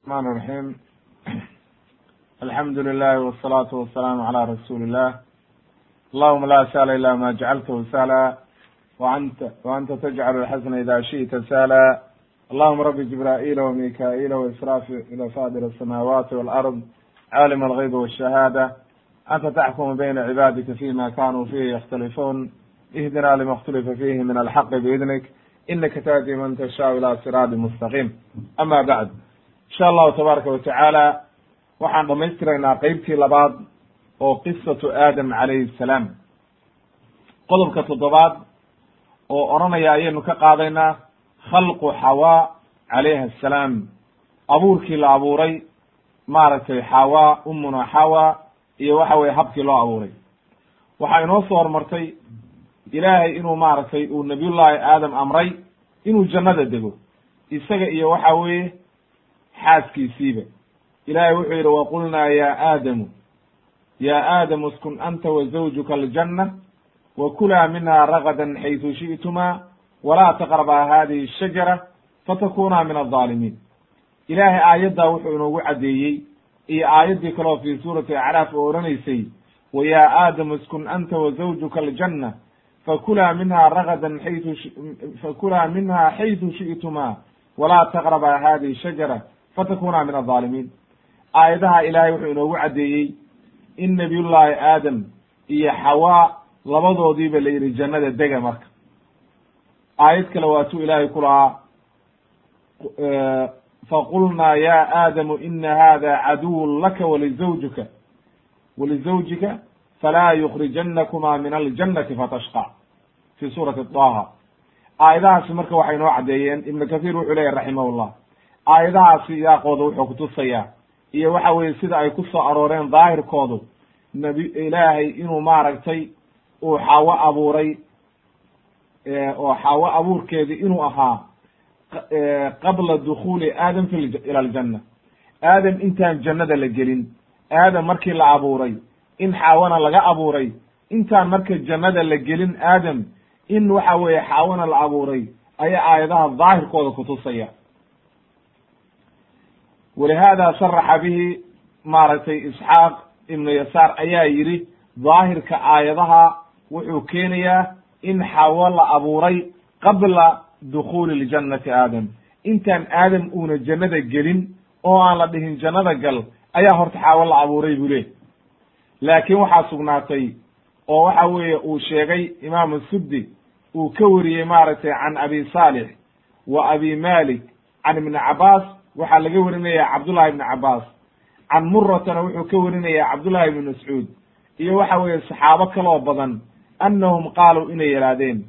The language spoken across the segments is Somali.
الرحمن الرحيم الحمد لله والصلاة والسلام على رسول الله اللهم لا سهل إلا ما جعلته سهلا وأنت وأنت تجعل الحزن إذا شئت سهلا اللهم رب جبرائيل وميكائيل وإسرافيل فاضل السماوات والأرض عالم الغيب والشهادة أنت تحكم بين عبادك فيما كانوا فيه يختلفون اهدنا لما اختلف فيه من الحق بإذنك إنك تهدي من تشاء إلى صراط مستقيم أما بعد insha allahu tabaaraka watacaala waxaan dhamaystiraynaa qeybtii labaad oo qisatu aadam calayhi salaam. Qodobka toddobaad oo odhanaya ayaynu ka qaadaynaa khalqu xawaa calayha assalaam abuurkii la abuuray maaragtay xawaa umuna xawa iyo waxa weye habkii loo abuuray. Waxaa inoo soo hormartay ilaahay inuu maaragtay uu nabiyullaahi aadam amray inuu jannada dego. Isaga iyo waxa weeye xaaskiisiiba. Ilahay wuxuu yidhi waqulnaa ya aadamu ya aadamu iskun anta wa zawjuka aljanna wa kulaa minha ragadan xaysu shi'tumaa walaa taqrabaa hadihi ashajara fatakunaa min aldaalimiin ilaahay aayaddaa wuxuu inoogu caddeeyey iyo aayaddii kaleo fii suurati acraaf oo odhanaysay wa ya aadamu iskun anta wa zawjuka aljanna fakulaa minha ragadan xaysu fakulaa minha xaysu shi'tumaa walaa taqrabaa hadihi shajara fatakuna min alظaalimiin aayadaha ilaahay wuxuu inoogu caddeeyey in nabiyullaahi aadam iyo xawaa labadoodiiba la yidhi jannada dega marka. Aayad kale waatuu ilaahay ku lahaa faqulnaa ya aadamu ina hada caduwun laka walizawjika walizawjika falaa yukrijannakuma min aljannati fatashqa fi suurati daha aayadahaasi marka waxay inoo caddeeyeen ibnu kathiir wuxuu leyahy raximah llah aayadahaasi yaaqooda wuxuu kutusayaa iyo waxa weye sida ay ku soo arooreen daahirkoodu nabi ilaahay inuu maaragtay uu xaawo abuuray oo xaawo abuurkeedi inuu ahaa qabla dukhuuli aadam fi ila aljanna aadam intaan jannada la gelin aadam markii la abuuray in xaawana laga abuuray intaan marka jannada la gelin aadam in waxa weeye xaawana la abuuray ayaa aayadaha daahirkooda kutusaya walihaada sharaxa bihi maaragtay isxaaq ibnu yasaar ayaa yidhi daahirka aayadaha wuxuu keenayaa in xawo la abuuray qabla dukhuuli ljannati aadam intaan aadam uuna jannada gelin oo aan la dhihin jannada gal ayaa horta xaawo la abuuray buu leh laakiin waxaa sugnaatay oo waxa weeye uu sheegay imaamu suddi uu ka wariyey maaragtay can abi saalix wa abi malik can ibni cabaas waxaa laga warinaya cabdullahi ibni cabaas can muratana wuxuu ka warinaya cabdullahi ibni mascuud. Iyo waxa weeye saxaabo kaloo badan annahum qaaluu inay yidhaahdeen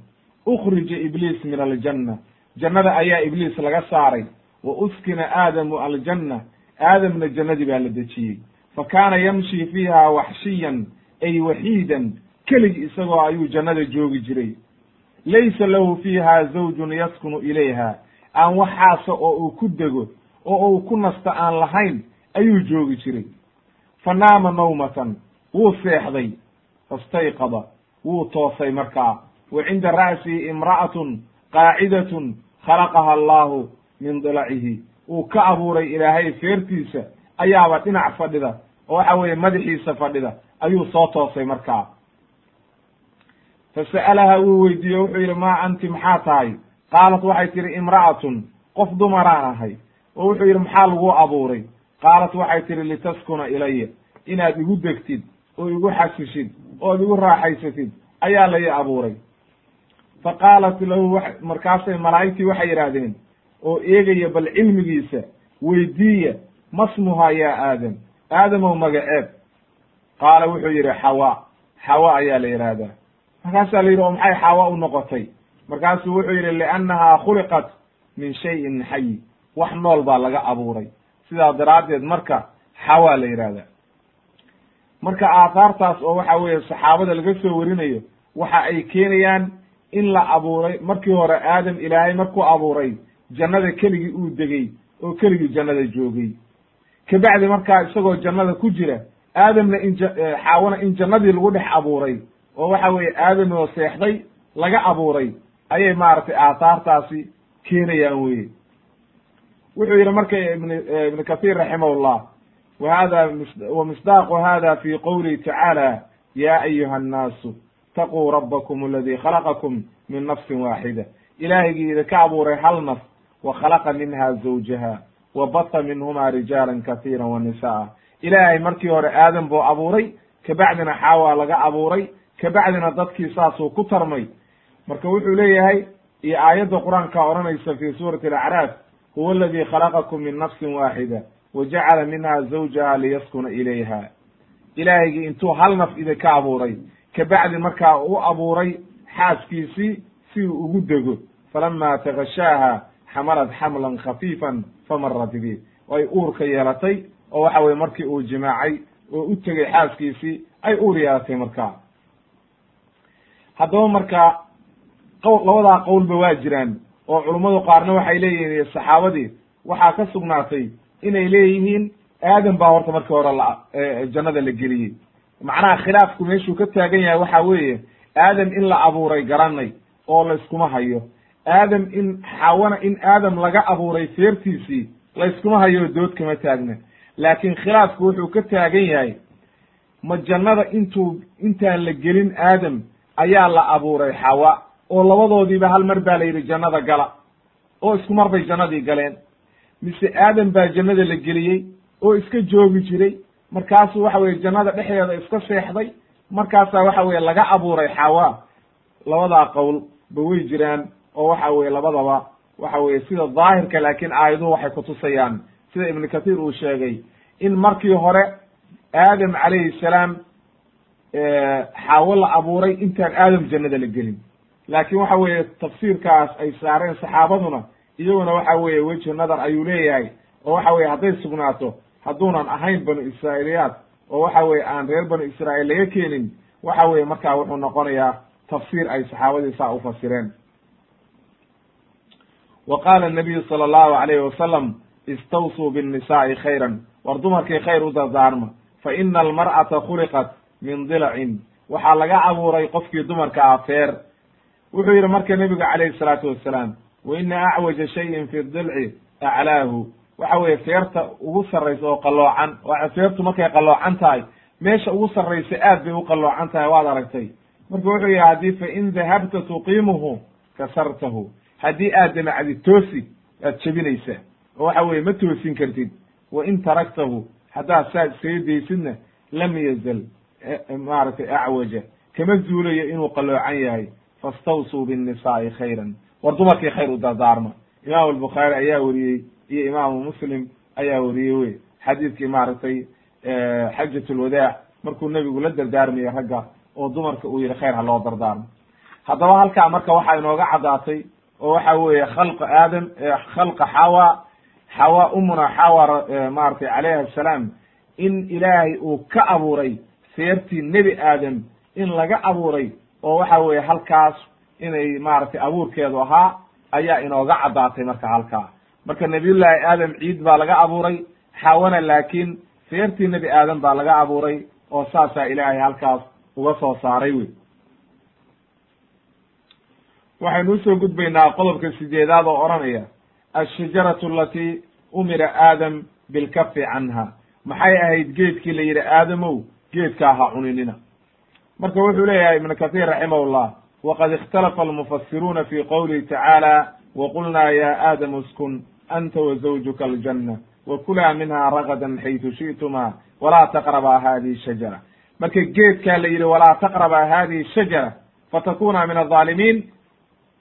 ukhrija ibliis min aljanna. Jannada ayaa ibliis laga saaray. Wa uskina aadamu aljanna. Aadamna jannadii baa la dejiyey. Fa kaana yamshi fiiha waxshiyan ay waxiidan keligi isagoo ayuu jannada joogi jiray. Laysa lahu fiiha zawjun yaskunu ilayha. Aan waxaasa oo uu ku dego oo uu ku nasta aan lahayn ayuu joogi jiray. Fa naama nawmatan wuu seexday. Fastayqada wuu toosay markaa. Wa cinda ra'sihi imra'atun qaacidatun khalaqaha allahu min dilacihi uu ka abuuray ilaahay feertiisa. Ayaaba dhinac fadhida oo waxa weeye madaxiisa fadhida ayuu soo toosay markaa. Fa sa'alaha wuu weydiiye wuxuu yidhi maa anti maxaa tahay? Qaalat waxay tihi imra'atun qof dumaraan ahay oo wuxuu yidhi maxaa lagu abuuray? Qaalat waxay tihi litaskuna ilaya inaad igu degtid oo igu xasishid ood igu raaxaysatid ayaa la abuuray. Fa qaalat lahu markaasay malaa'igtii waxay yidhaahdeen oo eegaya bal cilmigiisa weydiiya masmuhaa yaa aadam? Aadamow magaceeb. Qaala wuxuu yidhi xawa xawa ayaa la yidhaahdaa. Markaasaa la yidhi oo maxay xawa u noqotay? Markaasuu wuxuu yidhi liannahaa khuliqat min shayin xayi wax nool baa laga abuuray. Sidaa daraaddeed marka xawaa la yidhahdaa marka aahaartaas oo waxa weeye saxaabada laga soo warinayo waxa ay keenayaan in la abuuray markii hore aadam ilaahay markuu abuuray jannada keligii uu degey oo keligii jannada joogay. Kabacdi markaa isagoo jannada ku jira aadamna in xaawana in jannadii lagu dhex abuuray oo waxa weeye aadam oo seexday laga abuuray ayay maaragtay aahaartaasi keenayaan weye wuxuu yihi marka ibn ibn kathir raximahullah wa hada wa misdaaqu hada fi qowlihi tacaala ya ayuha annaasu taquu rabbakum aladi khalaqakum min nafsin waaxida ilaahigii idinka abuuray hal naf wa khalaqa minha zawjaha wa bata minhuma rijaalan katiira wa nisa'a ilaahay markii hore aadam buu abuuray kabacdina xaawa laga abuuray kabacdina dadkii saasuu ku tarmay. Marka wuxuu leeyahay iyo aayadda qur'aanka odhanaysa fi suurati alacraaf huwa aladi khalaqakum min nafsin waaxida wa jacala minha zawjaha liyaskuna ilayha ilaahigii intuu hal naf idinka abuuray kabacdi markaa u abuuray xaaskiisii si uu ugu dego falama takashaaha xamalat xamlan khafiifan famarat bi ay uurka yeelatay oo waxa weye markii uu jimaacay oo u tegay xaaskiisii ay uur yeelatay markaa haddaba marka qowl labadaa qowlba waa jiraan oo culummadu qaarna waxay leeyihiin saxaabadii waxaa ka sugnaatay inay leeyihiin aadam baa horta markii hore la jannada la geliyey. Macnaha khilaafku meeshuu ka taagan yahay waxa weeye aadam in la abuuray garanay oo layskuma hayo. Aadam in xawana in aadam laga abuuray feertiisii layskuma hayo dood kama taagna laakiin khilaafku wuxuu ka taagan yahay ma jannada intuu intaan la gelin aadam ayaa la abuuray xawa oo labadoodiiba hal mar baa la yidhi jannada gala. oo isku mar bay jannadii galeen. Mise aadam baa jannada la geliyey oo iska joogi jiray. Markaasuu waxa weye jannada dhexdeeda iska seexday. Markaasaa waxa weye laga abuuray xawa labadaa qowl ba way jiraan oo waxa weye labadaba waxa weye sida daahirka laakiin aayaduhu waxay kutusayaan sida ibnu kathiir uu sheegay in markii hore aadam calayhi salaam xaawo la abuuray intaan aadam jannada la gelin laakiin waxa weeye tafsiirkaas ay saareen saxaabaduna iyaguna waxa weeye wejhi nadar ayuu leeyahay oo waxa weye hadday sugnaato hadduunan ahayn banu israa'iiliyaad oo waxa weye aan reer banu israa'iil laga keenin waxa weye markaa wuxuu noqonayaa tafsiir ay saxaabadii saa ufasireen wa qaala nabiyu sala allahu alayhi wasalam istawsuu binnisaai khayran. War dumarkii khayr u dardaarma fa ina almar'ata khuliqat min dilacin waxaa laga abuuray qofkii dumarka ah feer wuxuu yidhi marka nebigu calayhi salaatu wassalaam wa ina acwaja shayin fi dilci aclaahu waxa weye feerta ugu sarraysa oo qalloocan feertu markay qalloocan tahay meesha ugu sarraysa aad bay u qalloocan tahay waad aragtay. Marka wuxuu yihi haddii fa in dahabta tuqiimuhu kasartahu. Haddii aad damacdid toosi waad jebinaysaa oo waxa weye ma toosin kartid. Wa in taraktahu haddaad saad iskaga daysidna lam yazal maaragtay acwaja kama zuulayo inuu qalloocan yahay fastawsuu binnisaai khayran war dumarkii khayr u dardaarma imaamu albukhaari ayaa weriyey iyo imaamu muslim ayaa weriyey wey xadiidkii maaragtay xajat lwadaac markuu nebigu la dardaarmayey ragga oo dumarka uu yihi khayr ha loo dardaarmo haddaba halkaa marka waxaa inooga caddaatay oo waxa weeye khalqa aadam khalqa xawa xawa umuna xawa maratay calayhi asalaam in ilaahay uu ka abuuray seertii nebi aadam in laga abuuray oo waxa weeye halkaas inay maaragtay abuurkeedu ahaa ayaa inooga caddaatay marka halkaa. Marka nabiyullaahi aadam ciid baa laga abuuray xawana laakiin seertii nebi aadam baa laga abuuray oo saasaa ilaahay halkaas uga soo saaray wey waxaynu u soo gudbaynaa qodobka sideedaad oo odhanaya ashajaratu alatii umira aadam bilkafi canha. Maxay ahayd geedkii la yidhi aadamow geedkaa ha cuninina marka wuxuu leeyahay ibnu kahiir raximahullah waqad ikhtalafa almufasiruuna fi qowlihi tacaala waqulnaa ya aadamu uskun anta wazawjuka aljanna wakulaa minha ragadan xaytu shi'tuma walaa taqrabaa hadihi shajara. Marka geedkaa la yidhi walaa taqrabaa hadihi shajara fatakuna min alظaalimiin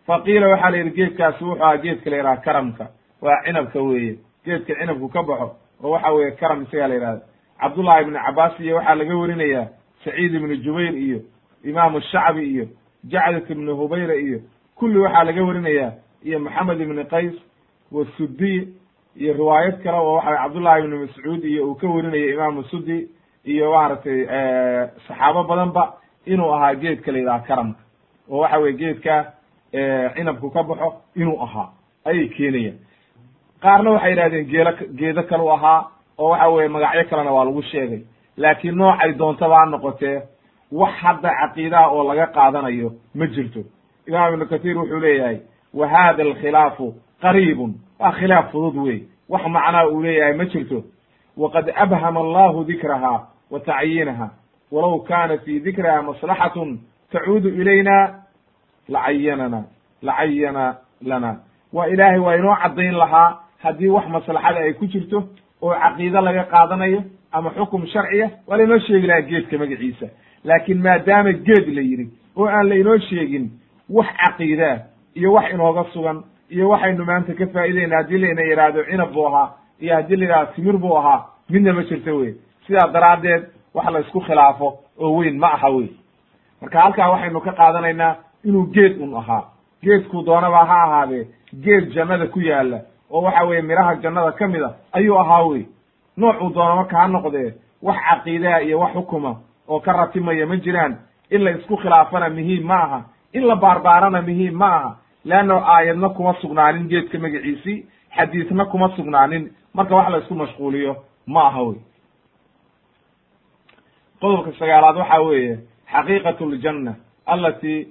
faqiila waxaa la yidhi geedkaasi wuxuu aha geedka la yidhaha karamka waa cinabka weeye geedka cinabku ka baxo oo waxa weeye karam isagaa la yidhahda cabdullahi ibnu cabaas iyo waxaa laga werinayaa saciid ibnu jubayr iyo imaamu shacbi iyo jacdat ibnu hubayra iyo kulli waxaa laga werinayaa iyo maxamed ibni qays wasudiy iyo riwaayad kale oo waxa cabdullahi ibnu mascuud iyo uu ka werinaya imaamu sudi iyo maaragtay saxaabo badanba inuu ahaa geedka la yidhaha karamka. Oo waxa weye geedka cinabku ka baxo inuu ahaa ayay keenayaan. Qaarna waxay yidhahdeen geelo geedo kale u ahaa oo waxa weye magacyo kalena waa lagu sheegay laakiin noocay doontaba ha noqotee wax hadda caqiidaha oo laga qaadanayo ma jirto. Imaam ibnu kathiir wuxuu leeyahay wa hada alkhilaafu qariibun. Waa khilaaf fudud wey wax macnaa uu leeyahay ma jirto. Waqad abhama allahu dikraha wa tacyiinaha. Walow kana fi dikriha maslaxatun tacuudu ilayna lacayanana lacayana lana. Waa ilaahay waa inoo caddayn lahaa haddii wax maslaxada ay ku jirto oo caqiide laga qaadanayo ama xukum sharciya waa lainoo sheegi lahaa geedka magaciisa. Laakiin maadaama geed la yidhi oo aan la inoo sheegin wax caqiidaa iyo wax inooga sugan iyo waxaynu maanta ka faa'iideyna haddii layna yidhaahdo cinab buu ahaa iyo haddii la yidhahdo timir buu ahaa midna ma jirto wey sidaa daraaddeed wax la isku khilaafo oo weyn ma aha wey marka halkaa waxaynu ka qaadanaynaa inuu geed un ahaa. Geedkuu doonaba ha ahaadee geed jannada ku yaalla oo waxa weeye midhaha jannada ka mid a ayuu ahaa wey noocuu doono marka ha noqdee wax caqiidaha iyo wax xukuma oo ka ratimaya ma jiraan. In la isku khilaafana muhiim ma aha. In la baarbaarana muhiim ma aha. Leanno aayadna kuma sugnaanin geedka magaciisii xadiisna kuma sugnaanin. Marka wax la isku mashquuliyo ma aha wey. Qodobka sagaalaad waxa weeye xaqiiqat ljanna alati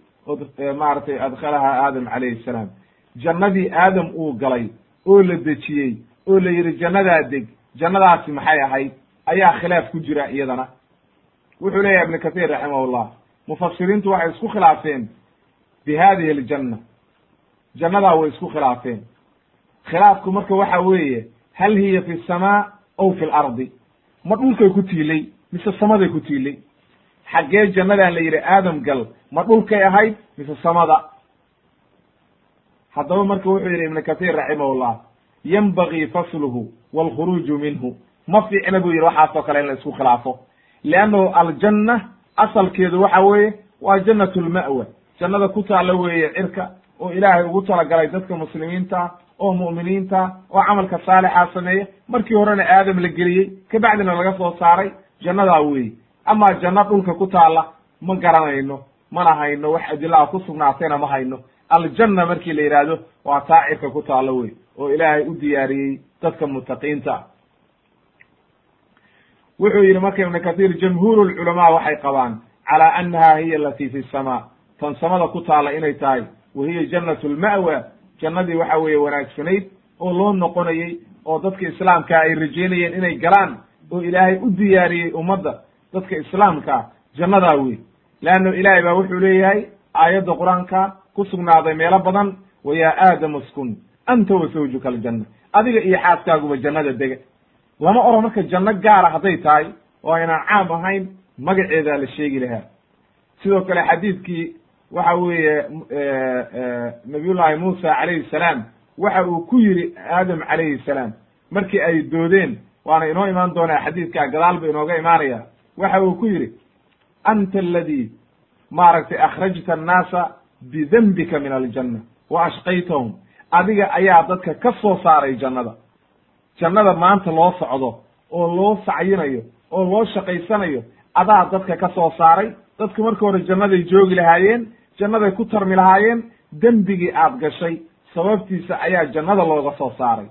maaragtay adkhalaha aadam calayhi salaam. Jannadii aadam uu galay oo la dejiyey oo la yidhi jannadaa deg jannadaasi maxay ahayd? Ayaa khilaaf ku jira iyadana. Wuxuu leeyahay ibnu kahiir raximahullah mufasiriintu waxay isku khilaafeen bi hadihi aljanna jannadaa way isku khilaafeen. Khilaafku marka waxa weeye hal hiya fi samaa aw fi lardi ma dhulkay ku tiilay? Mise samaday ku tiilay? Xaggee jannadan la yidhi aadam gal ma dhulkay ahayd? Mise samada? Haddaba marka wuxuu yidhi ibnu kahiir raximahullah yanbagii fasluhu walkhuruuju minhu ma fiicna buu yidhi waxaasoo kale in la isku khilaafo leannahu aljanna asalkeedu waxa weeye waa jannat lma'wa jannada ku taalla weeye cirka oo ilaahay ugu talagalay dadka muslimiinta oo mu'miniinta oo camalka saalixa sameeya markii horena aadam la geliyey kabacdina laga soo saaray jannadaa weeye amaa janno dhulka ku taalla ma garanayno mana hayno wax adilaa ku sugnaatayna ma hayno aljanna markii la yidhaahdo waa taacirka ku taallo wey oo ilaahay u diyaariyey dadka mutaqiinta wuxuu yidhi marka ibnu kathiir jamhuuru lculamaa waxay qabaan calaa annaha hiya alati fi samaa. Tan samada ku taalla inay tahay wa hiya jannatu lma'wa jannadii waxa weeye wanaagsanayd oo loo noqonayey oo dadka islaamka ay rajeynayeen inay galaan oo ilaahay u diyaariyey ummadda dadka islaamkaa jannadaa wey leanno ilaahay baa wuxuu leeyahay aayadda qur'aanka ku sugnaaday meelo badan wa yaa aadam uskun anta wa zawjuka aljanna. Adiga iyo xaaskaaguba jannada dega. Lama oro marka janno gaara hadday tahay oo aynaan caam ahayn magaceedaa la sheegi lahaa. Sidoo kale xadiidkii waxa weeye nabiyullaahi muusa calayhi salaam waxa uu ku yidhi aadam calayhi salaam markii ay doodeen waana inoo imaan doonaa xadiidkaa gadaal ba inooga imaanaya waxa uu ku yidhi anta aladii maaragtay akhrajta annaasa bidembika min aljanna wa ashqaytahum adiga ayaa dadka ka soo saaray jannada. Jannada maanta loo socdo oo loo sacyinayo oo loo shaqaysanayo adaa dadka ka soo saaray. Dadku marka hore jannaday joogi lahaayeen jannaday ku tarmi lahaayeen dembigii aad gashay. Sababtiisa ayaa jannada looga soo saaray.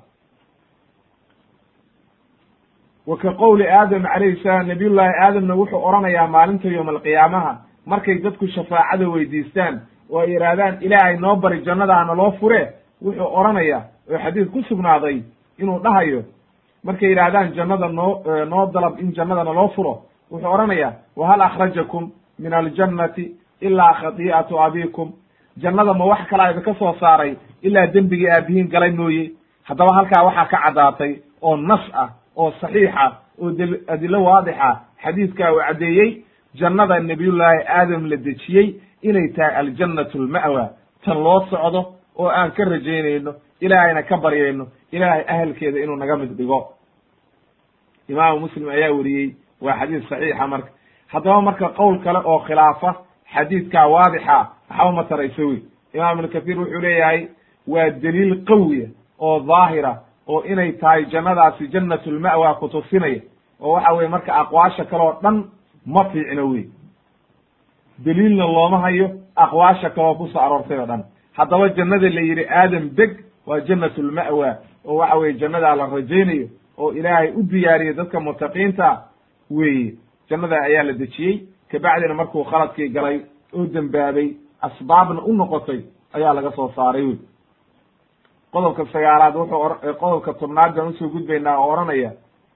Wa ka qowli aadam calayhi salaam nabiyullaahi aadamna wuxuu odhanayaa maalinta yowma alqiyaamaha markay dadku shafaacada weydiistaan oo ay yidhaahdaan ilaahay noo bari jannadaana loo fure wuxuu odhanayaa oo xadiis ku sugnaaday inuu dhahayo markay yidhaahdaan jannada noo noo dalab in jannadana loo furo wuxuu odhanayaa wahal akhrajakum min aljannati ilaa khati'atu abikum jannada ma wax kalaa idinka soo saaray ilaa dembigii aabihiin galay mooye? Haddaba halkaa waxaa ka caddaatay oo nas ah oo saxiixa oo d adilo waadixa xadiidkaa uu caddeeyey jannada nebiyullaahi aadam la dejiyey inay tahay aljannatu alma'wa tan loo socdo oo aan ka rajaynayno ilaahayna ka baryayno ilaahay ahelkeeda inuu naga mid dhigo. Imaamu muslim ayaa weriyey waa xadiis saxiixa marka. Haddaba marka qowl kale oo khilaafa xadiidkaa waadixa waxba ma tarayso wey imaam ibnu kathiir wuxuu leeyahay waa daliil qawiya oo daahira oo inay tahay jannadaasi jannatulma'wa kutusinaya oo waxa weye marka aqwaasha kale oo dhan ma fiicno wey daliilna looma hayo aqwaasha kaleoo ku soo aroortay oo dhan haddaba jannada la yidhi aadam deg waa jannatulma'wa oo waxa weye jannadaa la rajaynayo oo ilaahay u diyaariyey dadka mutaqiinta weeye. Jannada ayaa la dejiyey. Kabacdina markuu khaladkii galay oo dembaabay asbaabna u noqotay ayaa laga soo saaray wey qodobka sagaalaad wuxuu qodobka tobnaad baan u soo gudbaynaa oo odhanaya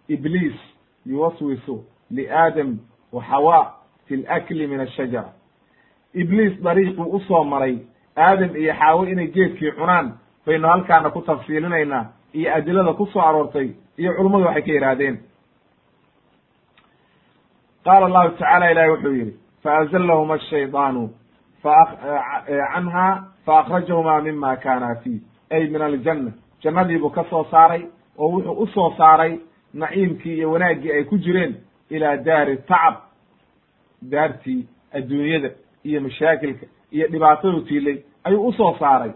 ibliis yuwaswisu liaadam wa xawa fi lakli min ashajara ibliis dariiquu u soo maray aadam iyo xaawo inay geedkii cunaan baynu halkaana ku tafsiilinaynaa iyo adilada ku soo aroortay iyo culummadu waxay ka yidhaahdeen qaala allahu tacala ilahi wuxuu yidhi faazlahuma ashaydaanu canha faakrajahuma mima kana fiih ay min aljanna jannadiibuu ka soo saaray oo wuxuu u soo saaray naciimkii iyo wanaaggii ay ku jireen ilaa daari tacab daartii adduunyada iyo mashaakilka iyo dhibaatadu tiilay ayuu u soo saaray.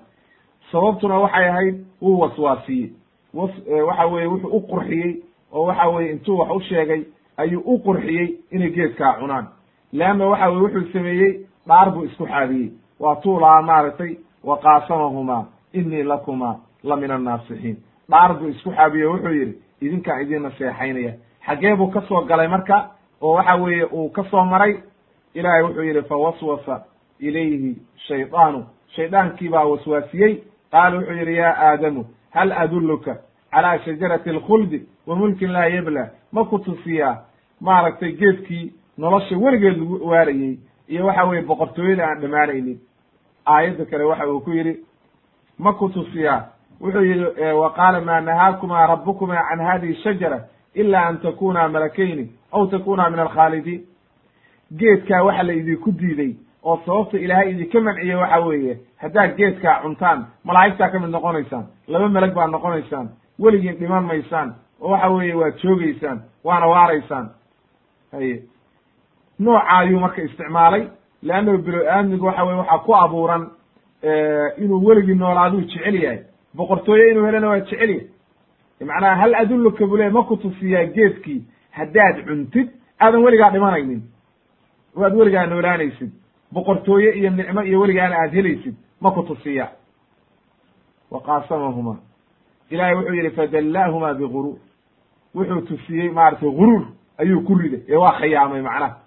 Sababtuna waxay ahayd wuu waswaasiyey. Was waxa weye wuxuu u qurxiyey oo waxa weye intuu wax u sheegay ayuu u qurxiyey inay geedkaa cunaan. Leanna waxa weye wuxuu sameeyey dhaar buu isku xaadiyey. Waa tuu lahaa maaragtay wa qaasamahumaa inii lakuma la min annaasixiin dhaar buu isku xaabiye wuxuu yidhi idinkaan idin naseexaynaya. Xaggee buu ka soo galay marka oo waxa weeye uu ka soo maray ilaahay wuxuu yidhi fawaswasa ilayhi shaydaanu shaydaankii baa waswaasiyey. Qaala wuxuu yidhi yaa aadamu hal adulluka calaa shajarati alkhuldi wa mulkin laa yabla? Ma ku tusiyaa maaragtay geedkii nolosha weligeed lagu waarayey iyo waxa weye boqortooyada aan dhammaanaynin aayadda kale waxa uu ku yidhi ma ku tusiyaa. Wuxuu yidhi wa qaala maa nahaakumaa rabbukuma can hadihi shajara ila an takuna malakayni aw takuna min alkhaalidiin geedkaa waxa la idinku diiday oo sababta ilaahay idinka manciye waxa weeye haddaad geedkaa cuntaan malaa'igtaa ka mid noqonaysaan laba melag baad noqonaysaan weligiin dhiman maysaan oo waxa weeye waad joogaysaan waana waaraysaan. Haye. Nooca ayuu marka isticmaalay leannahu bilo-aadmigu waxa weye waxaa ku abuuran inuu weligii noolaaduu jecel yahay. Boqortooye inuu helana waa jecel yahay. Macnaha hal adulluka bule ma ku tusiyaa geedkii haddaad cuntid aadan weligaa dhimanaynin. Waad weligaa noolaanaysid boqortooye iyo nicmo iyo weligaana aad helaysid ma ku tusiya. Wa qaasamahuma ilahay wuxuu yidhi fadallaahuma biguruur wuxuu tusiyey maaragtay guruur ayuu ku riday. Ee waa khiyaamay macnaha.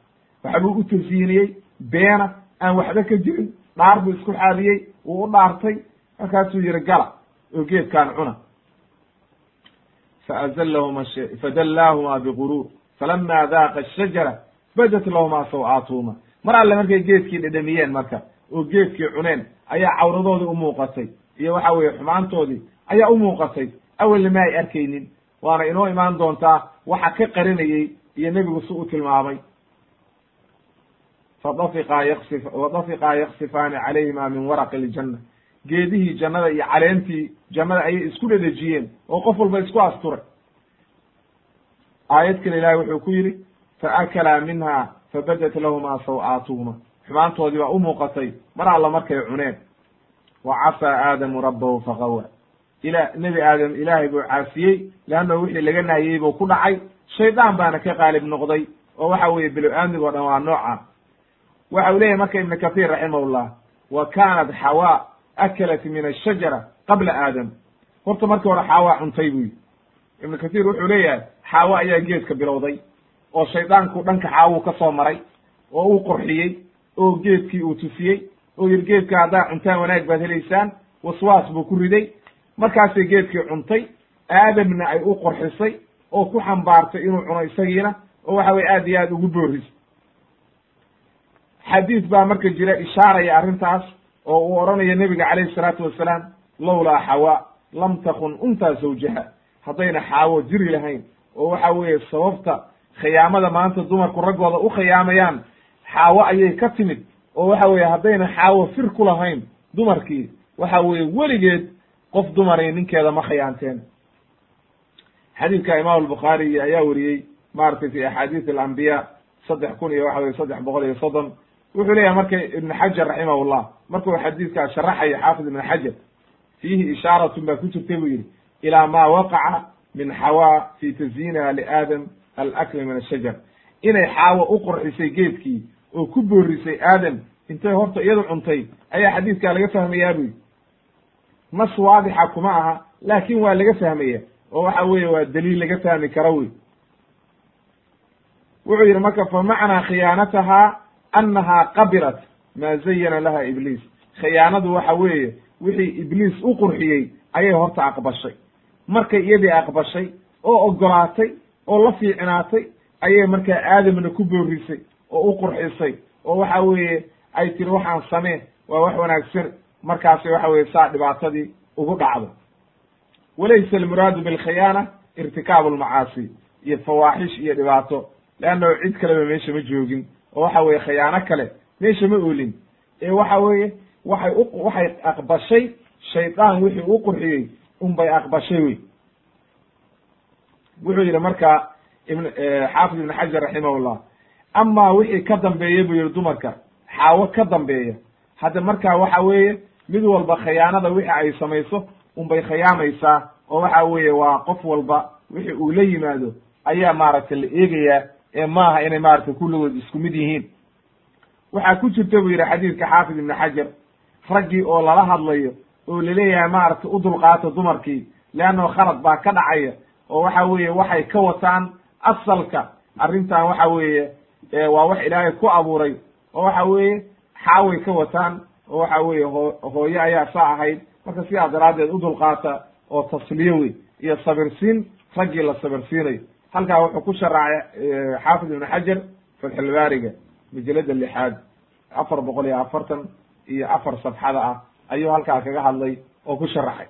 Waxbuu u tasyiiniyey beena aan waxba ka jirin dhaar buu isku xaadiyey wuu u dhaartay. Markaasuu yihi gala oo geedkaan cuna. Faazlahuma fadallaahuma biguruur falama daaqa ashajara badat lahuma saw-aatuhuma mar alle markay geedkii dhedhamiyeen marka oo geedkii cuneen ayaa cawradoodii u muuqatay iyo waxa weeye xumaantoodii ayaa u muuqatay awelna ma ay arkaynin waana inoo imaan doontaa waxa ka qarinayey iyo nebigu si u tilmaamay. Fadafiqaa yaksif wadafiqaa yaksifaani calayhima min waraqi iljanna geedihii jannada iyo caleentii jannada ayay isku dhedejiyeen oo qof walba isku asturay. Aayad kale ilahi wuxuu ku yidhi faakalaa minha fabadat lahumaa saw-aatuhuma xumaantoodii baa u muuqatay mar alla markay cuneen wa casaa aadamu rabbahu faqawa ila nebi aadam ilaahay buu caasiyey leannahu wixii laga nahyey buu ku dhacay shaydaan baana ka qaalib noqday oo waxa weeye bilo-aamig o dhan waa nooca waxa uu leeyahay marka ibnu kathiir raximahullah wa kaanat xawa akalat min ashajara qabla aadam horta markii hore xaawa cuntay yidhi ibnu kathiir wuxuu leeyahay xaawa ayaa geedka bilowday oo shaydaanku dhanka xaawuu ka soo maray oo uu qurxiyey oo geedkii uu tusiyey oo yidhi geedka haddaa cuntaan wanaag baad helaysaan waswaas buu ku riday. Markaasay geedkii cuntay aadamna ay u qurxisay oo ku xambaartay inuu cuno isagiina oo waxa weye aad iyo aad ugu boorisay xadiis baa marka jira ishaaraya arrintaas oo uu odhanayo nebiga calayhi salaatu wasalaam lowlaa xawa lam takun untaa zawjaha haddayna xaawo jiri lahayn oo waxa weeye sababta khiyaamada maanta dumarku raggooda u khiyaamayaan xaawo ayay ka timid. Oo waxa weeye haddayna xaawo fir ku lahayn dumarkii waxa weeye weligeed qof dumari ninkeeda ma khiyaanteen. Xadiidka imaam albukhaari ayaa weriyey maratay fi axaadiis alambiya saddex kun iyo waxa weye saddex boqol iyo soddon. Wuxuu leeyahay marka ibn xajar raximahullah markuu xadiidkaa sharaxayo xaafid ibn xajar fiihi ishaaratun baa ku jirtay buu yihi ilaa ma waqaca min xawa fi tazyiniha liaadam alakli min ashajar inay xaawo u qurxisay geedkii oo ku boorisay aadam intay horta iyadu cuntay ayaa xadiidkaa laga fahmayaa buyi nas waadixa kuma aha laakin waa laga fahmaya oo waxa weeye waa daliil laga fahmi karo wey wuxuu yidhi marka fa macnaa khiyaanatahaa annahaa qabilat maa zayana laha ibliis. Khiyaanadu waxa weeye wixii ibliis u qurxiyey ayay horta aqbashay. Markay iyadii aqbashay oo ogolaatay oo la fiicinaatay ayay markaa aadamna ku boorisay oo u qurxisay. Oo waxa weeye ay tiri waxaan samee waa wax wanaagsan. Markaasi waxa weye saa dhibaatadii ugu dhacdo. Walaysa almuraadu bilkhiyaana irtikaabu lmacaasi iyo fawaaxish iyo dhibaato. Leannahu cid kaleba meesha ma joogin. Oo waxa weye khiyaano kale meesha ma oolin. Ee waxa weeye waxay u waxay aqbashay shaydaan wixii u qurxiyey unbay aqbashay wey wuxuu yidhi marka ibn xaafid ibn xajar raximahullah amaa wixii ka dambeeya buu yihi dumarka xaawo ka dambeeya. Hadda marka waxa weeye mid walba khiyaanada wixi ay samayso unbay khiyaamaysaa oo waxa weeye waa qof walba wixi uu la yimaado ayaa maaragtay la eegayaa ee maaha inay maaragtay kulligood isku mid yihiin. Waxaa ku jirta buu yidhi xadiidka xaafid ibni xajar raggii oo lala hadlayo oo la leeyahay maaragtay u dulqaata dumarkii leanno khalad baa ka dhacaya oo waxa weeye waxay ka wataan asalka. Arrintan waxa weeye waa wax ilaahay ku abuuray oo waxa weeye xaaway ka wataan oo waxa weeye hoo hooye ayaa saa ahayd. Marka sidaa daraaddeed u dulqaata oo tasliyo wey iyo sabirsiin raggii la sabirsiinayo halkaa wuxuu ku sharaacay xaafid ibnu xajar fatxulbaariga majalada lixaad afar boqol iyo afartan iyo afar safxada ah ayuu halkaa kaga hadlay oo ku sharaxay.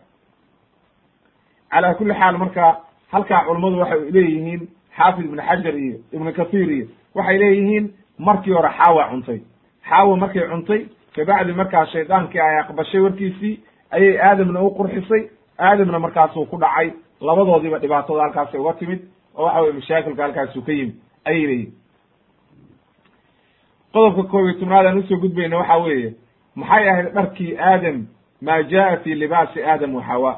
Calaa kulli xaal marka halkaa culummadu waxay leeyihiin xaafid ibnu xajar iyo ibnu kathiir iyo waxay leeyihiin markii hore xaawa cuntay. Xaawa markay cuntay kabacdi markaa shaydaankii ay aqbashay warkiisii ayay aadamna u qurxisay aadamna markaasuu ku dhacay. Labadoodiiba dhibaatada halkaasay uga timid oo waxa weye mashaakilka halkaasuu ka yimid ayay leeyihiin qodobka koob iyo tobnaad aan u soo gudbayna waxa weeye maxay ahayd dharkii aadam maa jaa fi libaasi aadam wa xawa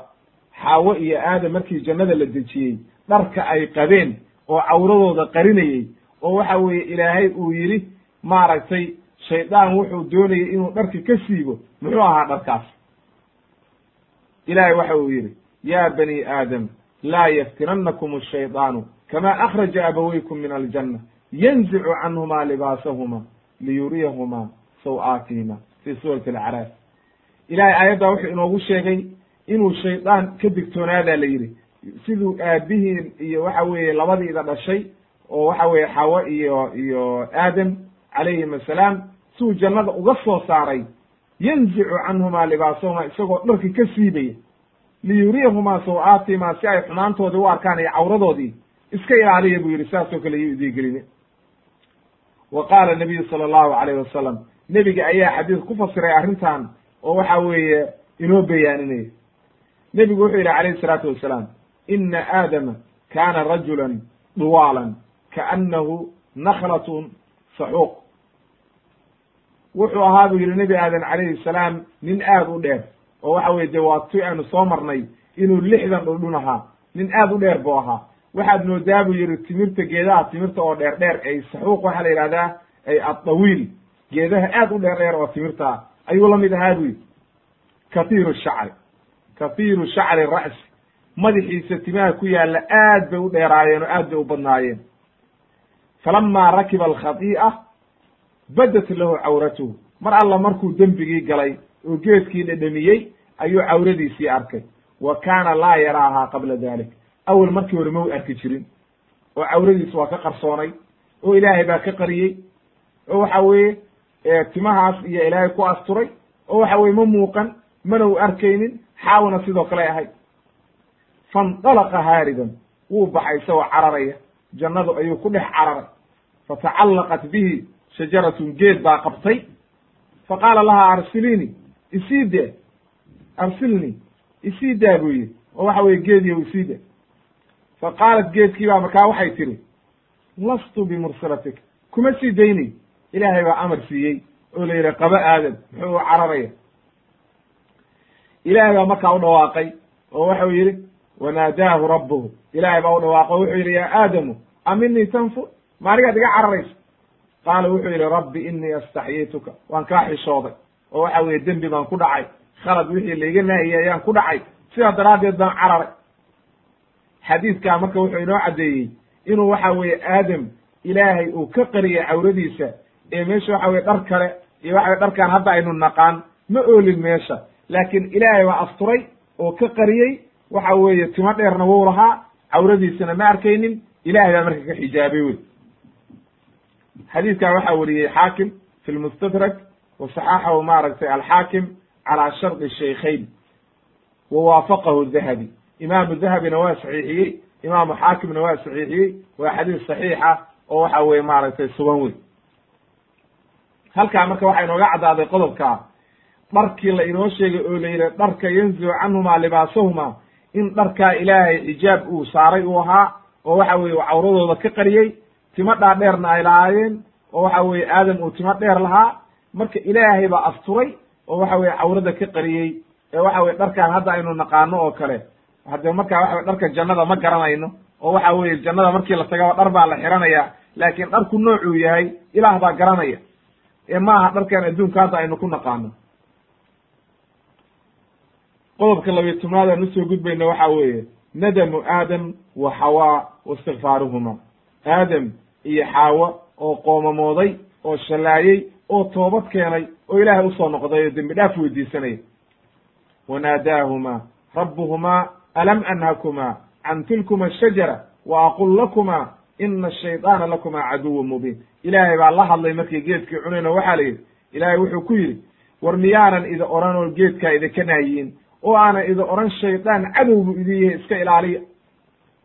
xaawo iyo aadam markii jannada la dejiyey dharka ay qabeen oo cawradooda qarinayey oo waxa weeye ilaahay uu yidhi maaragtay shaydaan wuxuu doonayay inuu dharki ka siibo muxuu ahaa dharkaas. Ilahay waxa uu yidhi ya bani aadam laa yaftinannakum ashaydaanu kama akhraja abawaykum min aljanna yanzicu canhuma libaasahuma liyuriyahuma saw-aatihima fi suurati alcaraaf ilahay aayaddaa wuxuu inoogu sheegay inuu shaydaan ka digtoonaadaa la yidhi. Siduu aabihiin iyo waxa weeye labadiida dhashay oo waxa weeye xawa iyo iyo aadam calayhim assalaam siduu jannada uga soo saaray yanzicu canhumaa libaasahuma isagoo dharki ka siibaya liyuriyahumaa saw-aatihimaa si ay xumaantoodii u arkaan iyo cawradoodii iska ilaaliya buu yidhi saasoo kale iyo idiigeline wa qaala nabiyu sala allahu alayh wasalam nebiga ayaa xadiis ku fasiray arrintan oo waxa weeye inoo bayaaninaya nebigu wuxuu yidhi calayhi isalaatu wasalaam ina aadama kaana rajulan duwaalan kaannahu naklatun saxuuq. Wuxuu ahaa buu yidhi nebi aadan calayhi salaam nin aad u dheer oo waxa weye dee waa ti aynu soo marnay inuu lixdan dhundhun ahaa nin aad u dheer buu ahaa. Waxaad moodaa buu yidhi timirta geedaha timirta oo dheer dheer ay saxuuq waxaa la yidhahdaa ay addawiil geedaha aad u dheer dheer oo timirta ayuu la mid ahaa buu yidhi. Kathiiru shacri kathiiru shacri ra'si madaxiisa timaha ku yaalla aad bay u dheeraayeen oo aad bay u badnaayeen. Falamaa rakiba alkhadii'a badat lahu cawratuhu mar alla markuu dembigii galay oo geedkii dhedhamiyey ayuu cawradiisii arkay. Wa kaana laa yaraahaa qabla dalik awel markii hore ma u arki jirin. Oo cawradiis waa ka qarsoonay oo ilaahay baa ka qariyey. Oo waxa weeye timahaas iyo ilaahay ku asturay. Oo waxa weye ma muuqan mana u arkaynin xaawna sidoo kale ahayd faindalaqa haariban wuu baxay isagoo cararaya. Jannadu ayuu ku dhex cararay. Fatacallaqat bihi shajaratun geed baa qabtay. Fa qaala lahaa arsilini isii de arsilni isii daa buu yidhi oo waxa weye geediyo isii da fa qaalat geedkii baa markaa waxay tihi lastu bimursilatik kuma sii daynay ilaahay baa amar siiyey. Oo la yidhi qaba aadam muxuu u cararaya ilaahay baa markaa u dhawaaqay oo waxau yidhi wanaadaahu rabbuhu. Ilaahay baa u dhawaaqo wuxuu yidhi yaa aadamu aminii tanfur ma anigaad iga cararaysa qaala wuxuu yidhi rabbi inii astaxyituka waan kaa xishooday oo waxa weeye dembi baan ku dhacay khalad wixii laiga naahiyey ayaan ku dhacay sidaa daraaddeed baan cararay. Xadiidkaa marka wuxuu inoo caddeeyey inuu waxa weeye aadam ilaahay uu ka qariyay cawradiisa ee meesha waxa weye dhar kale iyo waxa weye dharkaan hadda aynu naqaan ma oolin meesha laakiin ilaahay baa asturay oo ka qariyey. Waxa weeye timo dheerna wou lahaa. Cawradiisana ma arkaynin. Ilahay baa marka ka xijaabay wey xadiidkaa waxaa weriyey xaakim fi lmustadrak wa saxaxahu maaragtay alxaakim calaa shardi shaykhayn. Wa waafaqahu dahabi imaamu dahabina waa saxiixiyey. Imaamu xaakimna waa saxiixiyey. Waa xadiis saxiixa oo waxa weye maaragtay sugan wey halkaa marka waxaa inooga caddaaday qodobkaa dharkii la inoo sheegay oo la yidhi dharka yanzicu canhumaa libaasahuma. In dharkaa ilaahay xijaab uu saaray uu ahaa oo waxa weye cawradooda ka qariyey timo dhaadheerna ay lahaayeen oo waxa weye aadam uu timo dheer lahaa marka ilaahay baa asturay oo waxa weye cawrada ka qariyey. Ee waxa weye dharkaan hadda aynu naqaano oo kale. Haddee markaa waxa weye dharka jannada ma garanayno oo waxa weye jannada markii la tagaba dhar baa la xiranaya laakiin dharku noocuu yahay ilaah baa garanaya. Ee ma aha dharkan adduunka hadda aynu ku naqaano qodobka labiy tobnaad aan u soo gudbayno waxa weeye nadamu aadam wa xawaa wa istikfaaruhuma aadam iyo xaawo oo qoomamooday oo shallaayey oo toobad keenay oo ilaahay u soo noqday oo dembi dhaaf weydiisanaya wanaadaahuma rabbuhumaa alam anhakuma can tilkuma ashajara wa aqul lakuma ina ashayطaana lakuma caduwun mubiin. Ilaahay baa la hadlay markii geedkii cunayn oo waxaa la yidhi ilaahay wuxuu ku yidhi war miyaanan idi odhan oo geedkaa idinka naayiin oo aanan idi odhan shaydaan cadow buu idin yahay iska ilaaliya.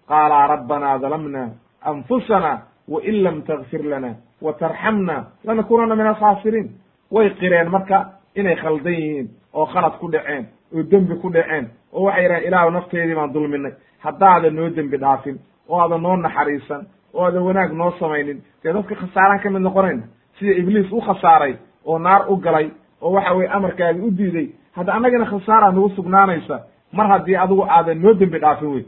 Qaala rabbanaa dalamna anfusana wain lam takfir lana wa tarxamna lanakunana min alkhaasiriin way qireen marka inay khaldan yihiin oo khalad ku dhaceen oo dembi ku dhaceen oo waxay yidhahen ilaahu nafteedii baan dulminay. Haddaadan noo dembi dhaafin oo aadan noo naxariisan oo aadan wanaag noo samaynin dee dadka khasaaraan ka mid noqonayna sida ibliis u khasaaray oo naar u galay oo waxa weye amarkaagi u diiday hadda annagana khasaaraa nagu sugnaanaysa mar haddii adigu aadan noo dembi dhaafin wey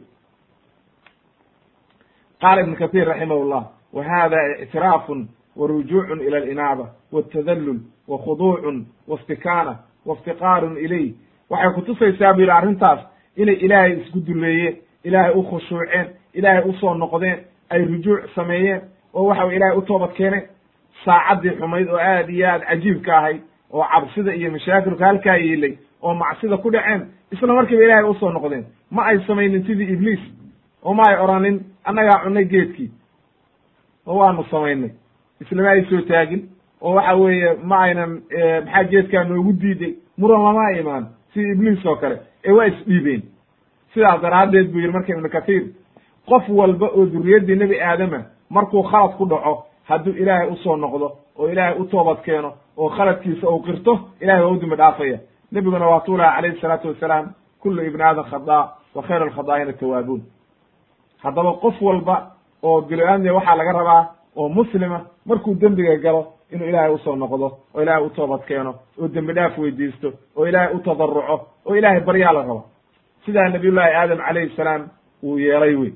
qaala ibn kathir raximah llah wa hada ictiraafun wa rujuucun ila alinaaba waltadallul wa khuduucun waistikaana waiftiqaarun ilayh. Waxay kutusaysaa bu yidhi arrintaas inay ilaahay isku duleeyeen ilaahay u khushuuceen ilaahay u soo noqdeen ay rujuuc sameeyeen oo waxa way ilahay u toobad keeneen saacaddii xumayd oo aad iyo aad cajiibka ahayd oo cabsida iyo mashaakilka halkaa yeelay oo macsida ku dhaceen isla markiiba ilaahay u soo noqdeen. Ma ay samaynin sidii ibliis oo ma ay oranin annagaa cunnay geedkii. Oo waanu samaynay. Islama ay soo taagin oo waxa weeye ma aynan maxaa geedkaa noogu diiday muran lama imaan sidii ibliis oo kale. Ee waa isdhiibeen sidaas daraaddeed buu yidhi marka ibnu kathiir qof walba oo duriyaddii nebi aadama markuu khalad ku dhaco hadduu ilaahay u soo noqdo oo ilaahay u toobad keeno oo khaladkiisa uu qirto ilahay waa u dembi dhaafaya nebiguna waa tuulaha calayhi salaatu wasalaam kullu ibni aadam khadaa wa khayru alkhadaa'ina tawaabuun. Haddaba qof walba oo bilo-aadmiya waxaa laga rabaa oo muslima markuu dembiga galo inuu ilaahay u soo noqdo oo ilaahay u toobad keeno oo dembi dhaaf weydiisto oo ilaahay u tadaruco oo ilaahay baryaa la raba sidaa nabiyullahi aadam calayhi salaam uu yeelay wey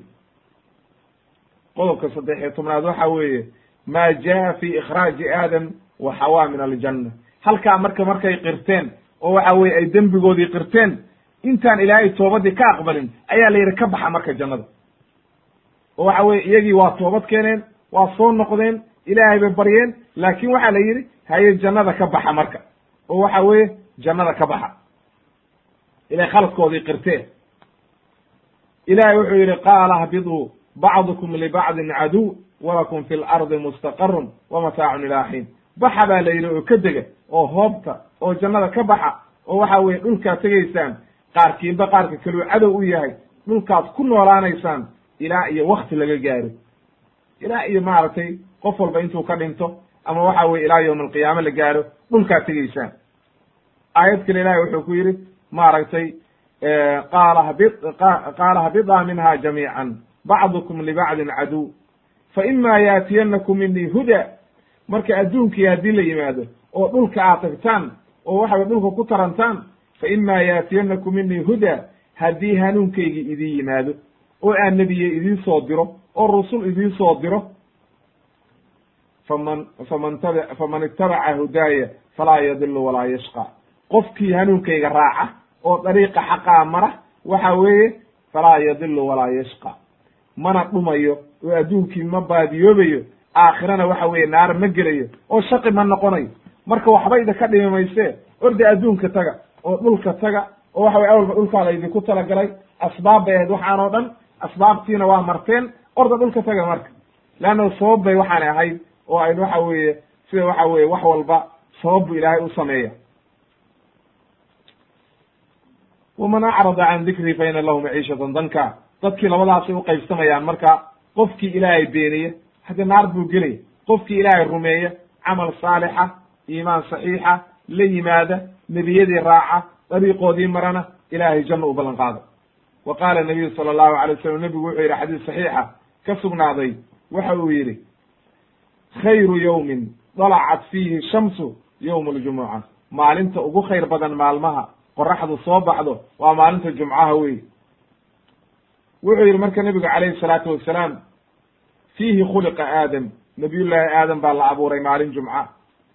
qodobka saddex iyo tobnaad waxa weeye ma jaa fi ikhraaji aadam wa xawaa min aljanna halkaa marka markay qirteen oo waxa weye ay dembigoodii qirteen intaan ilaahay toobadii ka aqbalin ayaa la yidhi ka baxa marka jannada oo waxa weye iyagii waa toobad keeneen waa soo noqdeen ilaahay bay baryeen laakin waxaa la yidhi haye jannada ka baxa marka oo waxa weeye jannada ka baxa ilay khaladkoodii qirteen ilahay wuxuu yidhi qaala hbiduu bacdukum libacdin caduw walakum fi lardi mustaqarun wa mataacun ilaa xiin baxa baa la yidhi oo ka dega oo hoobta oo jannada ka baxa oo waxa weye dhulkaad tegaysaan qaarkiinba qaarka kaluu cadow u yahay dhulkaad ku noolaanaysaan ilaa iyo wakti laga gaaro ilaa iyo maaragtay qof walba intuu ka dhinto ama waxa weye ilaa yowma alqiyaame la gaaro dhulkaad tegaysaan aayad kale ilahi wuxuu ku yidhi maaragtay qaala habi qaala habidaa minha jamiican bacdukum libacdin caduw fa ima yaatiyanakum minii huda marka adduunkii haddii la yimaado oo dhulka aad tagtaan oo waxa way dhulka ku tarantaan fa ima yaatiyanakum minii huda haddii hanuunkaygii idin yimaado oo aan nebiye idiin soo diro oo rusul idiin soo diro. faman faman tabi faman itabaca hudaaya falaa yadilu walaa yashqa qofkii hanuunkayga raaca oo dariiqa xaqaa mara waxa weeye falaa yadilu walaa yashqa mana dhumayo oo adduunkii ma baadiyoobayo aakhirana waxa weeye naar ma gelayo oo shaqi ma noqonayo. Marka waxba idinka dhimi maysee orda adduunka taga oo dhulka taga oo waxa weye awalba dhulkaa laydinku talagalay asbaab bay ahayd waxaan oo dhan asbaabtiina waa marteen orda dhulka taga marka. Leanna sabab bay waxaanay ahayd oo ayn waxa weeye sida waxa weye wax walba sabab bu ilaahay u sameeya. Waman acrada can dikrii fa ina lahu maciishatan danka dadkii labadaasay uqaybsamayaan marka qofkii ilaahay beeniye haddii naar buu gelaya qofkii ilaahay rumeeya camal saalixa iimaan saxiixa la yimaada nebiyadii raaca dariiqoodii marana ilaahay janno u ballan qaada wa qaala nabiyu sala allahu alay wasalam nebigu wuxuu yidhi xadiis saxiixa ka sugnaaday waxa uu yidhi khayru yowmin dalacat fiihi shamsu yowmu ljumuca maalinta ugu khayr badan maalmaha qoraxdu soo baxdo waa maalinta jumcaha wey wuxuu yidhi marka nebigu calayhi salaatu wasalaam fiihi khuliqa aadam nabiyullaahi aadam baa la abuuray maalin jumca.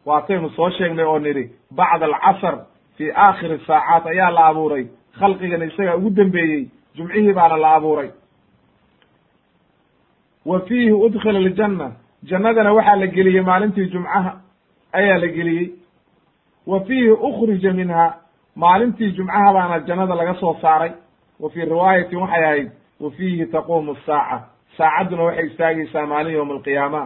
Waataynu soo sheegnay oo nidhi bacda alcasr fii aakhiri saacaat ayaa la abuuray. Khalqigana isagaa ugu dembeeyey jumcihii baana la abuuray. Wa fiihi udkhila aljanna jannadana waxaa la geliyey maalintii jumcaha ayaa la geliyey. Wa fiihi ukhrija minha maalintii jumcaha baana jannada laga soo saaray. Wa fii riwaayatin waxay ahayd wa fiihi taquumu saaca saacadduna waxay istaagaysaa maalin yowma alqiyaama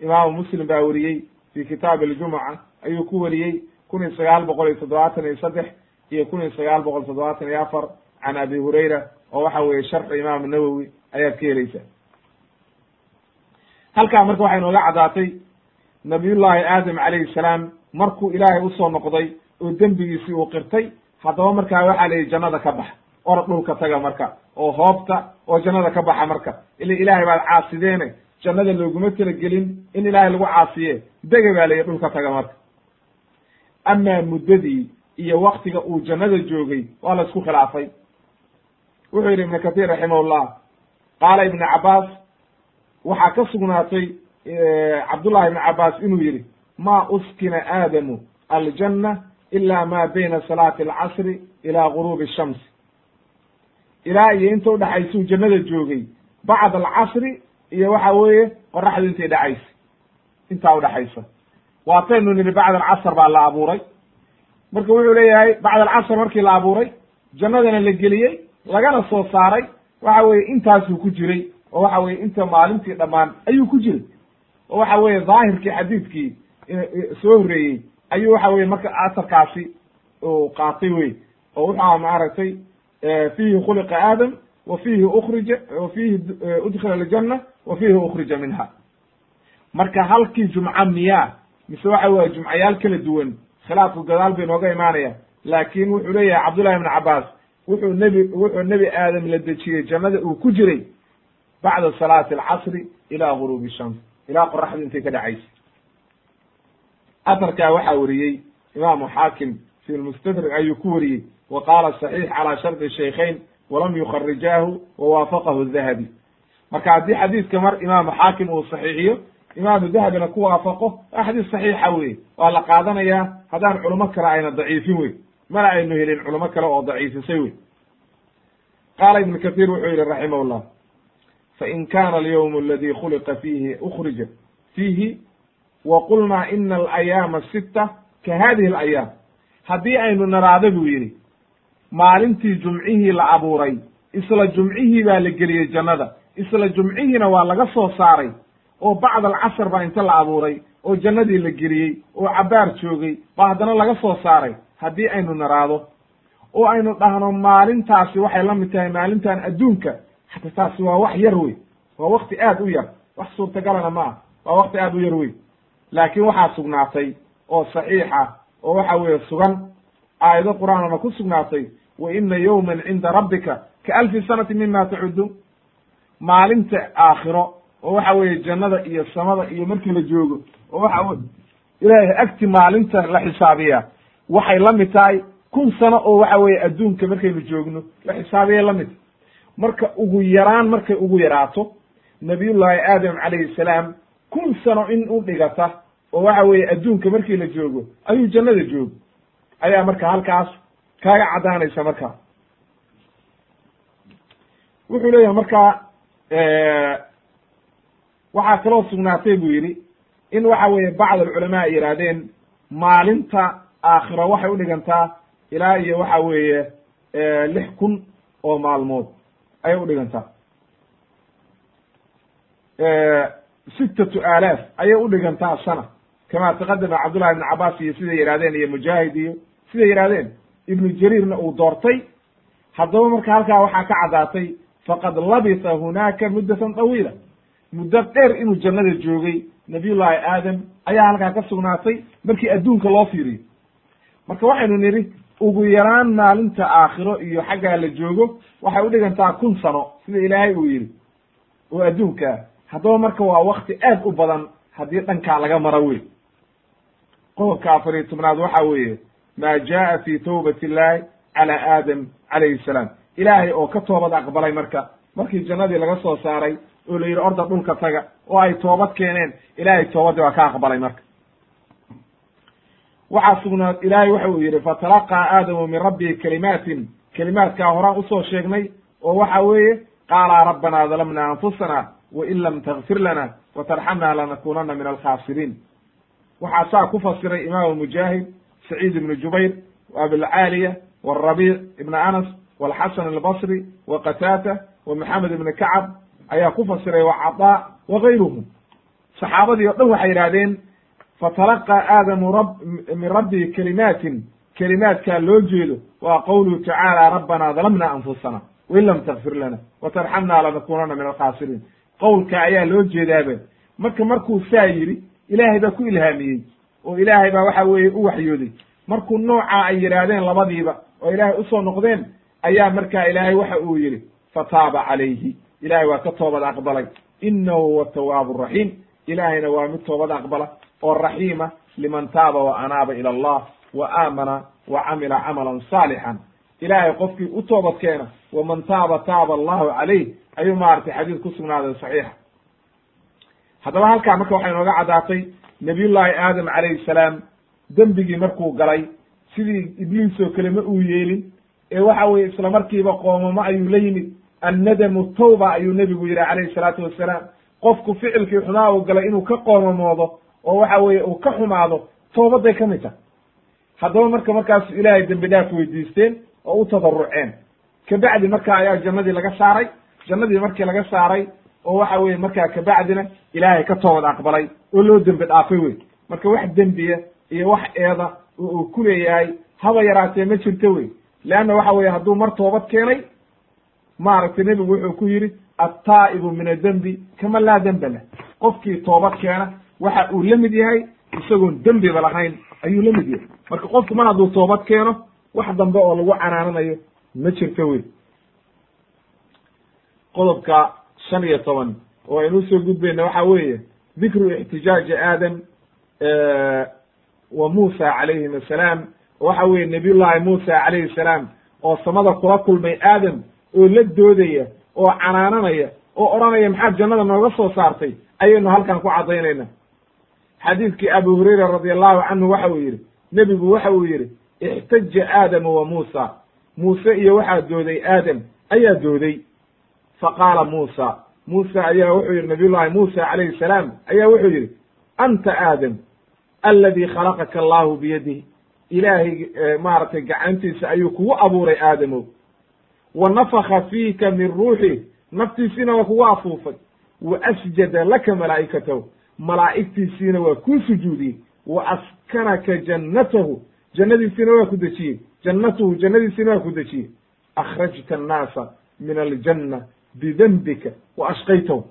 imaamu muslim baa weriyey fi kitaabi aljumuca ayuu ku weriyey kun iyo sagaal boqol iyo toddobaatan iyo saddex iyo kun iyo sagaal boqol toddobaatan iyo afar can abi hurayra oo waxa weeye sharxu imaam nawowi ayaad ka helaysaa halkaa marka waxay nooga caddaatay nabiyullaahi aadam calayhi salaam markuu ilaahay u soo noqday oo dembigiisii uu qirtay haddaba markaa waxaa la yihi jannada ka baxa orod dhulka taga marka oo hoobta oo jannada ka baxa marka. Ila ilaahay baad caasideene jannada looguma talagelin in ilaahay lagu caasiye dega baa layihi dhulka taga marka. Amaa muddadii iyo waktiga uu jannada joogay waa la isku khilaafay. Wuxuu yidhi ibnu kahiir raximahullah qaala ibnu cabaas waxaa ka sugnaatay cabdullahi ibnu cabaas inuu yidhi ma uskina aadamu aljanna ila ma bayna salaati alcasri ila guruubi shamsi ilaa iyo inta udhaxaysuu jannada joogay. Bacda alcasri iyo waxa weeye qoraxdu intay dhacaysa intaa udhaxaysa waataynu nidhi bacda alcasr baa la abuuray. Marka wuxuu leeyahay bacda alcasr markii la abuuray jannadana la geliyey lagana soo saaray waxa weeye intaasuu ku jiray. Oo waxa weye inta maalintii dhammaan ayuu ku jiray. Oo waxa weeye daahirkii xadiidkii soo horreeyey ayuu waxa weye marka asarkaasi qaatay wey oo wuxua maaragtay fiihi khuliqa aadam wa fiihi ukrija wa fiihi udkhila aljanna wa fiihi ukhrija minha. Marka halkii jumca miyaa mise waxa weye jumcayaal kala duwan khilaafku gadaal bay nooga imaanaya laakin wuxuu leeyahay cabdullahi ibn cabaas wuxuu nebi wuxuu nebi aadam la dejiyey jannada uu ku jiray bacda salaati alcasri ila guruubi shams ilaa qoraxdu intay ka dhacaysa. Atarkaa waxaa weriyey imaamu xaakim fi lmustadrik ayuu ku weriyey wa qaala saxiix calaa shardi shaykhayn walam yukharijaahu wawaafaqahu dahabi marka haddii xadiidka mar imaamu xaakim uu saxiixiyo imaamu dahabina ku waafaqo waa xadiis saxiixa weye waa la qaadanayaa haddaan culimo kale ayna daciifin wey mana aynu helin culimo kale oo daciifisay wey qaala ibnu kahiir wuxuu yihi raximah llah fain kana alyawm aladi khuliqa fiihi ukrija fiihi wa qulnaa ina alayaama sita ka hadihi alayaam haddii aynu naraado buu yidhi maalintii jumcihii la abuuray isla jumcihii baa la geliyey jannada isla jumcihiina waa laga soo saaray oo bacd alcasr baa inta la abuuray oo jannadii la geliyey oo cabaar joogay baa haddana laga soo saaray haddii aynu naraado. Oo aynu dhahno maalintaasi waxay la mid tahay maalintan adduunka hata taasi waa wax yar wey waa wakti aad u yar wax suurtagalana ma ah waa wakti aad u yar wey. Laakiin waxaa sugnaatay oo saxiixa oo waxa weeye sugan aayado qur'aanana ku sugnaatay wa ina yowman cinda rabbika ka alfi sanati mima tacuduun maalinta aakhiro oo waxa weeye jannada iyo samada iyo markii la joogo oo waxa ilaahay agti maalinta la xisaabiyaa waxay la mid tahay kun sano oo waxa weeye adduunka markaynu joogno la xisaabiyay la mid. Marka ugu yaraan markay ugu yaraato nabiyullaahi aadam calayhi salaam kun sano in u dhigata oo waxa weeye adduunka markii la joogo ayuu jannada joogo. Ayaa marka halkaas kaaga caddaanaysa marka. Wuxuu leeyahay marka waxaa kaloo sugnaatay buu yidhi in waxa weeye bacd alculamaa ay yidhaahdeen maalinta aakhiro waxay udhigantaa ilaa iyo waxa weeye lix kun oo maalmood ayay udhigantaa sittatu aalaaf ayay udhigantaa sana. Kama taqadama cabdullahi ibn cabaas iyo siday yidhahdeen iyo mujaahid iyo siday yidhahdeen ibnu jariirna uu doortay. Haddaba marka halkaa waxaa ka caddaatay faqad labisa hunaaka muddatan tawiila. Muddo dheer inuu jannada joogay nabiyullahi aadam ayaa halkaa ka sugnaatay markii adduunka loo fiiriyo. Marka waxaynu nidhi ugu yaraan maalinta aakhiro iyo xaggaa la joogo waxay udhigantaa kun sano sida ilaahay uu yidhi. Oo adduunkaa haddaba marka waa wakti aad u badan haddii dhankaa laga maro wey qodobka afar iyo tobnaad waxa weeye maa jaa fi tawbati illahi cala aadam calayhi salaam ilaahay oo ka toobad aqbalay marka markii jannadii laga soo saaray oo la yidhi orda dhulka taga oo ay toobad keeneen ilaahay toobadii waa ka aqbalay marka waxaa sugnaad ilaahay waxa uu yidhi fatalaqaa aadamu min rabbihi kalimaatin kelimaadkaa horaan u soo sheegnay oo waxa weeye qaala rabbanaa dalamna anfusana wain lam takfir lana watarxamna lanakunana min alkhaasiriin waxaa saa ku fasiray imaamu mujaahid saciid ibnu jubayr abilcaaliya warabiic ibn anas walxasan albasri wa qataata wa maxamed ibni kacab ayaa ku fasiray wa cadaa wa gayruhum saxaabadii o dhan waxay yidhahdeen fatalaqaa aadamu rab min rabbii kelimaatin kelimaadkaa loo jeedo waa qowluhu tacaala rabbanaa dalamna anfusana wain lam takfir lana watarxamna lanakunana min alkhaasiriin qowlka ayaa loo jeedaaba marka markuu saa yidhi ilaahay baa ku ilhaamiyey oo ilaahay baa waxa weeye u waxyooday markuu noocaa ay yidhaahdeen labadiiba oo ilaahay u soo noqdeen ayaa markaa ilaahay waxa uu yidhi fataaba calayhi. Ilaahay waa ka toobad aqbalay. Inahu huwa tawaabu raxiim ilaahayna waa mid toobad aqbala oo raxiima liman taaba wa anaaba ila allah wa aamana wa camila camalan saalixan ilaahay qofkii u toobad keena waman taaba taaba allahu calayh ayuu maaragtay xadiis ku sugnaaday saxiixa. Haddaba halkaa marka waxay nooga caddaatay nabiyullaahi aadam calayhi salaam dembigii markuu galay sidii ibliis oo kale ma uu yeelin ee waxa weye isla markiiba qoomamo ayuu la yimid. Annadamu tawba ayuu nebigu yidhi calayhi salaatu wassalaam. Qofku ficilkii xumaa uu galay inuu ka qoomamoodo oo waxa weeye uu ka xumaado toobaday ka mid tahay. Haddaba marka markaasu ilaahay dembi dhaaf weydiisteen oo u tadaruceen kabacdi marka ayaa jannadii laga saaray jannadii markii laga saaray oo waxa weye markaa kabacdina ilaahay ka toobad aqbalay oo loo dembi dhaafay wey marka wax dembiya iyo wax eeda oo uu ku leeyahay haba yaraatee ma jirto wey leanna waxa weye hadduu mar toobad keenay maaragtay nebigu wuxuu ku yidhi attaa'ibu min adembi kama laa demba lah qofkii toobad keena waxa uu la mid yahay isagoon dembiba lahayn ayuu la mid yahay. Marka qofku mar hadduu toobad keeno wax dambe oo lagu canaananayo ma jirto wey qodobka shan iyo toban oo aynu u soo gudbayna waxa weeye dikru ixtijaaji aadam wa muusa calayhim assalaam waxa weye nabiyullahi muusa calayhi salaam oo samada kula kulmay aadam oo la doodaya oo canaananaya oo odhanaya maxaad jannada nooga soo saartay? Ayaynu halkan ku caddaynayna xadiidkii abu hurayra radi allahu canhu waxa uu yidhi nebigu waxa uu yidhi ixtaja aadamu wa muusa. Muuse iyo waxaa dooday aadam ayaa dooday faqaala muusa muusa ayaa wuxuu yidhi nabiyullahi muusa calayhi salaam ayaa wuxuu yidhi anta aadam aladi khalaqaka allahu biyadihi. Ilaahay maaragtay gacantiisa ayuu kugu abuuray aadamow. Wa nafaka fiika min ruuxi naftiisiina waa kugu afuufay. Wa asjada laka malaa'ikatahu malaa'igtiisiina waa kuu sujuudiyey. Wa askanaka jannatahu jannadiisiina waa ku dejiyey. Jannatuhu jannadiisiina waa ku dejiyey. Akhrajta annaasa min aljanna bidembika wa ashqaytahu.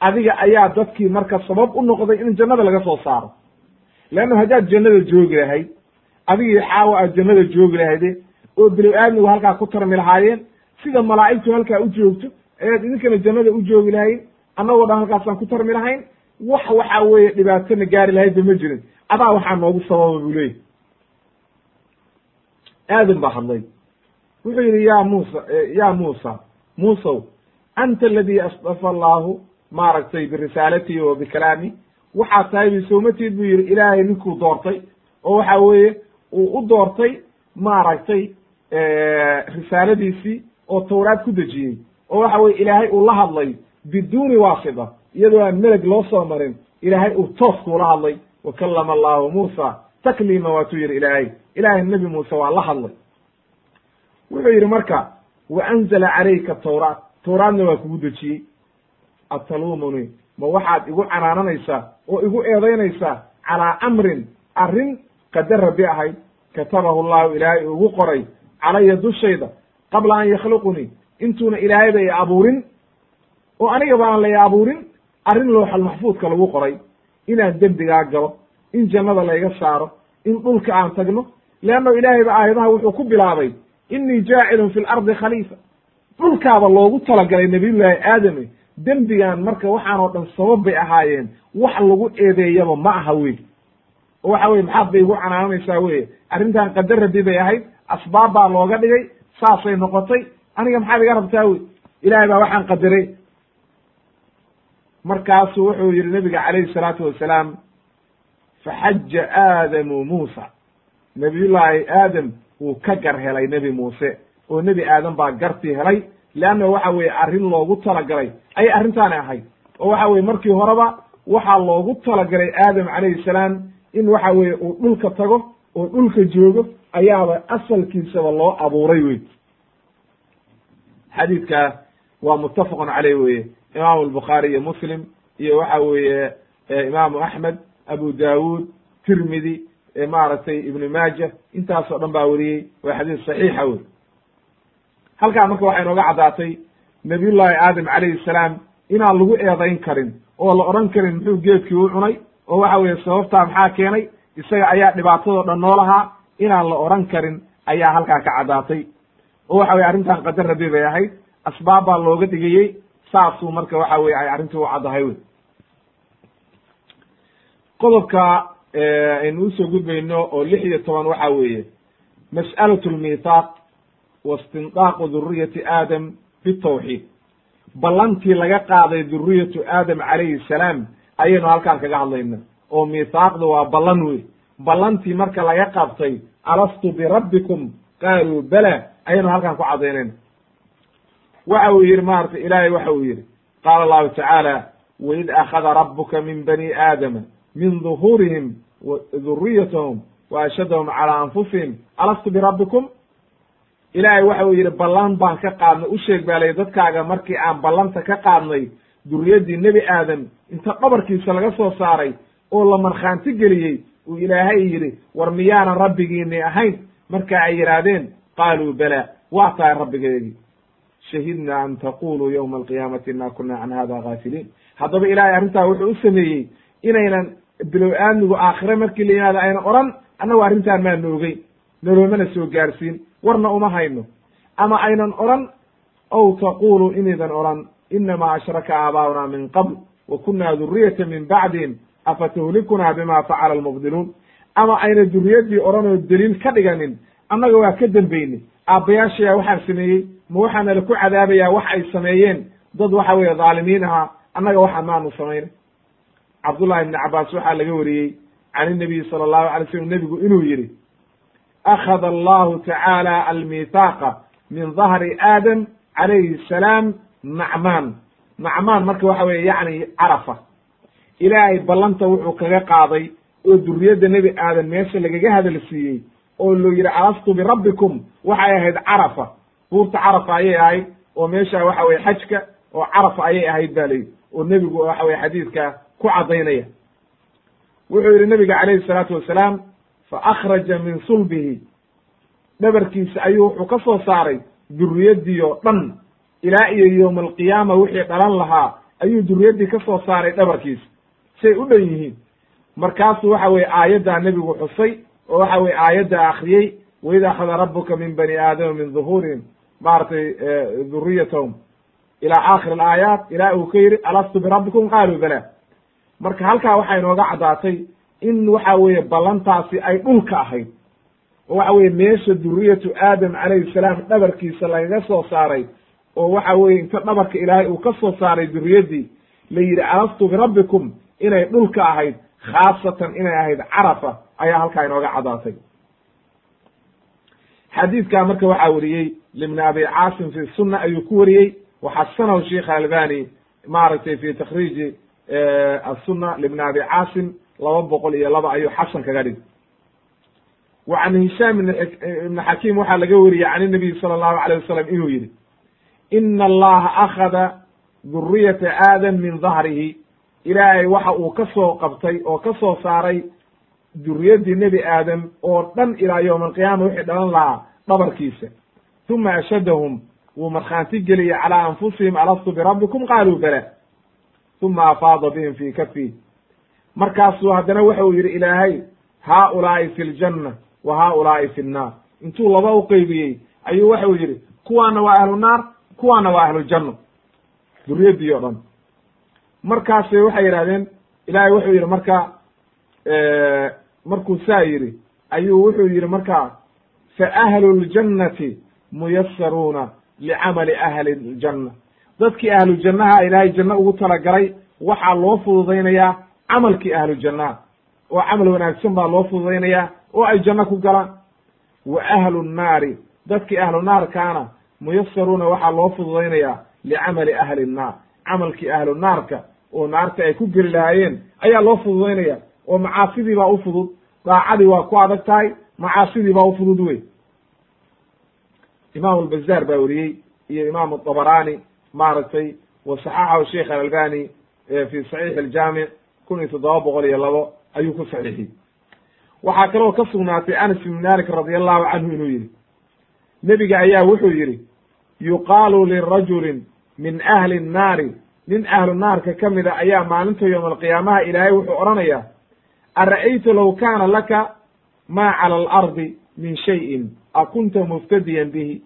Adiga ayaa dadkii marka sabab u noqday in jannada laga soo saaro. Leanna haddaad jannada joogi lahayd adigii xaawa aad jannada joogi lahayde oo bilow aadmigu halkaa ku tarmi lahaayeen sida malaa'igtu halkaa u joogto ayaad idinkana jannada u joogi lahayd annagoo dhan halkaasaan ku tarmi lahayn wax waxa weeye dhibaatona gaari lahaydba ma jirin. Adaa waxaa noogu sababa buu leeyahy aadam baa hadlay. Wuxuu yidhi ya muusa ya muusa muusow anta aladi asdafa allahu maaragtay birisaalatihi wa bikalaami waxaa tahay bi soomatid buu yidhi ilaahay ninkuu doortay. Oo waxa weeye uu u doortay maaragtay risaaladiisii oo tawraad ku dejiyey. Oo waxa weye ilaahay uu la hadlay biduuni waasita iyadoo aan meleg loo soo marin ilaahay uu toos kuula hadlay. Wa kallama allahu muusa takliima waatuu yidhi ilaahay. Ilaahay nebi muuse waa la hadlay. Wuxuu yidhi marka wa anzala calayka tawraat tawraadna waa kugu dejiyey atalumuni ma waxaad igu canaananaysaa oo igu eedaynaysaa calaa amrin arrin qadar rabbi ahayd katabahu llahu ilaahay ugu qoray. Calaya dushayda. Qabla an yakhluqunii intuuna ilaahayba i abuurin. Oo aniga baan la i abuurin arrin looxal maxfuudka lagu qoray. Inaan dembigaa galo in jannada layga saaro in dhulka aan tagno. Leanno ilaahay ba aayadaha wuxuu ku bilaabay innii jaacilun fi lardi khaliifa dhulkaaba loogu talagalay nabiyullaahi aadame dembigan marka waxaan oo dhan sabab bay ahaayeen. Wax lagu eedeeyaba ma aha wey oo waxa weye maxaad bay igu canaananaysaa weye arrintan qadar rabbi bay ahayd asbaab baa looga dhigay saasay noqotay. Aniga maxaad iga rabtaa wey ilaahay baa waxaan qadaray. Markaasu wuxuu yihi nabiga calayhi salaatu wasalaam faxaja aadamu muusa. Nabiyullaahi aadam wuu ka gar helay nebi muuse oo nebi aadam baa gartii helay leanna waxa weye arrin loogu talagalay. Ayay arrintaani ahayd. Oo waxa weye markii horeba waxaa loogu talagalay aadam calayhi salaam in waxa weye uu dhulka tago oo dhulka joogo ayaaba asalkiisaba loo abuuray wey xadiidka waa muttafaqun caleyh weye imaamu albukhaari iyo muslim iyo waxa weeye imaamu axmed abu daawud tirmidi maaragtay ibnu maaja intaasoo dhan baa weriyey waa xadiis saxiixa wey halkaa marka waxay inooga caddaatay nabiyullaahi aadam calayhi salaam inaan lagu eedayn karin oo la odhan karin muxuu geedkii u cunay? Oo waxa weeye sababtaa maxaa keenay? Isaga ayaa dhibaatadoo dhan noo lahaa inaan la odhan karin ayaa halkaa ka caddaatay. Oo waxa weye arrintan qadar rabbi bay ahayd asbaab baa looga dhigayey saasuu marka waxa weye ay arrintii u caddahay wey. Qodobka aynu u soo gudbayno oo lix iyo toban waxa weeye mas'alatu lmithaaq wa istindaaqu duriyati aadam bitawxiid ballantii laga qaaday duriyatu aadam calayhi salaam ayaynu halkaan kaga hadlayna oo mithaaqdu waa ballan wey ballantii marka laga qabtay alastu birabbikum qaaluu bala ayaynu halkaan ku cadaynayna waxa uu yihi maarata ilaahay waxa uu yihi qaala allahu tacaala waid akhada rabuka min bani aadama min duhuurihim duriyatahum wa ashhadahum calaa anfusihim alastu birabbikum ilaahay waxa uu yidhi ballan baan ka qaadnay. U sheeg baa lay dadkaaga markii aan ballanta ka qaadnay duriyaddii nebi aadam inta dhabarkiisa laga soo saaray oo la markhaanti geliyey uu ilaahay yidhi war miyaanan rabbigiini ahayn? Marka ay yidhaahdeen qaaluu bala waa tahay rabbigeedii shahidna an taquluu yowma alqiyaamati inna kuna can hada gaafiliin haddaba ilaahay arrintaa wuxuu u sameeyey inaynan bilow aadmigu aakhire markii la yimaado aynan odhan annagu arrintaan maa noogey noloomana soo gaarsiin warna uma hayno. Ama aynan odhan ow taqulu inaydan odhan inamaa ashraka aabaa'una min qabl wa kunna duriyata min bacdihim afatuhlikunaa bima facala almubdiluun. Ama ayna duriyaddii odhan oo deliil ka dhiganin annaga waa ka dembeyne aabbayaashayaa waxaan sameeyey ma waxaana laku cadaabayaa wax ay sameeyeen? Dad waxa weeye dhaalimiin ahaa annaga waxa maanu samaynay cabdullahi ibni cabaas waxaa laga wariyey can inabiyi sala allahu alay slam nebigu inuu yihi akhada allahu tacaala almithaaqa min dahri aadam calayhi salaam nacmaan nacmaan marka waxa weye yacni carafa. Ilaahay ballanta wuxuu kaga qaaday oo duriyadda nebi aadam meesha lagaga hadal siiyey oo loo yidhi alastu birabbikum waxay ahayd carafa. Buurta carafa ayay ahayd oo meesha waxa weye xajka oo carafa ayay ahayd ba layidhi. Oo nebigu waxa weye xadiidka ku caddaynaya. Wuxuu yihi nebiga calayhi salaatu wasalaam fa akhraja min sulbihi dhabarkiisa ayuu wuxuu ka soo saaray duriyaddii oo dhan. Ilaa iyo yowma alqiyaama wixii dhalan lahaa ayuu duriyaddii ka soo saaray dhabarkiisa say u dhan yihiin. Markaasuu waxa weye aayaddaa nebigu xusay oo waxa weye aayadda akriyey waid akhada rabuka min bani aadama min duhuurihim maaragtay duriyatahum ila aakhir alaayaat ilaa uu ka yidhi alastu birabbikum qaaluu bala marka halkaa waxaa inooga caddaatay in waxa weeye ballantaasi ay dhulka ahayd. Oo waxa weye meesha duriyatu aadam calayhi salaam dhabarkiisa lagaga soo saaray oo waxa weye inta dhabarka ilaahay uu ka soo saaray duriyaddii la yidhi alastu birabbikum inay dhulka ahayd khaasatan inay ahayd carafa ayaa halkaa inooga caddaatay xadiidkaa marka waxaa weriyey libni abi caasim fi sunna ayuu ku wariyey waxasanahu sheikh albani maaragtay fi takhriiji asuna libni abi caasim laba boqol iyo laba ayuu xasan kaga dhig wa can hishaam ibni xakiim waxaa laga wariyey can inabiy sala allahu alayh wasalam inuu yidhi ina allaha akhada duriyata aadam min dahrihi ilaahay waxa uu ka soo qabtay oo ka soo saaray duriyaddii nebi aadam oo dhan ilaa yowma alqiyaama wixii dhalan lahaa dhabarkiisa. Uma ashadahum wuu markhaanti geliyey calaa anfusihim alastu birabbikum qaaluu bala. Uma afaada bihim fii kafi markaasuu haddana waxa uu yidhi ilaahay haaulaa'i fi ljanna wa haaulaa'i fi nnaar intuu laba u qeybiyey ayuu waxa uu yidhi kuwaana waa ahlu naar kuwaana waa ahlujanno duriyaddii o dhan. Markaasay waxay yidhahdeen ilaahay wuxuu yidhi marka markuu saa yidhi ayuu wuxuu yidhi markaa fa ahlu ljannati muyasaruuna licamali ahli ljanna dadkii ahlu jannaha ilaahay janno ugu talagalay waxaa loo fududaynayaa camalkii ahlu jannaha oo camal wanaagsan baa loo fududaynayaa oo ay janno ku galaan. Wa ahlu nnaari dadkii ahlu naarkaana muyasaruuna waxaa loo fududaynayaa licamali ahli nnaar camalkii ahlu naarka oo naarta ay ku geli lahaayeen ayaa loo fududaynaya oo macaasidii baa u fudud daacadii waa ku adag tahay macaasidii baa u fudud wey imaam albazaar baa weriyey iyo imaam abarani maaragtay wa saxaxahu sheikh alalbani fi saxiix aljaamic kun iyo toddoba boqol iyo labo ayuu ku saxiixiyey waxaa kaloo ka sugnaatay anas ibn malik radi allahu canhu inuu yihi nebiga ayaa wuxuu yidhi yuqaalu lirajulin min ahli nnaari. Nin ahlu naarka ka mida ayaa maalinta yowma alqiyaamaha ilaahay wuxuu odhanayaa ara'ayta low kaana laka maa cala alardi min shayin akunta muftadiyan bihi?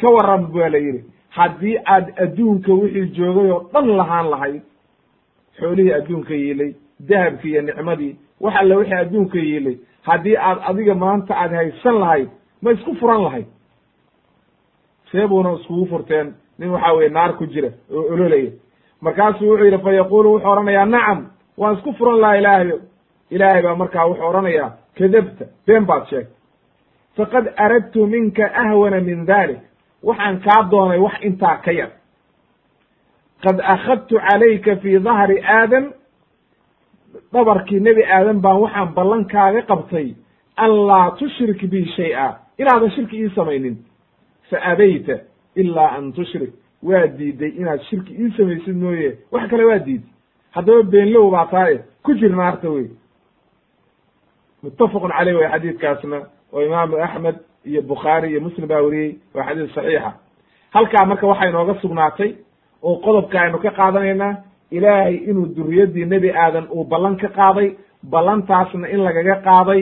Ka waran baa la yidhi haddii aad adduunka wixii joogay oo dhan lahaan lahayd xoolihii adduunka yiilay dahabkii iyo nicmadii wax alle wixii adduunka yiilay haddii aad adiga maanta aad haysan lahayd ma isku furan lahayd. See buuna iskugu furteen nin waxa weye naar ku jira oo ololaya. Markaasuu wuxuu yidhi fa yaquulu wuxuu odhanayaa nacam waan isku furan lahaa ilaahayo ilaahay baa markaa wuxuu odhanayaa kadabta been baad sheegtay. Faqad aradtu minka ahwana min dalik waxaan kaa doonay wax intaa ka yar. Qad akhadtu calayka fi dahri aadam dhabarkii nebi aadam baan waxaan ballan kaaga qabtay an laa tushrik bi shay-a. Inaadan shirki ii samaynin. Fa abayta ilaa an tushrik. Waa diiday inaad shirki ii samaysid mooye. Wax kale waa diiday haddaba beenlow baa taaye. Ku jir naarta wey muttafaqun caleyh way xadiidkaasna oo imaamu axmed iyo bukhaari iyo muslim baa weriyey waa xadiis saxiixa. Halkaa marka waxaa inooga sugnaatay oo qodobka aynu ka qaadanaynaa ilaahay inuu duriyaddii nebi aadan uu ballan ka qaaday ballantaasna in lagaga qaaday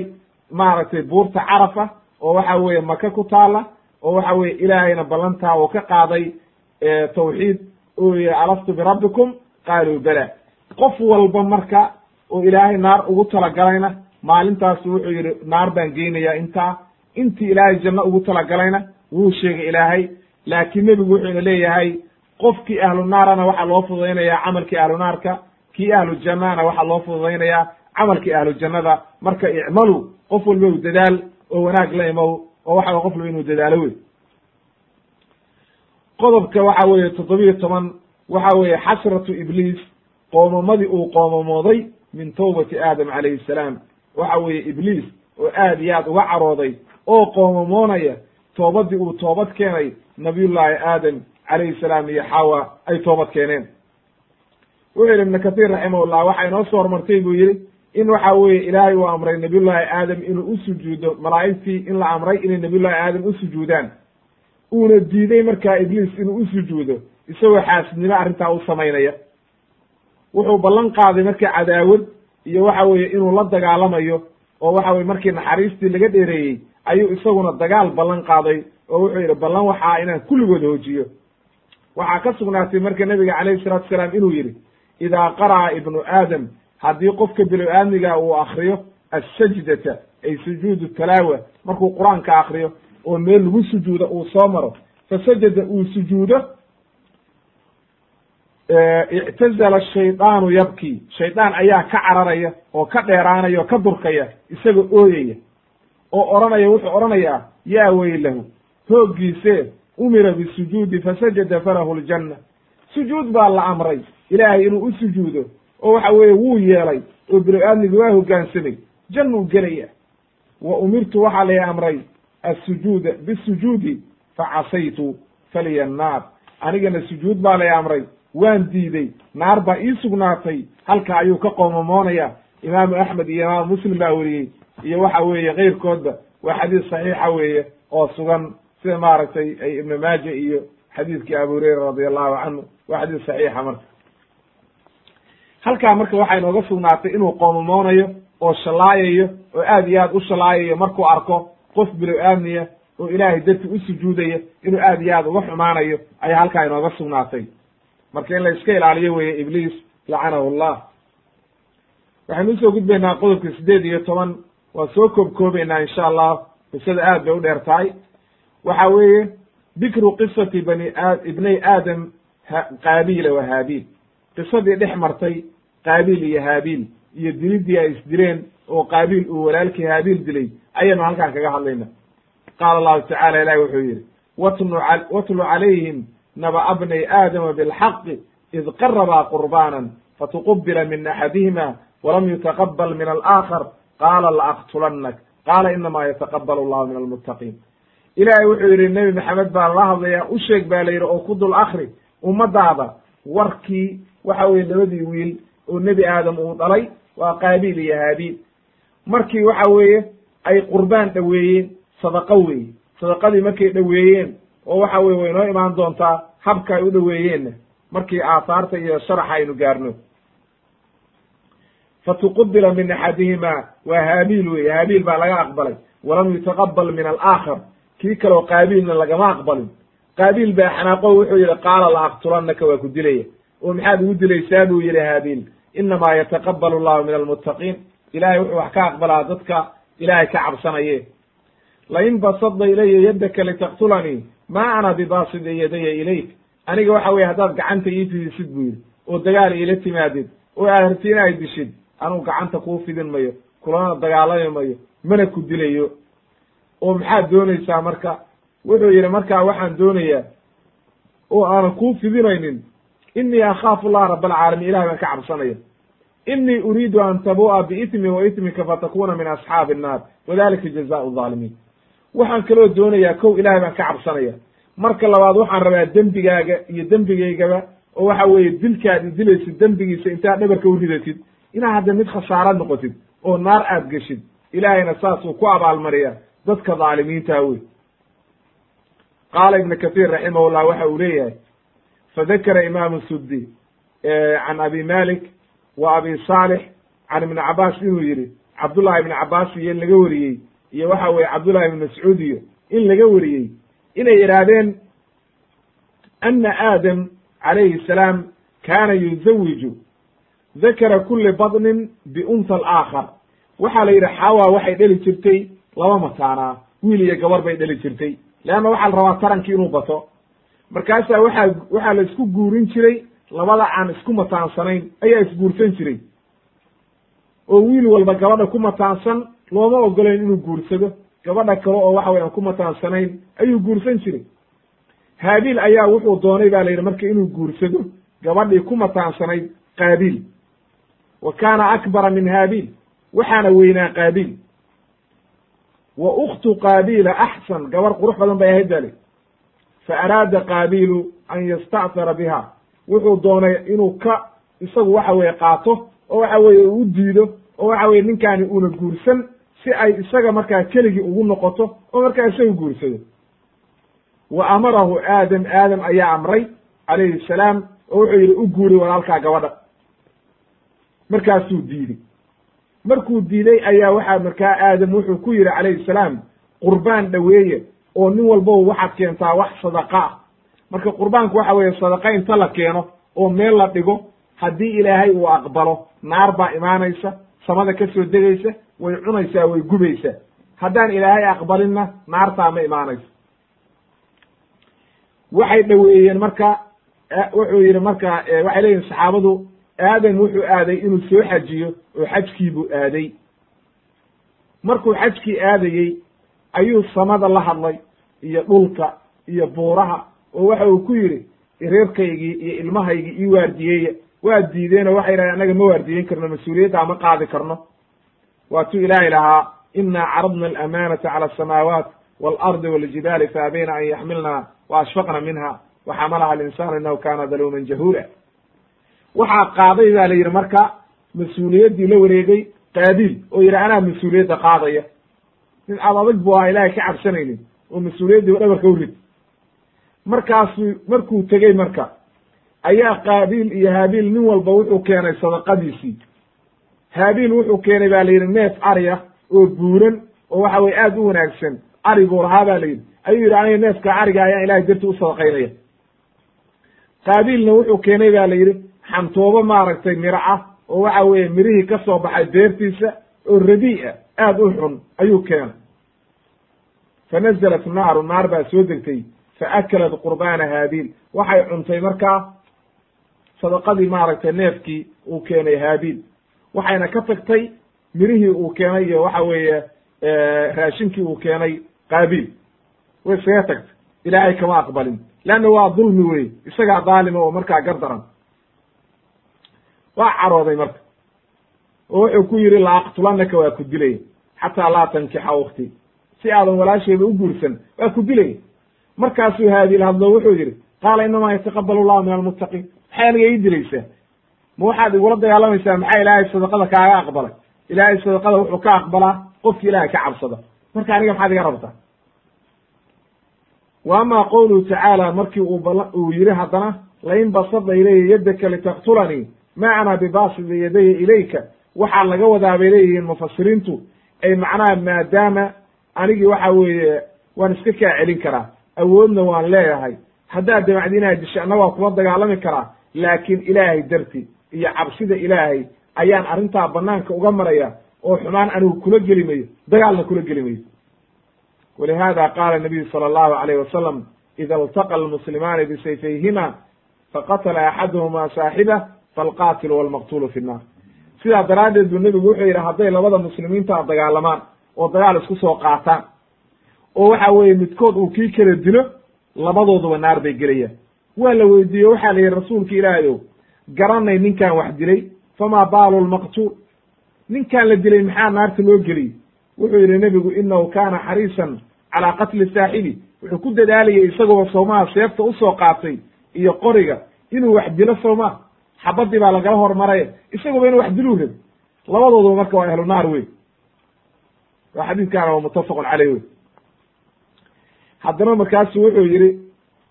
maaragtay buurta carafa oo waxa weeye maka ku taala oo waxa weye ilaahayna ballantaa uu ka qaaday tawxiid uu yihi alastu birabbikum qaaluu bala. Qof walba marka oo ilaahay naar ugu talagalayna maalintaasu wuxuu yidhi naar baan geynayaa intaa. Intii ilaahay janno ugu talagalayna wuu sheegay ilaahay laakiin nebigu wuxuuna leeyahay qofkii ahlu naarana waxaa loo fududaynayaa camalkii ahlu naarka kii ahlu jannana waxaa loo fududaynayaa camalkii ahlu jannada marka icmalu qof walba u dadaal oo wanaag la imow oo waxa qof walba inuu dadaalo wey qodobka waxa weeye toddobiyo toban waxa weeye xasratu ibliis qoomamadii uu qoomamooday min towbati aadam calayhi salaam. Waxa weeye ibliis oo aad iyo aad uga carooday oo qoomamoonaya toobadii uu toobad keenay nabiyullaahi aadam calayhi salaam iyo xawa ay toobad keeneen. Wuxuu yidhi ibnu kathiir raximahullah waxaa inoo soo hormartay buu yidhi in waxa weeye ilaahay uu amray nabiyullaahi aadam inuu u sujuudo malaa'igtii in la amray inay nabiyullahi aadam u sujuudaan. Uuna diiday markaa ibliis inuu u sujuudo isagoo xaasidnimo arrintaa u samaynaya. Wuxuu ballan qaaday marka cadaawad iyo waxa weeye inuu la dagaalamayo oo waxa weye markii naxariistii laga dheereeyey ayuu isaguna dagaal ballan qaaday oo wuxuu yidhi ballan waxaa inaan kulligood hoojiyo waxaa ka sugnaatay marka nebiga calayhi salatu salaam inuu yidhi idaa qara'a ibnu aadam haddii qofka bilo-aadmiga uu akriyo assajdata ay sujuudu talaawa markuu qur'aanka akriyo oo meel lagu sujuudo uu soo maro fasajada uu sujuudo ictazala shaydaanu yabkii shaydaan ayaa ka cararaya oo ka dheeraanaya oo ka durkaya isagoo ooyaya. Oo odhanaya wuxuu odhanayaa yaa weylahu hooggiisee umira bisujuudi fasajada falahu ljanna sujuud baa la amray. Ilaahay inuu u sujuudo oo waxa weeye wuu yeelay oo bini aadmigu waa hoggaansamay jannuu gelaya. Wa umirtu waxaa lay amray assujuuda bisujuudi facasaytu faliya annaar anigana sujuud baa lay amray waan diiday naar baa ii sugnaatay halka ayuu ka qoomamoonaya imaamu axmed iyo imaamu muslim baa weriyey iyo waxa weeye keyrkoodba waa xadiis saxiixa weeye oo sugan sida maaragtay ay ibnu maaja iyo xadiidkii abu hureyra radi allahu canhu waa xadiis saxiixa marka. Halkaa marka waxaa inooga sugnaatay inuu qoomamoonayo oo shalaayayo oo aad iyo aad u shalaayayo markuu arko qof bilow aadmiya oo ilaahay darti u sujuudaya inuu aad iyo aad uga xumaanayo ayaa halkaa inooga sugnaatay. Marka in la iska ilaaliyo weeye ibliis lacanahu llah waxaynu u soo gudbaynaa qodobka siddeed iyo toban waan soo koobkoobaynaa insha allah qisada aad bay u dheer tahay waxa weeye dikru qisati bani ibnay aadam qaabiila wa haabiil qisadii dhex martay qaabiil iyo haabiil iyo dilidii ay isdileen oo qaabiil uu walaalkii haabiil dilay ayaynu halkaan kaga hadlayna. Qaala allahu tacala ilahi wuxuu yidhi watlu calayhim naba'a bnay aadama bilxaqi id qarabaa qurbaanan fatuqubila min axadihima walam yutaqabal min alaakhar qaala laaqtulannak qaala inamaa yataqabalu allahu min almuttaqiin ilaahay wuxuu yidhi nebi maxamed baa la hadlaya u sheeg baa la yidhi oo ku dul akri ummadaada warkii waxa weye labadii wiil oo nebi aadam uu dhalay waa qaabiil iyo haabiil markii waxa weeye ay qurbaan dhoweeyeen sadaqo weeye. Sadaqadii markay dhoweeyeen oo waxa weye way noo imaan doontaa habka ay u dhoweeyeenna markii aahaarta iyo sharaxa aynu gaarno. Fatuqubila min axadihima waa haabiil weye haabiil baa laga aqbalay. Walam yutaqabal min alaakhar kii kaleo qaabiilna lagama aqbalin. Qaabiil baa xanaaqo wuxuu yihi qaala la aqtulannaka waa ku dilaya. Oo maxaad ugu dilaysaa buu yihi haabiil inamaa yataqabalu llahu min almuttaqiin. Ilahay wuxuu wax ka aqbalaa dadka ilahay ka cabsanaye lain basada ilaya yaddaka litaqtulanii ma ana bibasidi yadaya ilayk. Aniga waxa weye haddaad gacanta ii fidisid buu yidhi oo dagaal iila timaadid oo aad harti inaad dishid anuu gacanta kuu fidin mayo kulana dagaalami mayo mana ku dilayo oo maxaad doonaysaa marka? Wuxuu yidhi markaa waxaan doonayaa oo aanan kuu fidinaynin inii akhaafu llaha rab alcaalamiin ilahay baan ka cabsanaya. Inii uriidu an tabu'a biitmi wa itmika fatakuna min asxaabi annaar wadalika jazaau zaalimiin waxaan kaloo doonayaa kow ilahay baan ka cabsanaya. Marka labaad waxaan rabaa dembigaaga iyo dembigaygaba oo waxa weeye dilkaad i dilaysid dembigiisa intaad dhabarka u ridatid inaad hadda mid khasaaro noqotid oo naar aad geshid ilaahayna saasuu ku abaalmariya dadka dhaalimiinta wey qaala ibnu kathiir raximahullah waxa uu leeyahay fadakara imaamu suddi can abi malik wa abi saalix can ibni cabaas inuu yidhi cabdullahi ibni cabaas iyo in laga wariyey iyo waxa weye cabdullahi ibni mascuud iyo in laga wariyey inay idhaahdeen ana aadam calayhi salaam kaana yuzawiju dakara kuli badnin biunta alaakhar waxaa la yidhi xawa waxay dheli jirtay laba mataanaa wiil iyo gabar bay dheli jirtay. Leanna waxaa la rabaa tarankii inuu bato. Markaasaa waxaa waxaa la isku guurin jiray labada aan isku mataansanayn ayaa isguursan jiray. Oo wiil walba gabadha ku mataansan looma ogolayn inuu guursado. Gabadha kale oo waxa weye aan ku mataansanayn ayuu guursan jiray. Haabiil ayaa wuxuu doonay ba la yidhi marka inuu guursado gabadhii ku mataansanayd qaabiil wa kaana akbara min haabiil waxaana weynaa qaabiil wa ukhtu qaabiila axsan gabar qurux badan bay ahayd bali fa araada qaabiilu an yastactara biha. Wuxuu doonay inuu ka isagu waxa weye qaato oo waxa weye uu u diido oo waxa weye ninkaani uuna guursan si ay isaga markaa keligii ugu noqoto oo markaa isaga guursado. Wa amarahu aadam aadam ayaa amray calayhi salaam oo wuxuu yidhi u guuri walaalkaa gabadha. Markaasuu diiday markuu diiday ayaa waxaa markaa aadam wuxuu ku yidhi calayhi salaam qurbaan dhoweeye oo nin walbow waxaad keentaa wax sadaqa ah. Marka qurbaanku waxa weeye sadaqa inta la keeno oo meel la dhigo haddii ilaahay uu aqbalo naar baa imaanaysa samada ka soo degaysa way cunaysaa way gubaysaa. Haddaan ilaahay aqbalinna naartaa ma imaanayso waxay dhoweeyeen marka wuxuu yidhi marka waxay leeyihiin saxaabadu aadam wuxuu aaday inuu soo xajiyo oo xajkiibuu aaday. Markuu xajkii aadayey ayuu samada la hadlay iyo dhulka iyo buuraha oo waxa uu ku yidhi reerkaygii iyo ilmahaygii ii waardiyeeya waa diideenoo waxay yidhahdeen annaga ma waardiyeyn karno mas'uuliyaddaa ma qaadi karno. Waatuu ilaahay lahaa ina caradna alamanata cala asamaawaat waalardi waljibaali faabayna an yaxmilna wa ashfaqna minha waxamalaha alinsanu inahu kana daluuman jahuula waxaa qaaday ba la yidhi marka mas'uuliyaddii la wareegay qaabiil oo yidhi anaa mas'uuliyadda qaadaya. Nin aad adag bu aha ilahay ka cabsanaynin oo mas'uuliyaddii dhabarka u rid markaasu markuu tegey marka ayaa qaabiil iyo haabiil nin walba wuxuu keenay sadaqadiisii. Haabiil wuxuu keenay ba la yidhi neef ariya oo buuran oo waxa weye aad u wanaagsan ariguu lahaa ba la yidhi. Ayuu yidhi aniga neefka ariga ayaan ilahay darti u sadaqaynaya. Qaabiilna wuxuu keenay ba la yidhi xantoobo maaragtay miro ah oo waxa weeye mirihii ka soo baxay beertiisa oo radii'a aad u xun ayuu keenay. Fa nazalat naaru naar baa soo degtay fa akalat qurbaana haabiil waxay cuntay markaa sadaqadii maaragtay neefkii uu keenay haabiil waxayna ka tagtay mirihii uu keenay iyo waxa weeye raashinkii uu keenay qaabiil way iskaga tagtay. Ilaahay kama aqbalin. Leanna waa dulmi wey isagaa daalima oo markaa gardaran waa carooday marka. Oo wuxuu ku yidhi la aqtulanaka waa ku dilaya xataa laa tankixa wakti si aadan walaasheeda u guursan waa ku dilaya markaasuu haabiil hadlo wuxuu yidhi qaala inamaa yataqabalu llahu min almuttaqiin maxay aniga ii dilaysaa ma waxaad igula dagaalamaysaa maxaa ilaahay sadaqada kaaga aqbalay? Ilaahay sadaqada wuxuu ka aqbalaa qofki ilahay ka cabsada. Marka aniga maxaad iga rabtaa? Wa ama qowluhu tacaala markii uu uu yidhi haddana lain basada ilaya yaddaka litaktulanii ma ana bibasidi yadaya ilayka. Waxaa laga wadaa bay leeyihiin mufasiriintu ay macnaha maadaama anigii waxa weeye waan iska kaa celin karaa. Awoodna waan leeyahay. Haddaad disho anna waa kula dagaalami karaa. Laakiin ilaahay darti iyo cabsida ilaahay ayaan arrintaa banaanka uga maraya oo xumaan anigu kula geli mayo. Dagaalna kula geli mayo. Walihada qaala nabiyu sala allahu alayh wasalam ida iltaqa almuslimaani bisayfayhima faqatala axaduhuma saaxibah falqaatilu walmaqtulu fi nnaar sidaa daraaddeed buu nebigu wuxuu yidhi hadday labada muslimiinta dagaalamaan oo dagaal isku soo qaataan. oo waxa weeye midkood uu kii kala dilo labadooduba naar bay gelayaan. Waa la weydiiye waxaa la yidhi rasuulka ilaahay o garanay ninkaan wax dilay famaa baalu lmaqtuul ninkaan la dilay maxaa naarta loo geliyey? Wuxuu yidhi nebigu inahu kaana xariisan calaa qatli saaxibi. Wuxuu ku dadaalayay isagoo soomaha seefta u soo qaatay iyo qoriga inuu wax dilo soomaa xabadii baa lagala hormaraya isaguba inuu wax diluu rabi labadooduba marka waa ahlu naar wey waa xadiidkaana waa muttafaqun caleyh wey haddana markaasu wuxuu yidhi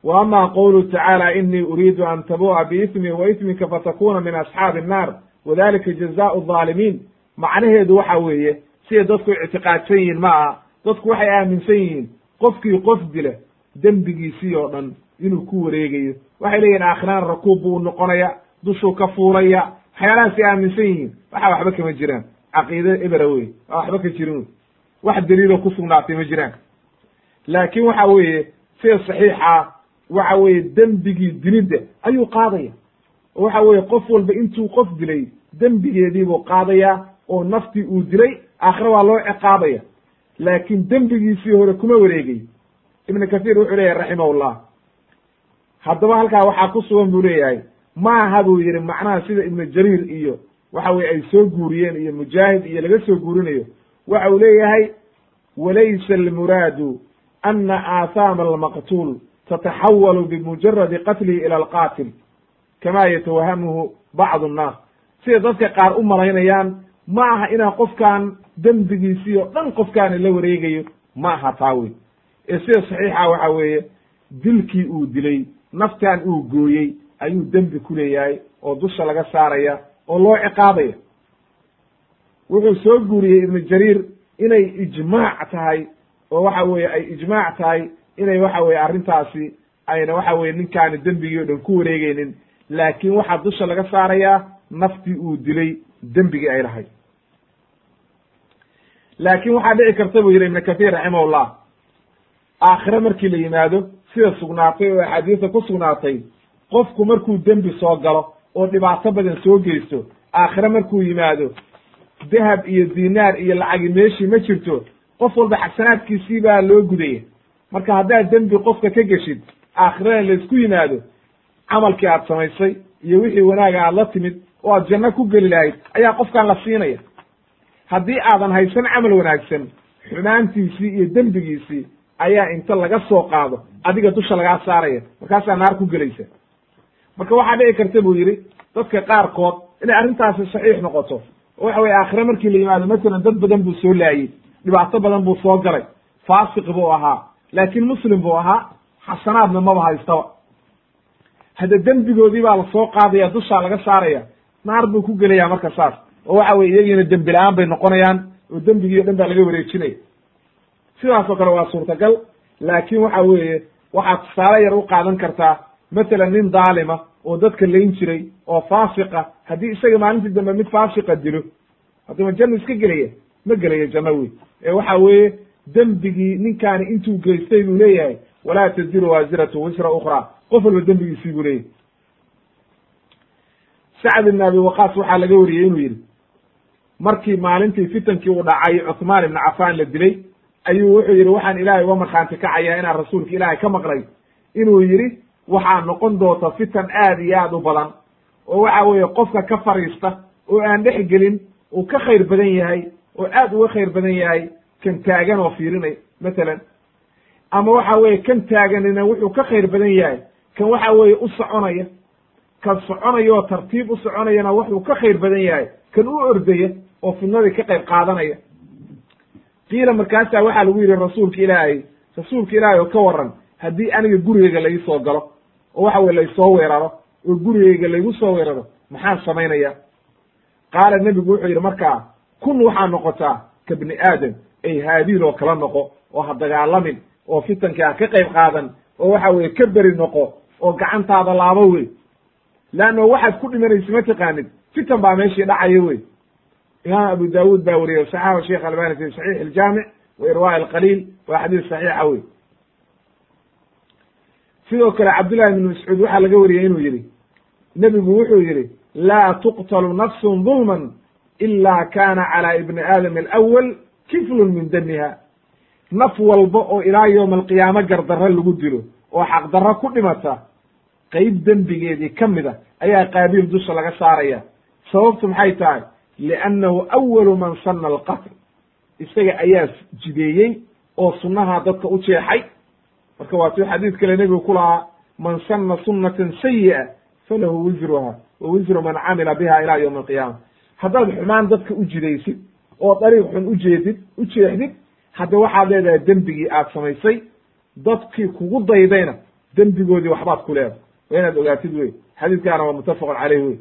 wa ama qowluhu tacaala inii uriidu an tabu'a biismi wa fatakuna min asxaabi annaar wadalika jazaau alظaalimiin macnaheedu waxa weeye siday dadku ictiqaadsan yihiin ma aha. Dadku waxay aaminsan yihiin qofkii qof dila dembigiisii oo dhan inuu ku wareegayo. Waxay leeyihiin aakhiraan rakuub buu noqonaya dushuu ka fuulaya waxyaalahaasay aaminsan yihiin. Waxa waxba kama jiraan. Caqiide ebera wey waa waxba ka jirin wey wax daliiloo ku sugnaatay ma jiraan. Laakiin waxa weeye sida saxiixa waxa weeye dembigii dilidda ayuu qaadaya oo waxa weeye qof walba intuu qof dilay dembigeediibuu qaadayaa oo naftii uu dilay aakhire waa loo ciqaabaya. Laakiin dembigiisii hore kuma wareegay. Ibnu kathiir wuxuu leeyahay raximahullah. Haddaba halkaa waxaa ku sugan buu leeyahay ma aha buu yidhi macnaha sida ibnu jariir iyo waxa weye ay soo guuriyeen iyo mujaahid iyo laga soo guurinayo waxa uu leeyahay walaysa almuraadu ana aathaama almaqtuul tataxawalu bimujaradi qatlihi ila alqaatil kama yatawahamuhu bacdu nnaas sida dadka qaar u malaynayaan ma aha inaan qofkaan dembigiisii oo dhan qofkaani la wareegayo ma aha taa wey ee sida saxiixa waxa weeye dilkii uu dilay naftan uu gooyey ayuu dembi ku leeyahay oo dusha laga saaraya oo loo ciqaabaya. Wuxuu soo guuriyey ibnu jariir inay ijmaac tahay oo waxa weeye ay ijmaac tahay inay waxa weye arrintaasi ayna waxa weye ninkaani dembigii o dhan ku wareegeynin laakiin waxaa dusha laga saarayaa naftii uu dilay dembigii ay lahayd. Laakiin waxaa dhici karta buu yidhi ibnu kathiir raximahullah aakhire markii la yimaado sida sugnaatay oo axaadiista ku sugnaatay qofku markuu dembi soo galo oo dhibaato badan soo geysto aakhire markuu yimaado dahab iyo dinaar iyo lacagi meeshii ma jirto qof walba xasanaadkiisii baa loo gudaya marka haddaad dembi qofka ka geshid aakhirada laysku yimaado camalkii aad samaysay iyo wixii wanaaga aad la timid oo aad janno ku geli lahayd ayaa qofkan la siinaya. Haddii aadan haysan camal wanaagsan xumaantiisii iyo dembigiisii ayaa inta laga soo qaado adiga dusha lagaa saaraya markaasaa naar ku gelaysa marka waxaa dhici karta buu yidhi dadka qaarkood inay arrintaasi saxiix noqoto. Oo waxa weye aakhire markii la yimaado masalan dad badan buu soo laayey dhibaato badan buu soo galay faasiq buu ahaa laakiin muslim buu ahaa xasanaadna maba haystaba hadda dembigoodii baa la soo qaadaya dushaa laga saaraya naar buu ku gelaya marka saas. Oo waxa weye iyagiina dembi la'aan bay noqonayaan oo dembigii o dhan baa laga wareejinaya sidaas oo kale waa suurtagal laakiin waxa weeye waxaad tusaale yar u qaadan kartaa matalan nin daalima oo dadka layn jiray oo faasiqa haddii isaga maalintii dambe mid faasiqa dilo haddama janno iska gelaya ma gelaya janno wey ee waxa weeye dembigii ninkaani intuu geystay buu leeyahay walaa taziru waasiratu wisra ukraa qof walba dembigiisii buu leeyahay. Sacd ibn abi waqaas waxaa laga wariyey inuu yidhi markii maalintii fitankii uu dhacay cuthmaan ibn cafaan la dilay ayuu wuxuu yidhi waxaan ilaahay uga markhaanti kacayaa inaan rasuulka ilaahay ka maqlay inuu yidhi waxaa noqon doonta fitan aad iyo aad u badan oo waxa weeye qofka ka fariista oo aan dhex gelin uu ka khayr badan yahay oo aad uga khayr badan yahay kan taagan oo fiirinay matalan ama waxa weeye kan taaganina wuxuu ka khayr badan yahay kan waxa weeye u soconaya kan soconaya oo tartiib u soconayana wuxuu ka khayr badan yahay kan u ordaya oo fidnadii ka qayb qaadanaya. Qiila markaasaa waxaa lagu yidhi rasuulka ilaahay rasuulka ilaahay oo ka waran haddii aniga gurigeyga lai soo galo oo waxa weye laysoo weeraro oo gurigeyga laygu soo weeraro maxaan samaynaya qaala nebigu wuxuu yidhi markaa kun waxaa noqotaa ka bni aadam ay haabiil oo kala noqo oo ha dagaalamin oo fitankii ha ka qayb qaadan oo waxa weye ka beri noqo oo gacantaada laabo wey leanno waxaad ku dhimanaysa ma taqaanid fitan baa meeshii dhacaya wey imaam abu daawuud baa wariyey saxaxa sheekh albani fi saxiix iljaamic wa irwa alqaliil waa xadiis saxiixa wey sidoo kale cabdullahi ibn mascuud waxaa laga wariyey inuu yihi nebigu wuxuu yihi laa tuqtalu nafsun dulman ila kana cala ibni aadam alawal kiflun min damiha naf walba oo ilaa yowma alqiyaamo gardarro lagu dilo oo xaqdarro ku dhimata qeyb dembigeedii ka mid a ayaa qaabiil dusha laga saaraya. Sababtu maxay tahay? Liannahu awalu man sanna alqatl. Isaga ayaa jideeyey oo sunnaha dadka u jeexay marka waa tuu xadiid kale nebigu ku lahaa man sanna sunnatan sayi'a falahu wisruha wa wisru man camila biha ila yowmi alqiyaama haddaad xumaan dadka u jidaysid oo dariiq xun ujeedid u jeexdid hadda waxaad leedahay dembigii aad samaysay dadkii kugu daydayna dembigoodii waxbaad ku leedahay. Waa inaad ogaatid wey xadiidkaana waa muttafaqun caleyh wey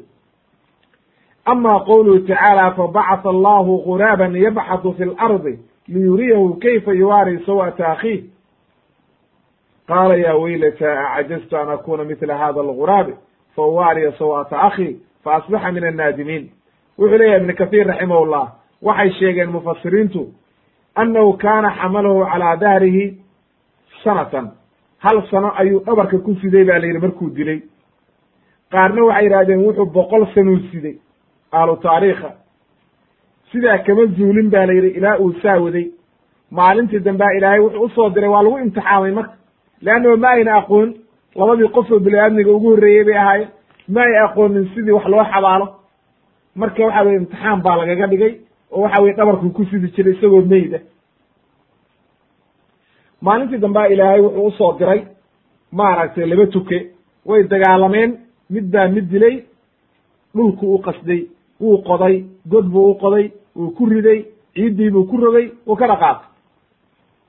ama qowluhu tacaala fabacatha allahu guraaban yabxathu fi lardi liyuriyahu kayfa yuwaari sawata akhiih qaala ya waylata acajaztu an akuna mila hada alguraabi fauwaariya sawata akhi faasbaxa min annaadimiin. Wuxuu leeyahay ibn kahiir raximah llah waxay sheegeen mufasiriintu annahu kaana xamalahu calaa dahrihi sanatan. Hal sano ayuu dhabarka ku siday ba la yidhi markuu dilay. Qaarna waxay yidhahdeen wuxuu boqol sanuu siday ahlu taariikha. Sidaa kama zuulin ba la yidhi ilaa uu saawaday maalintii dambea ilaahay wuxuu u soo diray waa lagu imtixaamay marka leannao ma ayna aqoon labadii qofoo bini-aadmiga ugu horreeyey bay ahaayeen ma ay aqoonin sidii wax loo xabaalo marka waxa weye imtixaan baa lagaga dhigay oo waxa weye dhabarku ku sidi jiray isagoo meyda maalintii dambea ilaahay wuxuu u soo diray maaragtay laba tuke way dagaalameen mid baa mid dilay dhulku u qasday wuu qoday god buu u qoday wuu ku riday ciiddii buu ku rogay wuu ka dhaqaaqay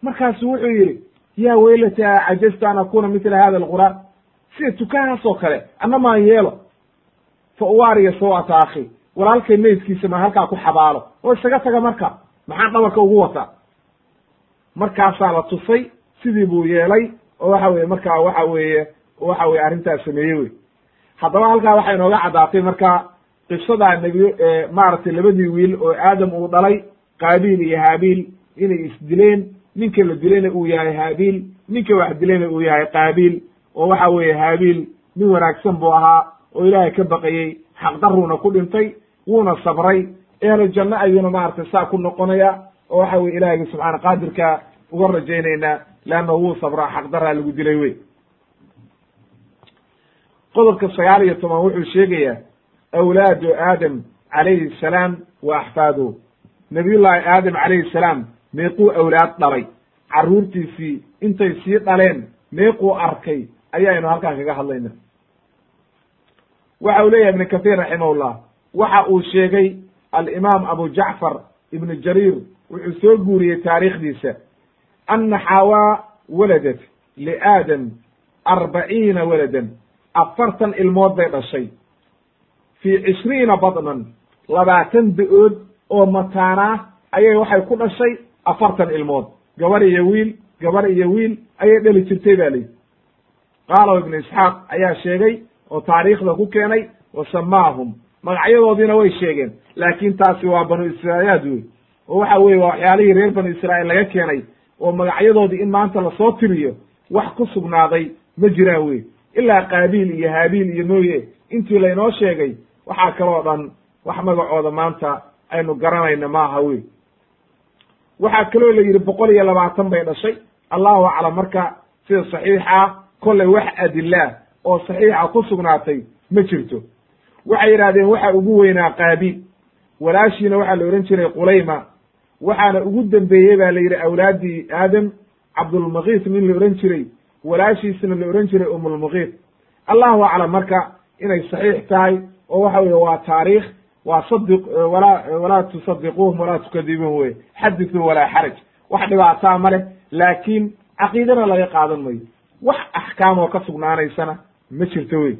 markaasu wuxuu yidhi yaa weylata cajaztu an akuna mila hada alqur'aan. Sida tukahaas oo kale anna maan yeelo. Fa uwaariya sawata akhi walaalkay meydkiisa ma halkaa ku xabaalo. Oo isaga taga marka. Maxaan dhabarka ugu wataa? Markaasaa la tusay sidii buu yeelay oo waxa weye markaa waxa weeye waxa weye arrintaas sameeyey wey. Haddaba halkaa waxay inooga caddaatay marka qisadaa nebiyo maaragtay labadii wiil oo aadam uu dhalay qaabiil iyo haabiil inay isdileen ninka la dilayna uu yahay haabiil ninka wax dilayna uu yahay qaabiil oo waxa weeye haabiil nin wanaagsan buu ahaa oo ilaahay ka baqayey xaqdaruuna ku dhintay wuuna sabray ehlu janno ayuuna maaragtay saa ku noqonaya oo waxa weye ilaahiyga subxaana qaadirka uga rajaynaynaa leanna wuu sabraa xaqdaraa lagu dilay wey. Qodobka sagaal iyo toban wuxuu sheegayaa awlaadu aadam calayhi salaam wa axfaaduhu nabiyullaahi aadam calayhi salaam meequu awlaad dhalay. Carruurtiisii intay sii dhaleen meequu arkay ayaaynu halkaan kaga hadlayna. Waxa uu leeyahay ibnu kathiir raximahullah waxa uu sheegay alimaam abu jacfar ibnu jariir wuxuu soo guuriyey taariikhdiisa ana xawaa waladat liaadam arbaciina waladan afartan ilmood bay dhashay. Fii cishriina badnan labaatan da'ood oo mataanaa ayay waxay ku dhashay afartan ilmood. Gabar iyo wiil gabar iyo wiil ayay dheli jirtay ba lihi qaala ibnu isxaaq ayaa sheegay oo taariikhda ku keenay wa samaahum. Magacyadoodiina way sheegeen laakiin taasi waa banu israa'iyaad wey oo waxa weye waa waxyaalihii reer banu israa'iil laga keenay oo magacyadoodii in maanta la soo tiriyo wax ku sugnaaday ma jiraan wey ilaa qaabiil iyo haabiil iyo mooye intii laynoo sheegay waxaa kaloo dhan wax magacooda maanta aynu garanayna maaha wey waxaa kaloo la yidhi boqol iyo labaatan bay dhashay. Allahu aclam marka sida saxiixa kollay wax adilaa oo saxiixa ku sugnaatay ma jirto. Waxay yidhahdeen waxa ugu weynaa qaabiil walaashiina waxaa la odhan jiray qulayma waxaana ugu dembeeyey baa la yidhi awlaaddii aadam cabdulmakiis nin la odhan jiray walaashiisna la odhan jiray umulmukiis allahu aclam marka inay saxiix tahay oo waxa weye waa taariikh waa sadi walaa walaa tusadiquuhum walaa tukadibuhum wey. Xadithuu walaa xaraj. Wax dhibaataa ma leh laakiin caqiidana laga qaadan mayo. Wax axkaam oo ka sugnaanaysana ma jirto wey.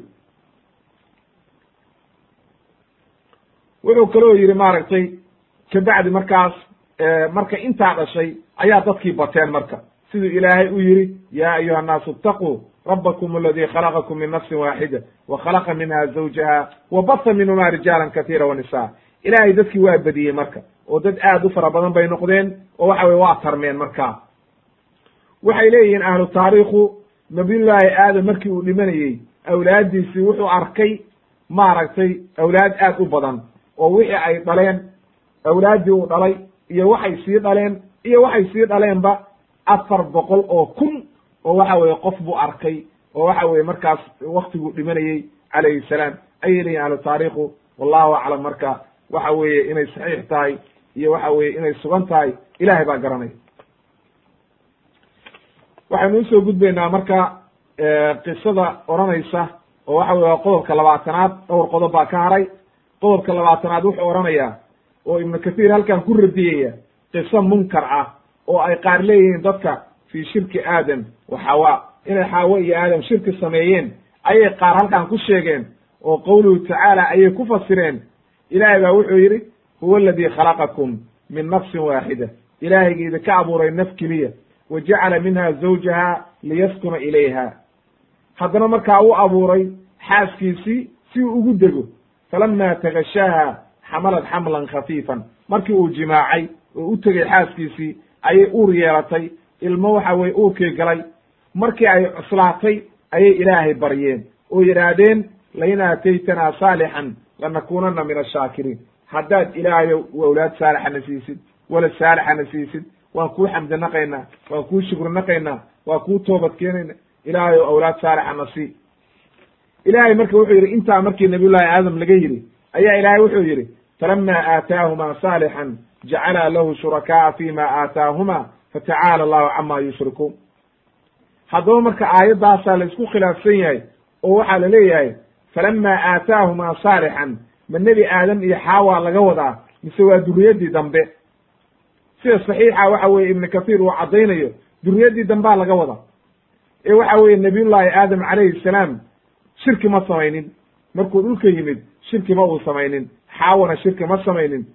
Wuxuu kaloo yidhi maaragtay kabacdi markaas marka intaa dhashay ayaa dadkii bateen marka. Siduu ilaahay u yidhi yaa ayuha annaasu itaquu aladii khalaqakum min nafsin waaxida wa khalaqa minha bata minhumaa rijaalan katiira wa nisaa ilaahay dadkii waa bediyey marka oo dad aad u fara badan bay noqdeen oo waxa weye waa tarmeen markaa waxay leeyihiin ahlu taariikhu nabiyullaahi aadam markii uu dhimanayey awlaaddiisii wuxuu arkay maaragtay awlaad aad u badan oo wixii ay dhaleen awlaaddii uu dhalay iyo waxay sii dhaleen iyo waxay sii dhaleenba afar boqol oo kun oo waxa weye qof buu arkay oo waxa weye markaas waktiguu dhimanayey calayhi salaam. Ayay leeyihiin ahlu taariikhu. Wallahu aclam marka waxa weeye inay saxiix tahay iyo waxa weye inay sugan tahay ilahay baa garanaya waxaynu u soo gudbaynaa marka qisada odhanaysa oo waxa weye qodobka labaatanaad. Dhowr qodob baa ka haray. Qodobka labaatanaad wuxuu odhanayaa oo ibnu kathiir halkan ku radiyaya qiso munkar ah oo ay qaar leeyihiin dadka fii shirki aadam xawa inay xaawo iyo aadam shirki sameeyeen ayay qaar halkan ku sheegeen oo qowluhu tacaala ayay ku fasireen. Ilaahay baa wuxuu yidhi huwa aladii khalaqakum min nafsin waaxida. Ilaahayga idinka abuuray naf keliya wa jacala minha zawjaha liyaskuna ilayha haddana markaa u abuuray xaaskiisii si uu ugu dego falama tagashaaha xamalat xamlan khafiifan markii uu jimaacay oo u tegey xaaskiisii ayay uur yeelatay. Ilmo waxa weye uurkii galay markii ay cuslaatay ayay ilaahay baryeen. Oo yidhaahdeen lain aataytanaa saalixan lanakunana min ashaakiriin haddaad ilaahayow awlaad saalixana siisid walad saalixana siisid waan kuu xamdi naqaynaa waan kuu shukri naqaynaa waa kuu toobad keenayna ilaahayow awlaad saalixana sii. Ilaahay marka wuxuu yidhi intaa markii nabiyullahi aadam laga yidhi ayaa ilaahay wuxuu yidhi falama aataahumaa saalixan jacala lahu shurakaaa fima aataahuma fatacaala allahu cama yushrikuun haddaba marka aayaddaasaa la isku khilaafsan yahay oo waxaa la leeyahay falama aataahumaa saalixan ma nebi aadam iyo xaawa laga wadaa mise waa duriyaddii dambe? Sida saxiixa waxa weye ibnu kathiir uu caddaynayo duriyaddii dambaa laga wadaa. Ee waxa weeye nabiyullaahi aadam calayhi salaam shirki ma samaynin. Markuu dhulka yimid shirki ma uu samaynin. Xaawana shirki ma samaynin.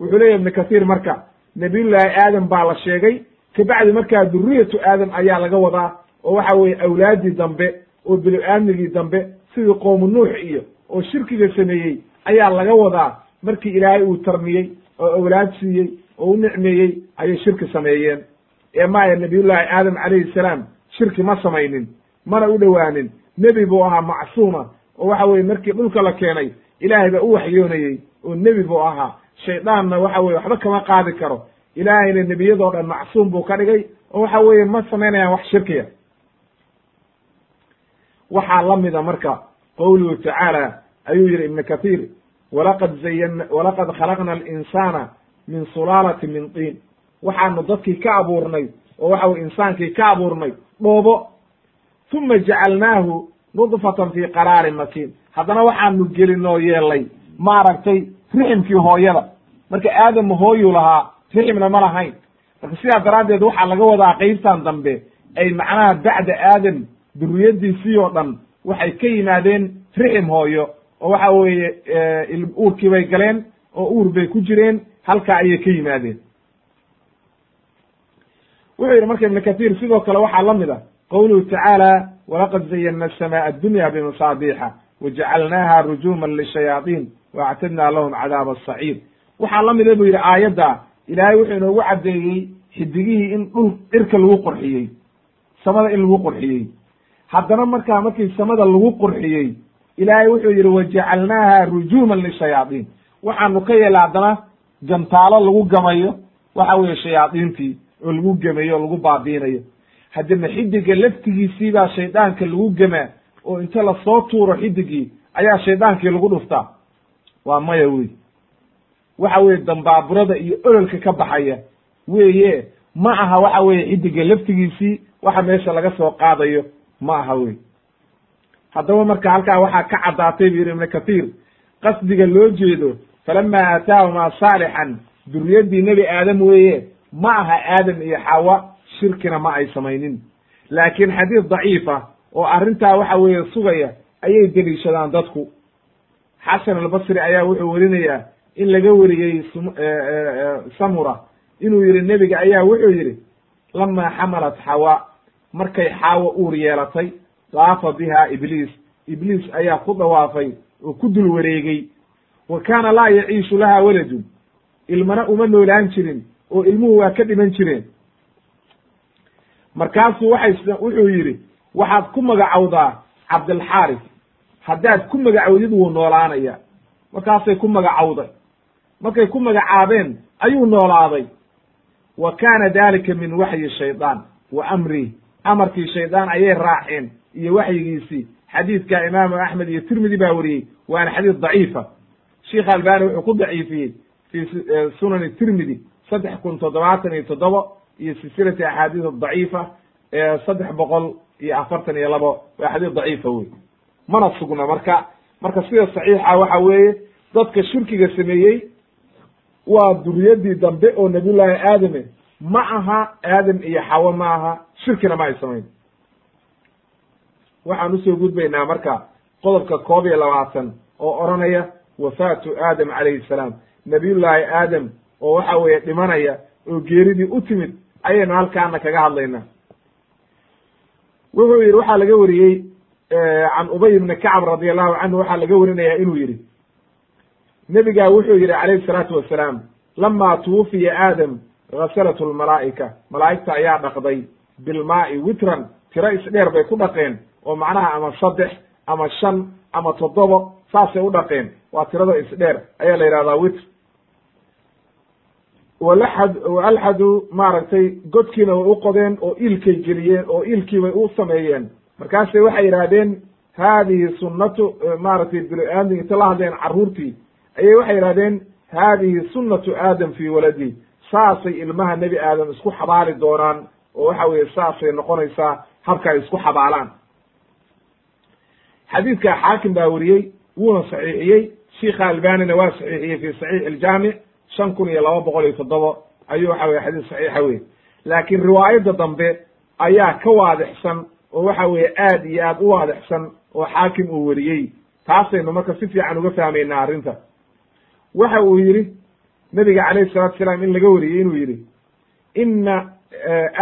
Wuxuu leeyahy ibnu kathiir marka nabiyullaahi aadam baa la sheegay kabacdi markaa duriyatu aadam ayaa laga wadaa oo waxa weeye awlaaddii dambe oo bini-aadmigii dambe sidii qowmu nuux iyo oo shirkiga sameeyey ayaa laga wadaa markii ilaahay uu tarmiyey oo awlaad siiyey oo u nicmeeyey ayay shirki sameeyeen. Ee maaya nabiyullaahi aadam calayhi salaam shirki ma samaynin mana u dhowaanin. Nebi buu ahaa macsuuma oo waxa weye markii dhulka la keenay ilaahay baa u waxyoonayey oo nebi buu ahaa. Shaydaanna waxa weye waxba kama qaadi karo. Ilaahayna nebiyadoo dhan macsuum buu ka dhigay oo waxa weeye ma samaynayaan wax shirkiya waxaa la mida marka qowluhu tacaala ayuu yihi ibnu kathiir walaqad zayan walaqad khalaqna alinsaana min sulaalati min tiin. Waxaanu dadkii ka abuurnay oo waxa weye insaankii ka abuurnay dhoobo uma jacalnaahu nudfatan fii qaraarin makiin. Haddana waxaanu gelinoo yeelay maaragtay riximkii hooyada. Marka aadam hooyuu lahaa riximna ma lahayn. Marka sidaa daraaddeed waxaa laga wadaa qeybtan dambe ay macnaha bacda aadam duriyadiisii oo dhan waxay ka yimaadeen rixim hooyo oo waxa weeye uurkii bay galeen oo uur bay ku jireen halkaa ayay ka yimaadeen. Wuxuu yidhi marka ibnu kathiir sidoo kale waxaa la mid a qowluhu tacaala walaqad zayana aلsamaء addunya bimasaabixa wajacalnaaha rujuman lishayaaiin waactadna lahum cadaaba asaciir waxaa la mida buu yidhi aayadda ilaahay wuxuu inoogu caddeeyey xidigihii in dhul cirka lagu qurxiyey samada in lagu qurxiyey haddana markaa markii samada lagu qurxiyey ilaahay wuxuu yidhi wajacalnaaha rujuman lishayaaiin waxaanu ka yeela haddana jantaalo lagu gamayo waxa weeye shayaadiintii oo lagu gemayo o lagu baabiinayo haddana xidiga laftigiisii baa shaydaanka lagu gemaa oo inta la soo tuuro xidigii ayaa shaydaankii lagu dhuftaa. Waa maya wey waxa weye dambaaburada iyo ololka ka baxaya weeye ma aha waxa weye xidiga laftigiisii waxa meesha laga soo qaadayo ma aha wey. Haddaba marka halkaa waxaa ka caddaatay bu yidhi ibnu kathiir qasdiga loo jeedo falama aataahumaa saalixan duriyaddii nebi aadam weeye ma aha aadam iyo xawa shirkina ma ay samaynin. Laakiin xadiis daciifa oo arrintaa waxa weeye sugaya ayay deliishadaan dadku. Xasan albasri ayaa wuxuu werinayaa in laga weriyey samura inuu yihi nebiga ayaa wuxuu yidhi lamaa xamalat xawa markay xaawo uur yeelatay daafa biha ibliis. Ibliis ayaa ku dawaafay oo ku dul wareegey wa kaana laa yaciishu laha waladun. Ilmana uma noolaan jirin oo ilmuhu waa ka dhiman jireen. Markaasuu waxay wuxuu yidhi waxaad ku magacowdaa cabdilxaaris. Haddaad ku magacowdid wuu noolaanaya. Markaasay ku magacowday. Markay ku magacaabeen ayuu noolaaday. Wa kaana dalika min waxyi shaydaan wa amrih amarkii shaydaan ayay raaceen iyo waxyigiisii. Xadiidka imaamu axmed iyo tirmidi baa weriyey waana xadiis daciifa. Sheikh albani wuxuu ku daciifiyey fi sunani tirmidi saddex kun toddobaatan iyo toddoba iyo silsilati axaadiis daciifa saddex boqol iyo afartan iyo labo. Waa xadiis daciifa wey mana sugna marka marka sida saxiixa waxa weeye dadka shirkiga sameeyey waa duriyadii dambe oo nabiyullaahi aadame ma aha aadam iyo xawo ma aha shirkina ma ay samayn. Waxaan u soo gudbaynaa marka qodobka koob iyo labaatan oo odhanaya wafaatu aadam calayhi salaam. Nabiyullaahi aadam oo waxa weeye dhimanaya oo geeridii u timid ayaynu halkaana kaga hadlaynaa. Wuxuu yidhi waxaa laga wariyey can ubay ibni kacb radi allahu canhu waxaa laga warinaya inuu yidhi nebigaa wuxuu yidhi calayhi salaatu wasalaam lama tuwufiya aadam ghasalat lmalaa'ika malaa'igta ayaa dhaqday bilmaa'i witran. Tiro isdheer bay ku dhaqeen. Oo macnaha ama saddex ama shan ama toddobo saasay u dhaqeen. Waa tirada isdheer ayaa la yidhahdaa witr. Walaxad alxadu maaragtay godkiina way u qodeen oo iilkay geliyeen oo iilkii bay u sameeyeen. Markaasay waxay yidhahdeen haadihi sunnatu maaragtay bini-aadam inta la hadleen carruurtii ayay waxay yidhahdeen haadihi sunnatu aadam fii waladi saasay ilmaha nebi aadam isku xabaali doonaan oo waxa weeye saasay noqonaysaa habka ay isku xabaalaan. Xadiidka xaakim baa weriyey wuuna saxiixiyey sheikha albanina waa saxiixiyey fi saxiix iljaamic shan kun iyo laba boqol iyo toddobo ayuu waxa weye xadiis saxiixa wey laakiin riwaayadda dambe ayaa ka waadixsan oo waxa weeye aad iyo aad u waadixsan oo xaakim uu weriyey taasaynu marka si fiican uga fahmaynaa arrinta. Waxa uu yidhi nabiga calayhi salatu salaam in laga wariyey inuu yidhi ina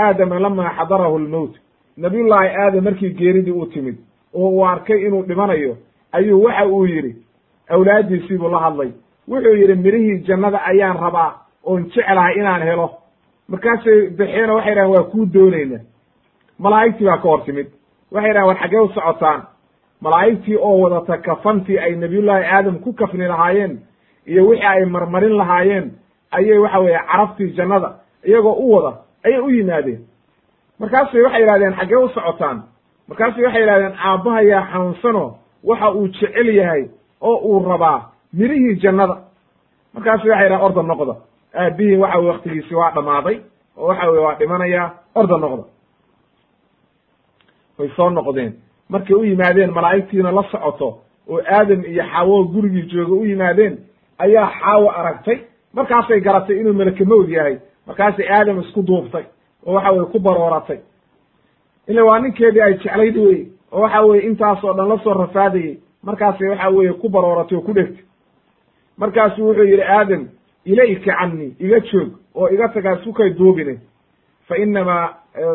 aadama lama xadarahu lmowt nabiyullaahi aadam markii geeridii u timid oo uu arkay inuu dhimanayo ayuu waxa uu yidhi awlaaddiisii buu la hadlay. Wuxuu yidhi mirihii jannada ayaan rabaa oon jeclahay inaan helo. Markaasay baxeeno waxay dhahen waa kuu doonayna. Malaa'igtii baa ka hor timid. Waxay dhahen war xaggee u socotaan. Malaa'igtii oo wadata kafantii ay nabiyullaahi aadam ku kafni lahaayeen iyo wixii ay marmarin lahaayeen ayay waxa weeye carabtii jannada iyagoo u wada ayay u yimaadeen. Markaasay waxay yidhahdeen xaggee u socotaan. Markaasay waxay yidhahdeen aabbahayaa xanuunsano waxa uu jecel yahay oo uu rabaa mirihii jannada. Markaasu waxay yidhahen orda noqda. Aabihii waxa weye waktigiisi waa dhammaaday oo waxa weye waa dhimanayaa orda noqda. Way soo noqdeen. Markay u yimaadeen malaa'igtiina la socoto oo aadam iyo xaawo gurigii jooga u yimaadeen ayaa xaawo aragtay. Markaasay garatay inuu meleke mawd yahay. Markaasay aadam isku duubtay. Oo waxa weye ku barooratay. Ila waa ninkeedii ay jeclayd wey oo waxa weye intaas oo dhan la soo rafaadayey markaasay waxa weye ku barooratay oo ku dhegtay. Markaasuu wuxuu yidhi aadam ilayka canii iga joog oo iga tagaa sukay duubine. Fa inamaa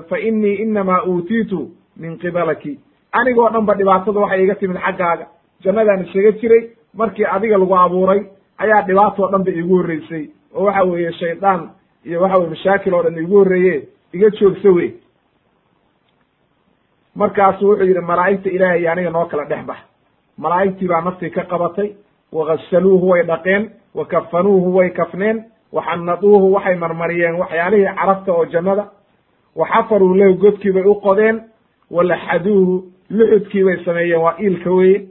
fa inii inamaa uutiitu min qibalaki. Anigoo dhan ba dhibaatada waxay iga timid xaggaaga. Jannadaan isaga jiray. Markii adiga lagu abuuray ayaa dhibaatoo dhan ba iigu horreysay. Oo waxa weeye shaydaan iyo waxa weye mashaakil oo dhan iigu horreeye iga joogsa wey markaasu wuxuu yidhi malaa'igta ilaahay aniga noo kala dhex bax. Malaa'igtii baa naftii ka qabatay. Wagasaluuhu way dhaqeen wa kafanuuhu way kafneen waxanaduuhu waxay marmariyeen waxyaalihii carabta oo jannada. Wa xafaruu lahu godkii bay u qodeen walaxaduuhu luxudkii bay sameeyeen waa iilka weye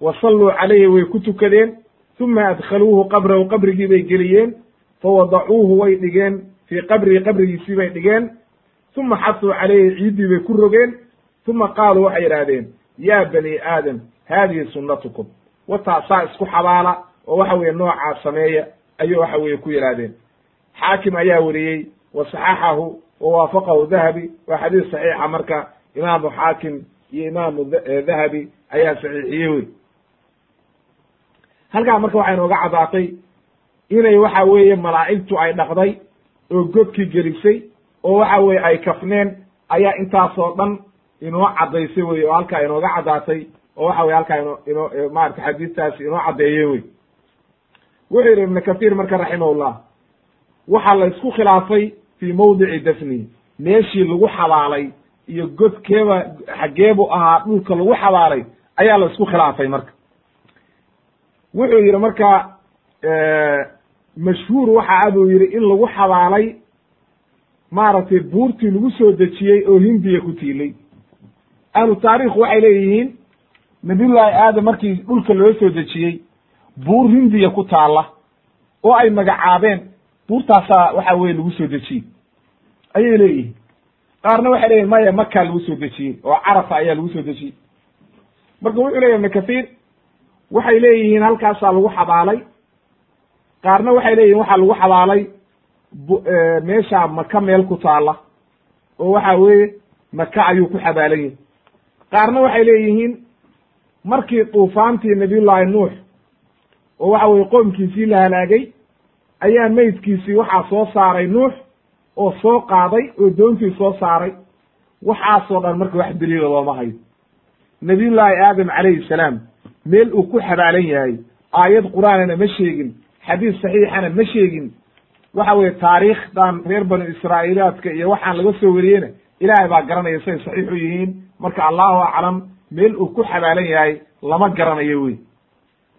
wa salluu calayhi way ku tukadeen uma adkhaluuhu qabrahu qabrigii bay geliyeen fawadacuuhu way dhigeen fii qabrihi qabrigiisii bay dhigeen uma xasuu calayhi ciiddii bay ku rogeen uma qaaluu waxay yidhaahdeen yaa bani aadam haadihi sunnatukum wataasaa isku xabaala oo waxa weye noocaa sameeya ayuu waxa weye ku yidhaahdeen. xaakim ayaa weriyey wa saxaxahu wa waafaqahu dahabi waa xadiis saxiixa marka imaamu xaakim iyo imaamu dahabi ayaa saxiixiyey wey halkaa marka waxay nooga caddaatay inay waxa weeye malaa'igtu ay dhaqday oo godkii gelisay oo waxa weye ay kafneen ayaa intaasoo dhan inoo caddaysay wey oo halkaa inooga caddaatay oo waxa weye halkaa ino ino maarata xadiistaasi inoo caddeeye wey wuxuu yidhi ibnu kathiir marka raximahullah waxaa la isku khilaafay fii mawdici dafni meeshii lagu xabaalay iyo godkeeba xaggeebu ahaa dhulka lagu xabaalay ayaa la isku khilaafay marka wuxuu yidhi marka mashhuur waxa a buu yidhi in lagu xabaalay maaragtay buurtii lagu soo dejiyey oo hindiya ku tiilay. Ahlu taarikh waxay leeyihiin nabiyullaahi aadam markii dhulka loo soo dejiyey buur hindiya ku taalla oo ay magacaabeen buurtaasaa waxa weye lagu soo dejiyey. Ayay leeyihiin. Qaarna waxay leeyihiin maya makaa lagu soo dejiyey oo carafa ayaa lagu soo dejiyey. Marka wuxuu leyahy ibnu kathiir waxay leeyihiin halkaasaa lagu xabaalay. Qaarna waxay leeyihiin waxaa lagu xabaalay meeshaa maka meel ku taalla oo waxa weeye maka ayuu ku xabaalan yahay qaarna waxay leeyihiin markii duufaantii nabiyullaahi nuux oo waxa weye qoomkiisii la halaagay ayaa meydkiisii waxaa soo saaray nuux oo soo qaaday oo doontii soo saaray. Waxaasoo dhan marka wax daliila looma hayo. Nabiyullaahi aadam calayhi salaam meel uu ku xabaalan yahay. Aayad qur'aanana ma sheegin xadiis saxiixana ma sheegin. Waxa weye taariikhdan reer banu israa'iilaadka iyo waxaan laga soo wariyeyna ilaahay baa garanaya say saxiix u yihiin. Marka allahu aclam meel uu ku xabaalan yahay lama garanayo wey.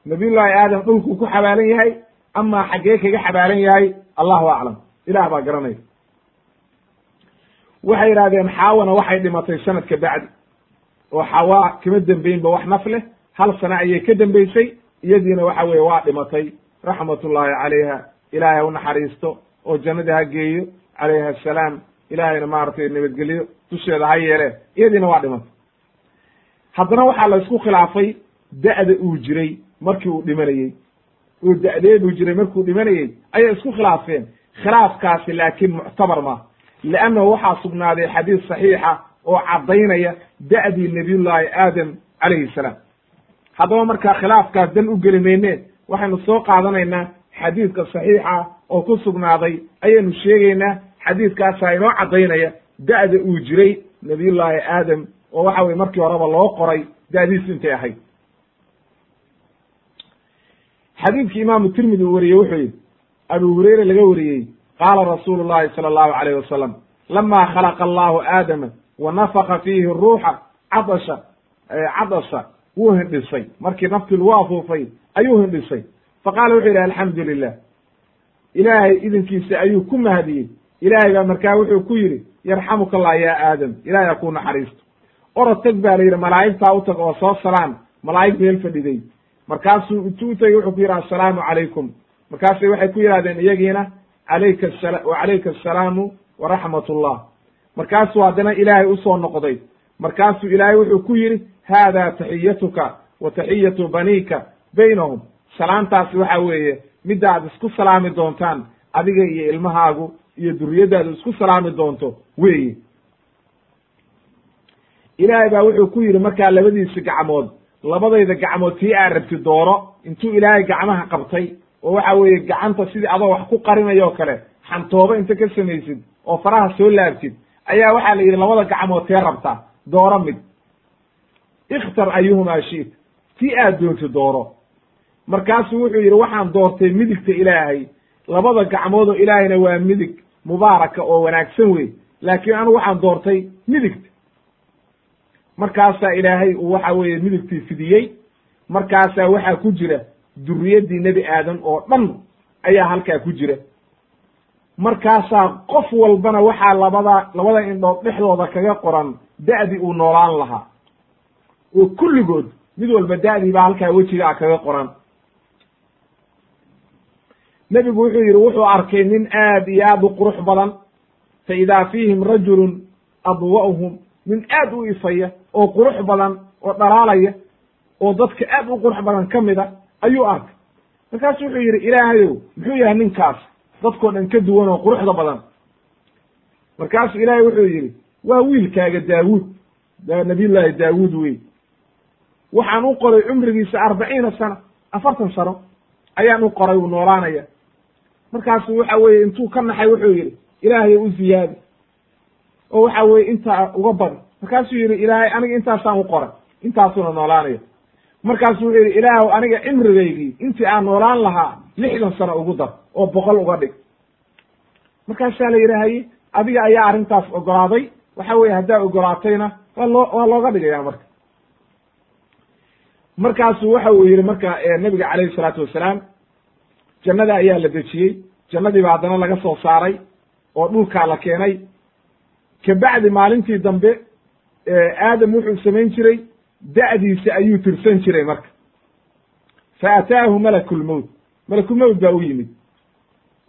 Nabiyullaahi aadam dhulkuu ku xabaalan yahay amaa xaggee kaga xabaalan yahay? Allahu aclam. Ilaah baa garanaya. Waxay yidhahdeen xaawana waxay dhimatay sanadka bacdi oo xawaa kama dembeynba wax naf leh hal sano ayay ka dembeysay iyadiina waxa weye waa dhimatay. Raxmatullaahi calayha ilaahay ha u naxariisto oo jannadii ha geeyo calayha assalaam ilaahayna maaragtay nabadgelyo dusheeda ha yeele iyadiina waa dhimatay. Haddana waxaa la isku khilaafay da'da uu jiray markii uu dhimanayey oo da'deeduu jiray markuu dhimanayey ayay isku khilaafeen. Khilaafkaasi laakiin muctabar ma leannahu waxaa sugnaaday xadiis saxiixa oo caddaynaya da'dii nabiyullaahi aadam calayhi salaam haddaba markaa khilaafkaas dan u geli mayne waxaynu soo qaadanaynaa xadiidka saxiixa oo ku sugnaaday. Ayaynu sheegaynaa xadiidkaasaa inoo caddaynaya da'da uu jiray nabiyullaahi aadam oo waxa weye markii horeba loo qoray da'diisu intay ahayd. Xadiidkii imaamu tirmidi uu wariyey wuxuu yidhi abu hureyre laga wariyey qaala rasuulu llahi sala allahu alayh wasalam lama khalaqa allahu aadama wa nafaka fiihi ruuxa cadasha cadasha wuu hindhisay. Markii naftii lagu afuufay ayuu hindhisay. Faqaala wuxuu yidhi alxamdu lilah ilaahay idinkiisa ayuu ku mahadiyey ilaahay baa markaa wuxuu ku yidhi yarxamuka allah ya aadam ilahay ha kuu naxariisto. Orod tag baa la yidhi malaa'igtaa u tag oo soo salaan malaa'ig meel fadhiday. Markaasuu intuu u tegey wuxuu ku yidhi assalaamu calaykum. Markaasay waxay ku yidhahdeen iyagiina alayka wa calayka asalaamu waraxmat ullah markaasuu haddana ilaahay u soo noqday markaasuu ilaahay wuxuu ku yidhi haada taxiyatuka wa taxiyatu baniika baynahum. Salaantaasi waxa weeye midda aad isku salaami doontaan adiga iyo ilmahaagu iyo duriyaddaadu isku salaami doonto weeye. Ilaahay baa wuxuu ku yidhi markaa labadiisi gacmood labadayda gacmood tii aa rabti dooro intuu ilaahay gacmaha qabtay oo waxa weeye gacanta sidii adoo wax ku qarinayoo kale xantoobo inta ka samaysid oo faraha soo laabtid ayaa waxaa la yidhi labada gacmood tee rabtaa dooro mid. Ikhtar ayuhumaa shiit tii aad doonti dooro. Markaasuu wuxuu yidhi waxaan doortay midigta ilaahay. Labada gacmood oo ilaahayna waa midig mubaaraka oo wanaagsan wey laakiin anigu waxaan doortay midigta. Markaasaa ilaahay uu waxa weeye midigtii fidiyey. Markaasaa waxaa ku jira duriyaddii nebi aadam oo dhan ayaa halkaa ku jira markaasaa qof walbana waxaa labada labada indhood dhexdooda kaga qoran da'dii uu noolaan lahaa. Oo kulligood mid walba da'dii baa halkaa wejigaa kaga qoran. Nebigu wuxuu yidhi wuxuu arkay nin aad iyo aad u qurux badan fa idaa fiihim rajulun adwa'uhum. Nin aad u ifaya oo qurux badan oo dhalaalaya oo dadka aad u qurux badan ka mida ayuu arkay. Markaasu wuxuu yidhi ilaahayow muxuu yahay ninkaas dadkoo dhan ka duwan oo quruxda badan. Markaasuu ilaahay wuxuu yidhi waa wiilkaaga daawuud nabiyullaahi daawuud wey waxaan u qoray cumrigiisa arbaciina sana afartan sano ayaan u qoray uu noolaanaya. Markaasu waxa weeye intuu ka naxay wuxuu yidhi ilaahayo u ziyaadi oo waxa weye intaa uga badi markaasuu yidhi ilaahay aniga intaasaan u qoray intaasuna noolaanaya markaasu wuxuu yidhi ilaahu aniga cimrigaygii intii aan noolaan lahaa lixdan sano ugu dar oo boqol uga dhig. Markaasaa la yidhaahaye adiga ayaa arrintaas ogolaaday. Waxa weye haddaa ogolaatayna waa loo waa looga dhigaya marka. Markaasu waxa uu yidhi marka nabiga calayhi salaatu wasalaam jannada ayaa la dejiyey. Jannadii baa haddana laga soo saaray oo dhulkaa la keenay. Kabacdi maalintii dambe aadam wuxuu samayn jiray da'diisa ayuu tirsan jiray marka. Fa ataahu malakulmowt malakulmowt baa u yimid.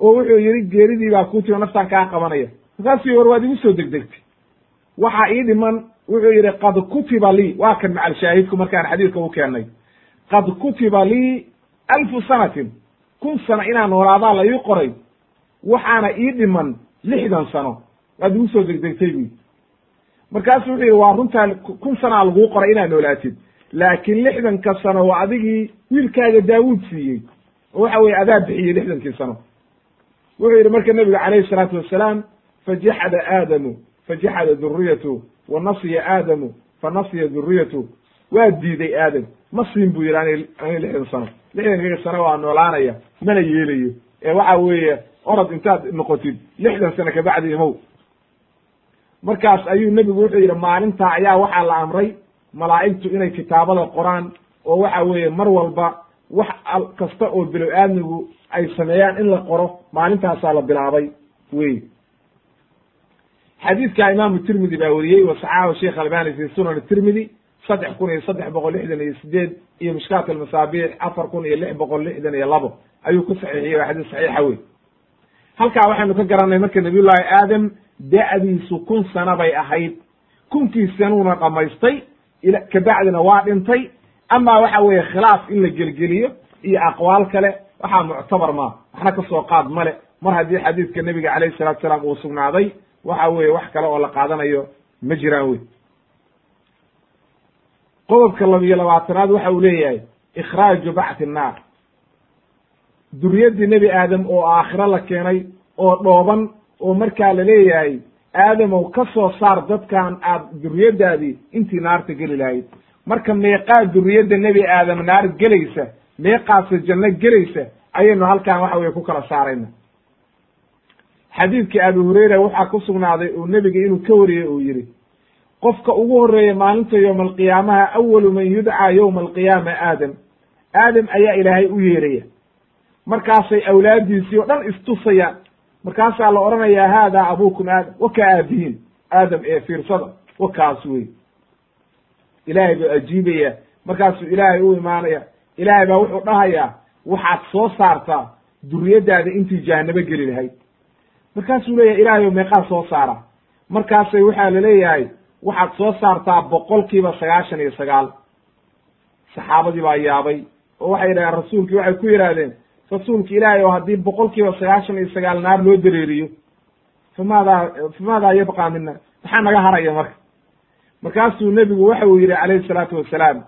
Oo wuxuu yidhi geeridii baa kuu timo naftaan kaa qabanaya. Markaasuu war waad igu soo degdegtay. Waxaa ii dhiman wuxuu yidhi qad kutiba lii. Waa kan macal shaahidku markaan xadiidka u keennay qad kutiba lii alfu sanatin. Kun sano inaan noolaadaa la ii qoray. Waxaana ii dhiman lixdan sano. Waad igu soo degdegtay buyi markaasu wuxuu yidhi waa runtaa kun sanaa laguu qoray inaad noolaatid. Laakiin lixdanka sano waa adigii wiilkaaga daawuud siiyey. Oo waxa weye adaa bixiyey lixdankii sano. Wuxuu yidhi marka nebigu calayhi salaatu wassalaam fajaxada aadamu fajaxada duriyatu wa nasiya aadamu fa nasiya duriyatu waa diiday aadam. Ma siin buu yidhi ani lixdan sano. Lixdankaga sano waa noolaanaya mana yeelayo. Ee waxa weeye orod intaad noqotid lixdan sano kabacdi imow markaas ayuu nebigu wuxuu yidhi maalintaa ayaa waxaa la amray malaa'igtu inay kitaabada qoraan oo waxa weeye mar walba wax kasta oo bilow aadmigu ay sameeyaan in la qoro maalintaasaa la bilaabay wey xadiidka imaamu tirmidi baa weriyey wa sheikh albani fi sunan tirmidi saddex kun iyo saddex boqol lixdan iyo sideed iyo mishkaat almasaabiix afar kun iyo lix boqol lixdan iyo labo. Ayuu ku saxiixiyey waa xadiis saxiixa wey halkaa waxaynu ka garanay marka nabiyullaahi aadam da'diisu kun sano bay ahayd. Kunkii sanuuna dhamaystay kabacdina waa dhintay. Amaa waxa weeye khilaaf in la gelgeliyo iyo aqwaal kale waxaa muctabar maa waxna ka soo qaad male mar haddii xadiidka nebiga calayhi salatu salaam uu sugnaaday waxa weeye wax kale oo la qaadanayo ma jiraan wey. Qodobka labiyo labaatanaad waxa uu leeyahay ikhraaju bacti nnaar duriyaddii nebi aadam oo aakhiro la keenay oo dhooban oo markaa la leeyahay aadamow ka soo saar dadkan aad duriyaddaadii intii naarta geli lahayd. Marka meeqaa duriyadda nebi aadam naar gelaysa meeqaasa janno gelaysa ayaynu halkan waxa weye ku kala saarayna. Xadiidkii abi hureyra waxaa ku sugnaaday uu nebiga inuu ka wariyey uu yidhi qofka ugu horreeya maalinta yowma alqiyaamaha awalu man yudcaa yowma alqiyaama aadam. Aadam ayaa ilaahay u yeeraya. Markaasay awlaaddiisii oo dhan istusayaan markaasaa la odhanayaa haadaa abuukum aadam wakaa aabihiin aadam ee fiirsada wakaas wey. Ilaahay buu ajiibaya markaasuu ilaahay u imaanaya ilaahay baa wuxuu dhahayaa waxaad soo saartaa duriyaddaada intii jahanabo geli lahayd. Markaasuu leeyahay ilaahayow meeqaa soo saara markaasay waxaa la leeyahay waxaad soo saartaa boqolkiiba sagaashan iyo sagaal. Saxaabadii baa yaabay oo waxay yidhahdeen rasuulkii waxay ku yidhaahdeen rasuulka ilaahay oo haddii boqolkiiba sagaashan iyo sagaal naar loo dareeriyo famaadaa famaadaa yabqaa mina maxaa naga haraya marka? Markaasuu nebigu waxa uu yidhi calayhi salaatu wasalaam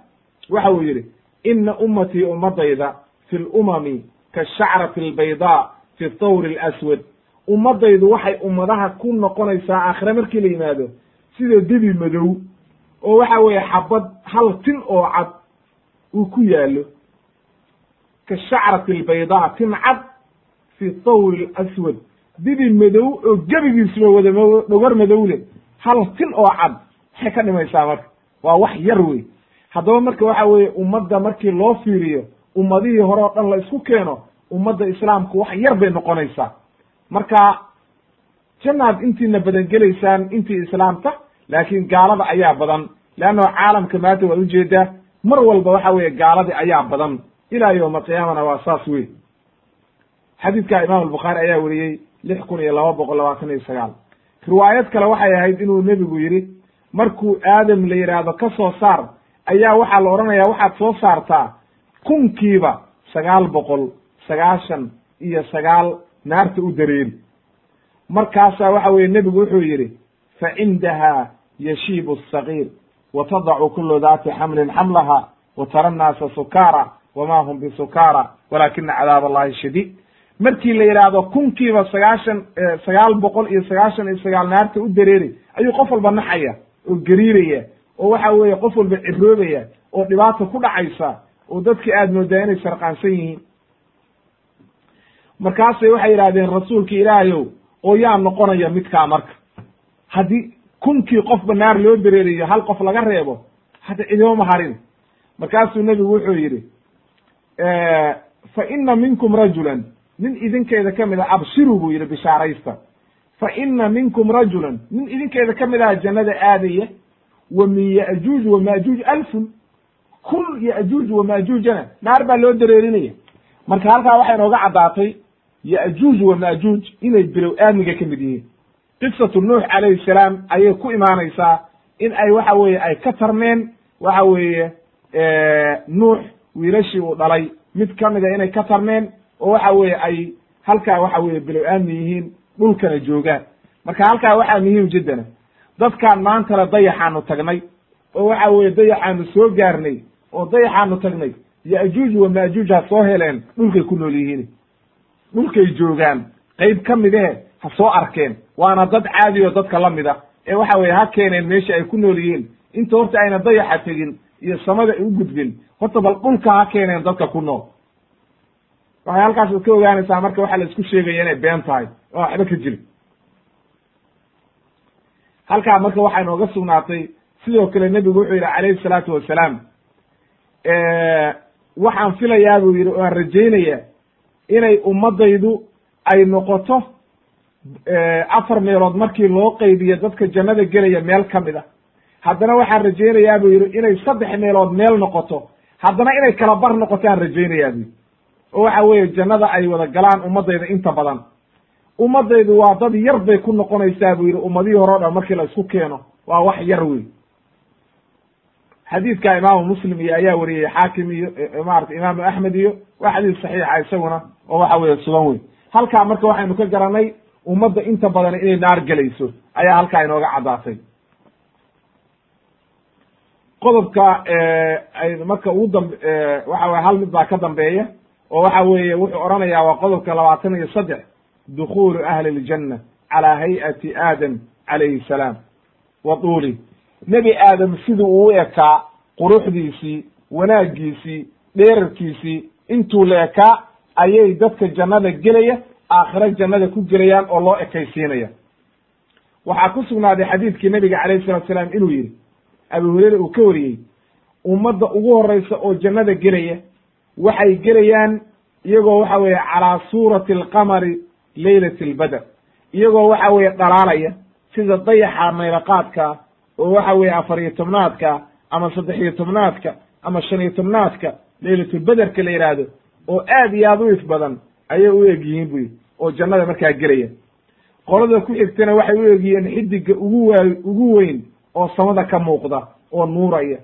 waxa uu yidhi ina ummatii ummadayda fi lumami kashacrati albaydaa fi thawri alaswad. Ummadaydu waxay ummadaha ku noqonaysaa aakhire markii la yimaado sida debi madow oo waxa weeye xabad hal tin oo cad uu ku yaallo kashacrati albaydaa tin cad fi thawri alaswad dibi madow oo gebigiisuba wada dhogor madow leh hal tin oo cad maxay ka dhimaysaa marka waa wax yar wey haddaba marka waxa weeye ummadda markii loo fiiriyo ummadihii hore oo dhan la isku keeno ummadda islaamku wax yar bay noqonaysaa marka jannaad intiina badan gelaysaan intii islaamta laakiin gaalada ayaa badan leanno caalamka maanta waad u jeedaa mar walba waxa weeye gaaladii ayaa badan ilaa yowma qiyaamana waa saas wey xadiidka imaam albukhaari ayaa weriyey lix kun iyo laba boqol labaatan iyo sagaal. Riwaayad kale waxay ahayd inuu nebigu yidhi markuu aadam la yidhaahdo ka soo saar ayaa waxaa la odhanayaa waxaad soo saartaa kunkiiba sagaal boqol sagaashan iyo sagaal naarta u dareeri. Markaasaa waxa weeye nebigu wuxuu yidhi fa cindaha yashiibu asagiir wa tadacu kulu daati xamlin xamlaha wa tara nnaasa sukaara wama hum bisukaara walaakina cadaab allahi shadiid markii la yidhaahdo kunkiiba sagaashan sagaal boqol iyo sagaashan iyo sagaal naarta u dareeri ayuu qof walba naxaya oo gariiraya oo waxa weeye qof walba ciroobaya oo dhibaata ku dhacaysa oo dadki aad moodaa inay sarqaansan yihiin markaasay waxay yidhahdeen rasuulka ilaahayow oo yaa noqonaya midkaa marka haddii kunkii qofba naar loo dareeriyo hal qof laga reebo hadda cidioma harin markaasuu nebigu wuxuu yidhi fa ina minkum rajulan. Nin idinkeeda ka mid a abshiru buu yidhi bishaaraysta. Fa ina minkum rajulan. Nin idinkeeda ka mid aha jannada aadaya. Wa min ya'juuj wa maajuuj alfun. Kun ya'juuj wa maajuujana naar baa loo dareerinaya. Marka halkaa waxay nooga caddaatay ya'juuj wa maajuuj inay bilow aadmiga ka mid yihiin. Qisatu nuux calayhi salaam ayay ku imaanaysaa in ay waxa weeye ay ka tarmeen waxa weeye nuux wiilashii uu dhalay. Mid ka mida inay ka tarmeen oo waxa weeye ay halkaa waxa weeye bilow aadmi yihiin dhulkana joogaan. Marka halkaa waxaa muhiim jiddana dadkaan maantana dayaxaanu tagnay oo waxa weeye dayaxaanu soo gaarnay oo dayaxaanu tagnay. Ya'juuj wa maajuuj ha soo heleen dhulkay ku nool yihiin. Dhulkay joogaan qayb ka midehe ha soo arkeen. Waana dad caadi oo dadka la mid a ee waxa weeye ha keeneen meesha ay ku nool yihiin. Inta horta ayna dayaxa tegin iyo samada ay u gudbin. Horta bal dhulka ha keeneen dadka ku nool. Waxay halkaas ka ogaanaysaa marka waxaa la isku sheegaya inay been tahay. Oo waxba ka jirin halkaa marka waxaa inooga sugnaatay sidoo kale nebigu wuxuu yidhi calayhi salaatu wasalaam waxaan filayaa buu yidhi oo aan rajaynaya inay ummaddaydu ay noqoto afar meelood markii loo qaybiyo dadka jannada gelaya meel ka mid a haddana waxaan rajaynayaa buu yidhi inay saddex meelood meel noqoto haddana inay kala bar noqoto aan rajaynayaa buu oo waxa weeye jannada ay wada galaan ummaddayda inta badan. Ummaddaydu waa dad yar bay ku noqonaysaa buu yidhi ummadihii hore o dhan markii la isku keeno waa wax yar wey xadiidka imaamu muslim iyo ayaa wariyey xaakim iyo maarata imaamu axmed iyo waa xadiis saxiixa isaguna oo waxa weeye sugan wey halkaa marka waxaynu ka garanay ummadda inta badan inay naar gelayso ayaa halkaa inooga caddaatay qodobka ay marka ugu damb waxa weye hal mid baa ka dambeeya oo waxa weeye wuxuu odhanayaa waa qodobka labaatan iyo saddex dukhulu ahli ljanna calaa hay'ati aadam calayhi salaam. Wa tuuli nebi aadam siduu uu ekaa quruxdiisii wanaaggiisii dheerarkiisii intuu la ekaa ayay dadka jannada gelaya aakhiro jannada ku gelayaan oo loo ekaysiinaya. Waxaa ku sugnaaday xadiidkii nebiga calayhi salatu salaam inuu yidhi abu hureyre uu ka wariyey ummadda ugu horreysa oo jannada gelaya waxay gelayaan iyagoo waxa weeye calaa suurati alqamari leylati albadr iyagoo waxa weeye dhalaalaya sida dayaxa maylaqaadka oo waxa weeye afar iyo tobnaadka ama saddex iyo tobnaadka ama shan iyo tobnaadka leylatulbederka la yidhaahdo oo aad iyo aad u if badan ayay u eg yihiin buyi oo jannada markaa gelaya. Qolada ku xigtana waxay u egyihiin xidiga ugu waa ugu weyn oo samada ka muuqda oo nuuraya.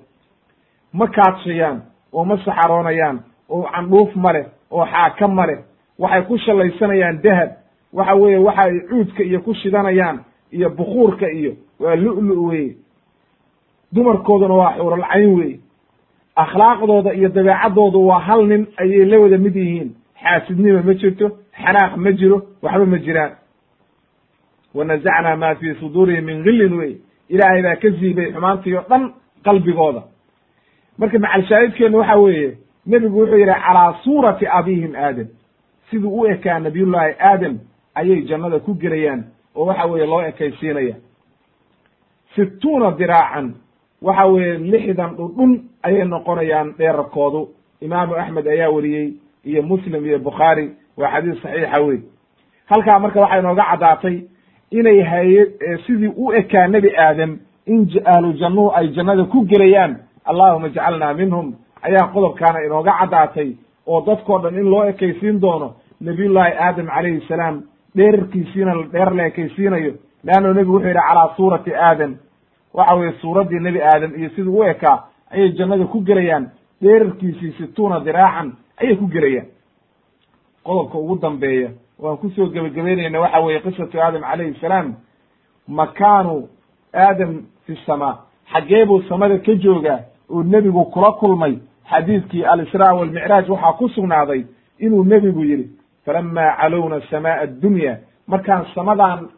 Ma kaadshayaan oo ma saxaroonayaan oo candhuuf ma leh oo xaaka ma leh. Waxay ku shallaysanayaan dahab. Waxa weeye waxa ay cuudka iyo ku shidanayaan iyo bukuurka iyo waa lu-lu weye dumarkooduna waa xuuralcayn weye akhlaaqdooda iyo dabeecaddoodu waa hal nin ayay la wada mid yihiin. Xaasidnima ma jirto xanaaq ma jiro waxba ma jiraan. Wanazacnaa ma fii suduurihim min gillin wey ilaahay baa ka siibay xumaantii oo dhan qalbigooda. Marka macalshaahidkeennu waxa weeye nebigu wuxuu yidhi calaa suurati abihim aadam. Siduu u ekaa nabiyullaahi aadam ayay jannada ku gelayaan oo waxa weeye loo ekaysiinaya. Situuna diraacan waxa weeye lixdan dhudhun ayay noqonayaan dheerarkoodu. Imaamu axmed ayaa weriyey iyo muslim iyo bukhaari waa xadiis saxiixa wey halkaa marka waxay inooga caddaatay inay haye sidii u ekaa nebi aadam in ahlu jannuhu ay jannada ku gelayaan allahuma ijcalnaa minhum ayaa qodobkaana inooga caddaatay oo dadkoo dhan in loo ekaysiin doono nabiyullaahi aadam calayhi salaam dheerarkiisiina dheer la ekaysiinayo leanno nebigu wuxuu yidhi calaa suurati aadam. Waxa weye suuraddii nebi aadam iyo siduu u ekaa ayay jannada ku gelayaan dheerarkiisii situuna diraacan ayay ku gelayaan. Qodobka ugu dambeeya waan ku soo gebagabeynayna waxa weeye qisatu aadam calayhi salaam makaanu aadam fi samaa xaggee buu samada ka joogaa oo nebigu kula kulmay. Xadiidkii alisraa walmicraaj waxaa ku sugnaaday inuu nebigu yidhi falama calowna samaa addunya. Markaan samadan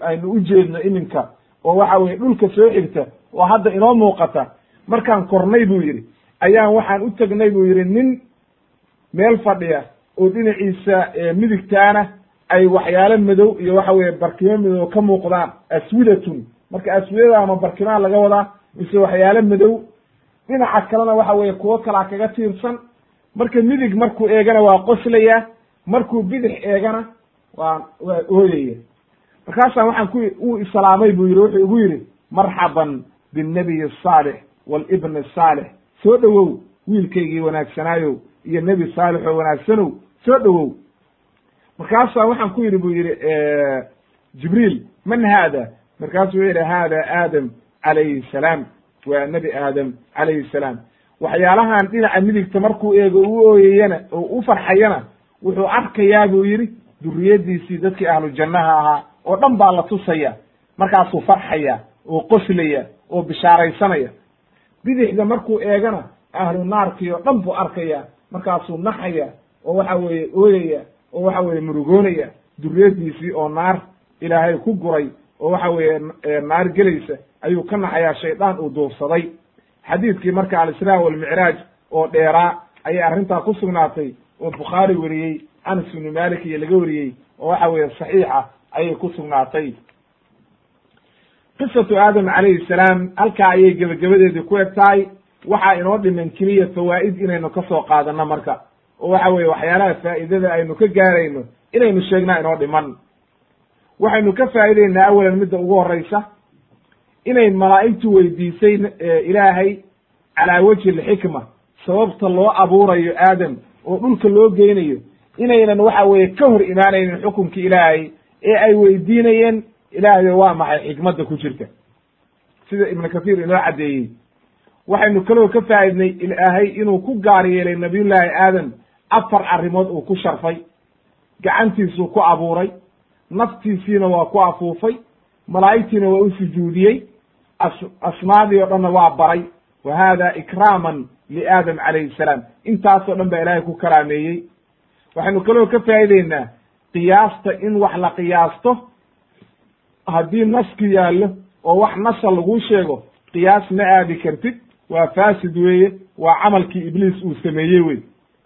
aynu u jeedno iminka oo waxa weye dhulka soo xigta oo hadda inoo muuqata markaan kornay buu yidhi. Ayaan waxaan u tegnay buu yidhi nin meel fadhiya oo dhinaciisa midigtaana ay waxyaalo madow iyo waxa weye barkimo madow ka muuqdaan. Aswidatun. Marka aswidada ama barkimaa laga wadaa mise waxyaalo madow dhinaca kalena waxa weeye kuwo kalaa kaga tiirsan. Marka midig markuu eegana waa qoslaya markuu bidix eegana waa waa ooyaya. Markaasaan waxaan ku uu islaamay buu yidhi wuxuu igu yidhi marxaban binnabiy asaalix waalibn asaalix soo dhowow wiilkaygii wanaagsanaayow iyo nebi saalix oo wanaagsanow soo dhowow markaasaa waxaan ku yidhi buu yidhi jibriil man haada? Markaasuu wuxuu yidhi haada aadam calayhi salaam. Waa nebi aadam calayhi salaam. Waxyaalahan dhinaca midigta markuu eego u ooyayana oo u farxayana wuxuu arkayaa buu yidhi duriyadiisii dadkii ahlu jannaha ahaa oo dhan baa la tusaya. Markaasuu farxaya oo qoslaya oo bishaaraysanaya. Bidixda markuu eegana ahlu naarkii oo dhan buu arkaya markaasuu naxaya oo waxa weeye ooyaya oo waxa weeye murugoonaya duriyadiisii oo naar ilaahay ku guray oo waxa weeye naar gelaysa ayuu ka naxayaa shaydaan uu duufsaday xadiidkii marka alisraa walmicraaj oo dheeraa ayay arrintaa ku sugnaatay oo bukhaari weriyey anas ibnu malik iyo laga weriyey oo waxa weeye saxiixa ayay ku sugnaatay. Qisatu aadam calayhi salaam halkaa ayay gebagabadeedii ku eg tahay waxaa inoo dhiman keliya fawaa'id inaynu ka soo qaadano marka oo waxa weeye waxyaalaha faa'idada aynu ka gaarayno inaynu sheegnaa inoo dhiman. Waxaynu ka faa'idaynaa awalan midda ugu horeysa inay malaa'igtu weydiisay ilaahay calaa wajhi alxikma sababta loo abuurayo aadam oo dhulka loo geynayo inaynan waxa weeye ka hor imaanaynin xukunkii ilaahay ee ay weydiinayeen. Ilaahayo waa maxay? Xikmadda ku jirta. Sida ibnu kathiir inoo caddeeyey. Waxaynu kaloo ka faa'idnay ilaahay inuu ku gaar yeelay nabiyullaahi aadam afar arrimood uu ku sharfay gacantiisuu ku abuuray naftiisiina waa ku afuufay malaa'igtiina waa u sujuudiyey as asmaadii o dhanna waa baray wa hada ikraaman liaadam calayhi salaam. Intaasoo dhan baa ilaahay ku karaameeyey. Waxaynu kaloo ka faa'ideynaa qiyaasta in wax la qiyaasto haddii naski yaallo oo wax nasa laguu sheego qiyaas ma aadi kartid waa faasid weeye waa camalkii ibliis uu sameeyey wey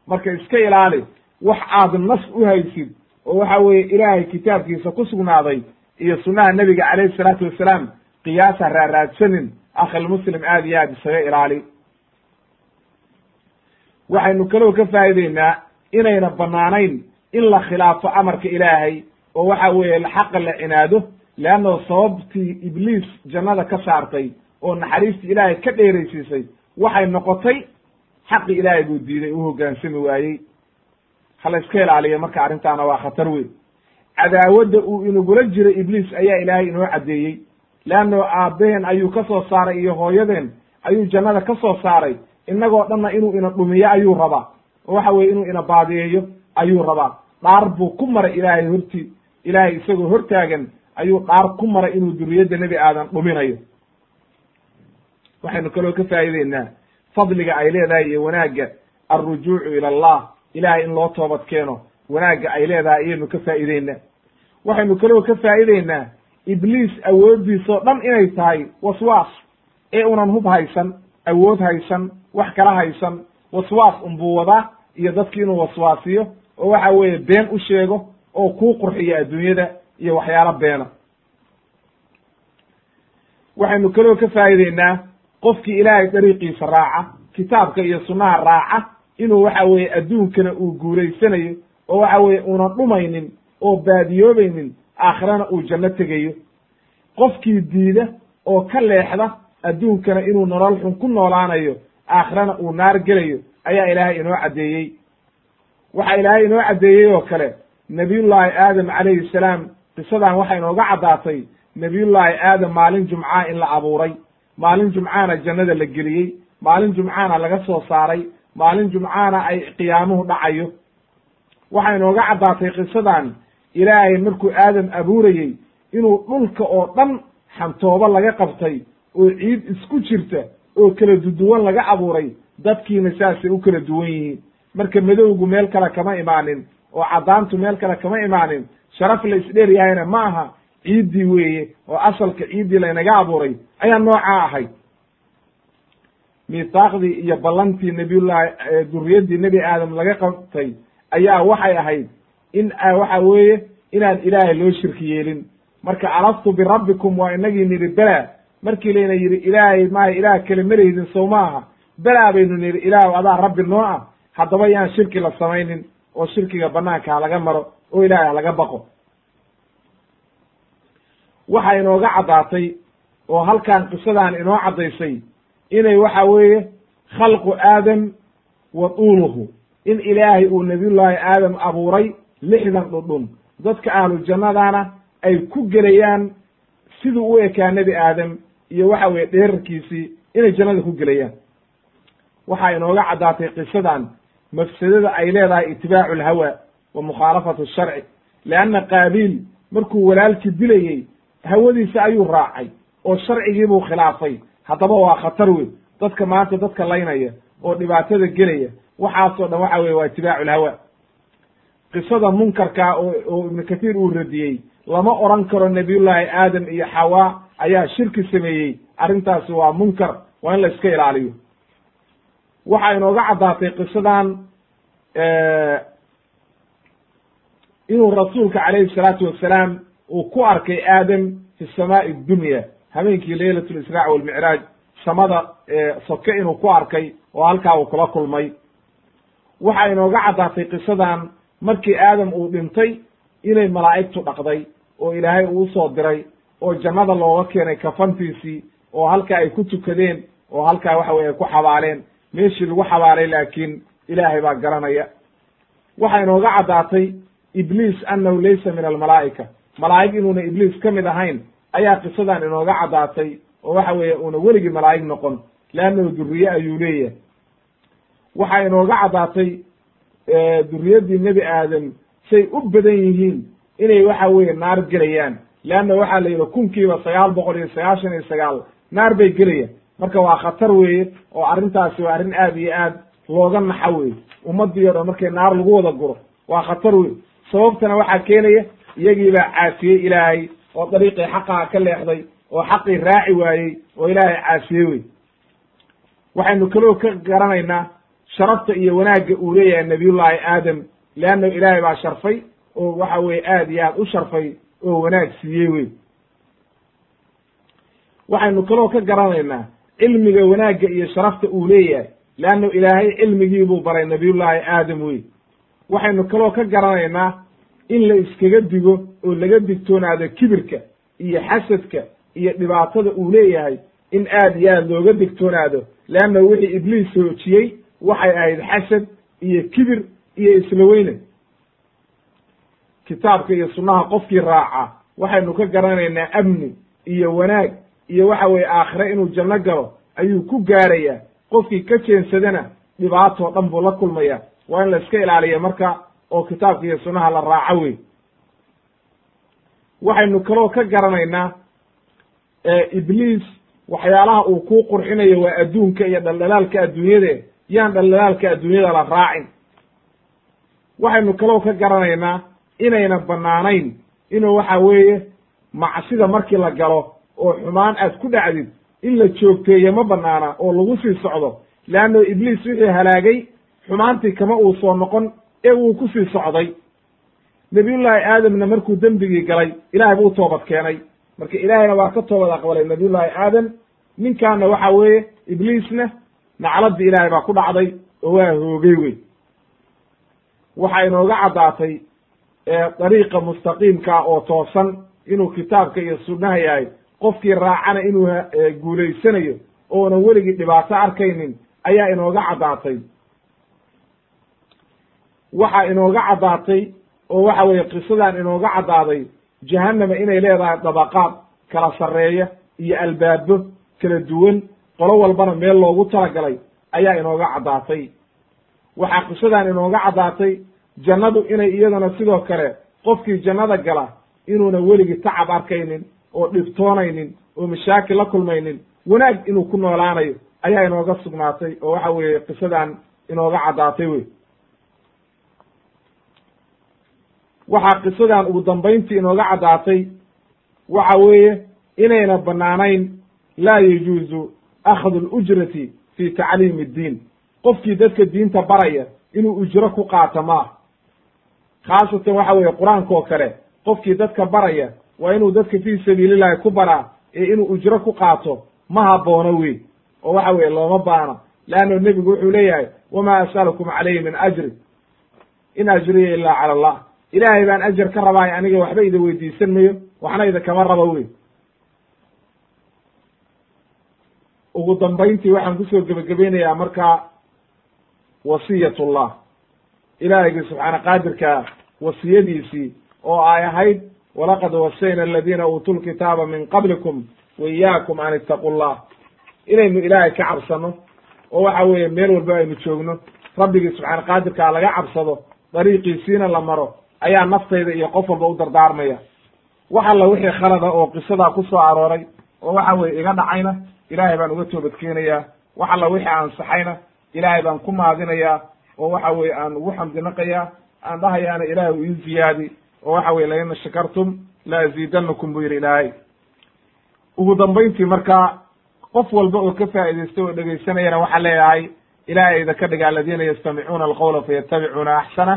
marka iska ilaali wax aad nas u haysid oo waxa weeye ilaahay kitaabkiisa ku sugnaaday iyo sunnaha nebiga calayhi salaatu wassalaam qiyaas ha raaraadsanin akhilmuslim aad iyo aad isaga ilaali. Waxaynu kaloo ka faa'ideynaa inayna bannaanayn in la khilaafo amarka ilaahay oo waxa weeye xaqa la cinaado leanno sababtii ibliis jannada ka saartay oo naxariistii ilaahay ka dheeraysiisay waxay noqotay xaqi ilaahay buu diiday u hoggaansami waayey. Ha la iska ilaaliyo marka arrintaana waa khatar weyn. Cadaawadda uu inagula jiro ibliis ayaa ilaahay inoo caddeeyey. Leanno aabbaheen ayuu ka soo saaray iyo hooyadeen ayuu jannada ka soo saaray. Innagoo dhanna inuu ina dhumiyo ayuu rabaa. Oo waxa weye inuu ina baadiyeeyo ayuu rabaa. Dhaar buu ku maray ilaahay horti ilaahay isagoo hortaagan ayuu dhaar ku maray inuu duriyadda nebi aadan dhuminayo. Waxaynu kaloo ka faa'ideynaa fadliga ay leedahay iyo wanaagga alrujuucu ila allah ilahay in loo toobad keeno wanaagga ay leedahay ayaynu ka faa'ideynaa waxaynu kaloo ka faa'ideynaa ibliis awooddiisoo dhan inay tahay waswaas ee unan hub haysan awood haysan wax kala haysan waswaas unbuu wadaa iyo dadki inuu waswaasiyo oo waxa weeye been u sheego oo kuu qurxiyo adduunyada iyo waxyaalo beena. Waxaynu kaloo ka faa'ideynaa qofkii ilaahay dariiqiisa raaca kitaabka iyo sunnaha raaca inuu waxa weeye adduunkana uu guuraysanayo oo waxa weeye una dhumaynin oo baadiyoobaynin aakhirana uu janno tegayo. Qofkii diida oo ka leexda adduunkana inuu nolol xun ku noolaanayo aakhirana uu naar gelayo ayaa ilaahay inoo caddeeyey. Waxaa ilaahay inoo caddeeyey oo kale nabiyullaahi aadam calayhi salaam qisadan waxay inooga caddaatay nabiyullaahi aadam maalin jumcaa in la abuuray maalin jumcaana jannada la geliyey. Maalin jumcaana laga soo saaray. Maalin jumcaana ay qiyaamuhu dhacayo. Waxay inooga caddaatay qisadan. Ilaahay markuu aadam abuurayey inuu dhulka oo dhan xantoobo laga qabtay oo ciid isku jirta oo kala duduwan laga abuuray dadkiina saasay u kala duwan yihiin. Marka madowgu meel kale kama imaanin oo caddaantu meel kale kama imaanin sharaf la isdheer yahayna ma aha ciiddii weeye oo asalka ciiddii laynaga abuuray ayaa noocaa ahayd. Miisaaqdii iyo ballantii nabiyullahi duriyaddii nebi aadam laga qabtay ayaa waxay ahayd in waxa weeye inaan ilaahay loo shirki yeelin. Marka alastu birabbikum waa inagii nidhi bela markii layna yidhi ilaahay maaha ilaah kale maleydin sow ma aha. Belaa baynu nidhi ilaah adaa rabbi noo ah. Haddaba yaan shirki la samaynin oo shirkiga banaanka ha laga maro oo ilaahay ha laga baqo. Waxa inooga caddaatay oo halkan qisadan inoo caddaysay inay waxa weeye khalqu aadam wa tuuluhu. In ilaahay uu nabiyullaahi aadam abuuray lixdan dhudhun. Dadka ahlu jannadana ay ku gelayaan siduu u ekaa nebi aadam iyo waxa weye dheerarkiisii inay jannada ku gelayaan. Waxaa inooga caddaatay qisadan mafsadada ay leedahay itibaacu alhawa wa mukhaalafatu sharci. Leanna qaabiil markuu walaalkii dilayey hawadiisa ayuu raacay oo sharcigiibuu khilaafay. Haddaba waa khatar weyn. Dadka maanta dadka laynaya oo dhibaatada gelaya waxaasoo dhan waxa weye waa itibaacu alhawa qisada munkarka oo ibnu kathiir uu radiyey lama oran karo nabiyullaahi aadam iyo xawa ayaa shirki sameeyey. Arrintaasi waa munkar waa in la iska ilaaliyo. Waxaa inooga caddaatay qisadan inuu rasuulka calayhi salaatu wasalaam uu ku arkay aadam fi samaa'i dunya habeenkii leylat lisraac walmicraaj samada soke inuu ku arkay oo halkaa uu kula kulmay. Waxaa inooga caddaatay qisadan markii aadam uu dhintay inay malaa'igtu dhaqday oo ilaahay uu u soo diray oo jannada looga keenay kafantiisii oo halkaa ay ku tukadeen oo halkaa waxa weye ay ku xabaaleen. Meeshii lagu xabaalay laakiin ilaahay baa garanaya. Waxaa inooga caddaatay ibliis annahu laysa min almalaa'ika malaa'ig inuuna ibliis ka mid ahayn ayaa qisadan inooga caddaatay oo waxa weeye uuna weligii malaa'ig noqon leannahu duriye ayuu leeyahay. Waxaa inooga caddaatay duriyaddii nebi aadam say u badan yihiin inay waxa weeye naar gelayaan. Leanna waxaa la yidhi kunkiiba sagaal boqol iyo sagaashan iyo sagaal naar bay gelayaan. Marka waa khatar weeye oo arrintaasi waa arrin aad iyo aad looga naxa weeye. Ummadii o dhan markay naar lagu wada guro waa khatar wey sababtana waxaa keenaya iyagii baa caasiyey ilaahay oo dariiqii xaqaha ka leexday oo xaqii raaci waayey oo ilaahay caasiyey wey waxaynu kaloo ka garanaynaa sharafta iyo wanaagga uu leeyahay nabiyullaahi aadam leannahu ilaahay baa sharfay oo waxa weye aad iyo aad u sharfay oo wanaag siiyey wey waxaynu kaloo ka garanaynaa cilmiga wanaagga iyo sharafta uu leeyahay leannu ilaahay cilmigiibuu baray nabiyullaahi aadam wey waxaynu kaloo ka garanaynaa in la iskaga digo oo laga digtoonaado kibirka iyo xasadka iyo dhibaatada uu leeyahay in aad iyo aad looga digtoonaado. Leanna wixii ibliis hoojiyey waxay ahayd xasad iyo kibir iyo isla weyne. Kitaabka iyo sunnaha qofkii raaca waxaynu ka garanaynaa amni iyo wanaag iyo waxa weeye aakhire inuu janno galo ayuu ku gaarayaa. Qofkii ka jeensadana dhibaatoo dhan buu la kulmaya waa in la iska ilaaliya marka oo kitaabka iyo sunnaha la raaco wey waxaynu kaloo ka garanaynaa ibliis waxyaalaha uu kuu qurxinayo waa adduunka iyo dhaldhalaalka adduunyade yaan dhaldhalaalka adduunyada la raacin. Waxaynu kaloo ka garanaynaa inayna bannaanayn inuu waxa weeye macsida markii la galo oo xumaan aad ku dhacdid in la joogteeye ma bannaana oo lagu sii socdo. Leanno ibliis wixii halaagay xumaantii kama uu soo noqon ee wuu ku sii socday. Nabiyullaahi aadamna markuu dembigii galay ilaahay buu toobad keenay. Marka ilaahayna waa ka toobad aqbalay nabiyullaahi aadam. Ninkaana waxa weeye ibliisna nacladii ilaahay baa ku dhacday oo waa hoogay wey waxaa inooga caddaatay dariiqa mustaqiimkaa oo toosan inuu kitaabka iyo sunnaha yahay. Qofkii raacana inuu guulaysanayo oona weligii dhibaato arkaynin ayaa inooga caddaatay waxaa inooga caddaatay oo waxa weeye qisadan inooga caddaaday jahannama inay leedahay dabaqaad kala sarreeya iyo albaabo kala duwan. Qolo walbana meel loogu talagalay ayaa inooga caddaatay. Waxaa qisadan inooga caddaatay jannadu inay iyadana sidoo kale qofkii jannada gala inuuna weligii tacab arkaynin oo dhibtoonaynin oo mashaakil la kulmaynin wanaag inuu ku noolaanayo ayaa inooga sugnaatay oo waxa weeye qisadan inooga caddaatay wey waxaa qisadan ugu dambayntii inooga caddaatay waxa weeye inayna bannaanayn laa yajuuzu akhdu alujrati fi tacliimi iddiin qofkii dadka diinta baraya inuu ujro ku qaato maah khaasatan waxa weeye qur'aanka oo kale qofkii dadka baraya waa inuu dadka fii sabiilillahi ku baraa ee inuu ujro ku qaato ma haboono wey oo waxa weeye looma baano leanno nebigu wuxuu leeyahay wamaa as'alukum calayhi min ajri. In ajriya ilaa cala allah ilaahay baan ajar ka rabaay aniga waxba ida weydiisan mayo waxna ida kama rabo wey ugu dambayntii waxaan ku soo gebagabeynayaa markaa wasiyatullah. Ilaahaygi subxaana qaadirkaa wasiyadiisii oo ay ahayd walaqad wasayna aladiina uutuu lkitaaba min qablikum wa iyaakum an ittaqu llah inaynu ilaahay ka cabsano oo waxa weeye meel walba aynu joogno rabbigii subxaana qaadirkaa laga cabsado dariiqiisiina la maro ayaa naftayda iyo qof walba u dardaarmaya. Wax alla wixii khalada oo qisadaa ku soo arooray oo waxa weye iga dhacayna ilaahay baan uga toobad keenayaa. Wax alla wixii ansaxayna ilaahay baan ku maadinayaa. Oo waxa weye aan ugu xamdinaqayaa aan dhahayaana ilaahay u ii ziyaadi oo waxa weye laina shakartum la aziidanakum buu yidhi ilaahay. Ugu dambayntii markaa qof walba oo ka faa'idaystay oo dhegaysanayana waxaa leeyahay ilaahay ida ka dhiga aladiina yastamicuuna alqawla fayatabicuuna axsana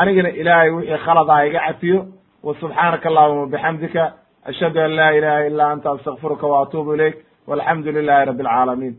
anigana ilaahay wixii khalad ah iga cafiyo wa subxaanaka allahuma bixamdika ashhadu an laa ilaha ila anta astaqfiruka wa atuubu ilayk walxamdu lilahi rabbi alcaalamiin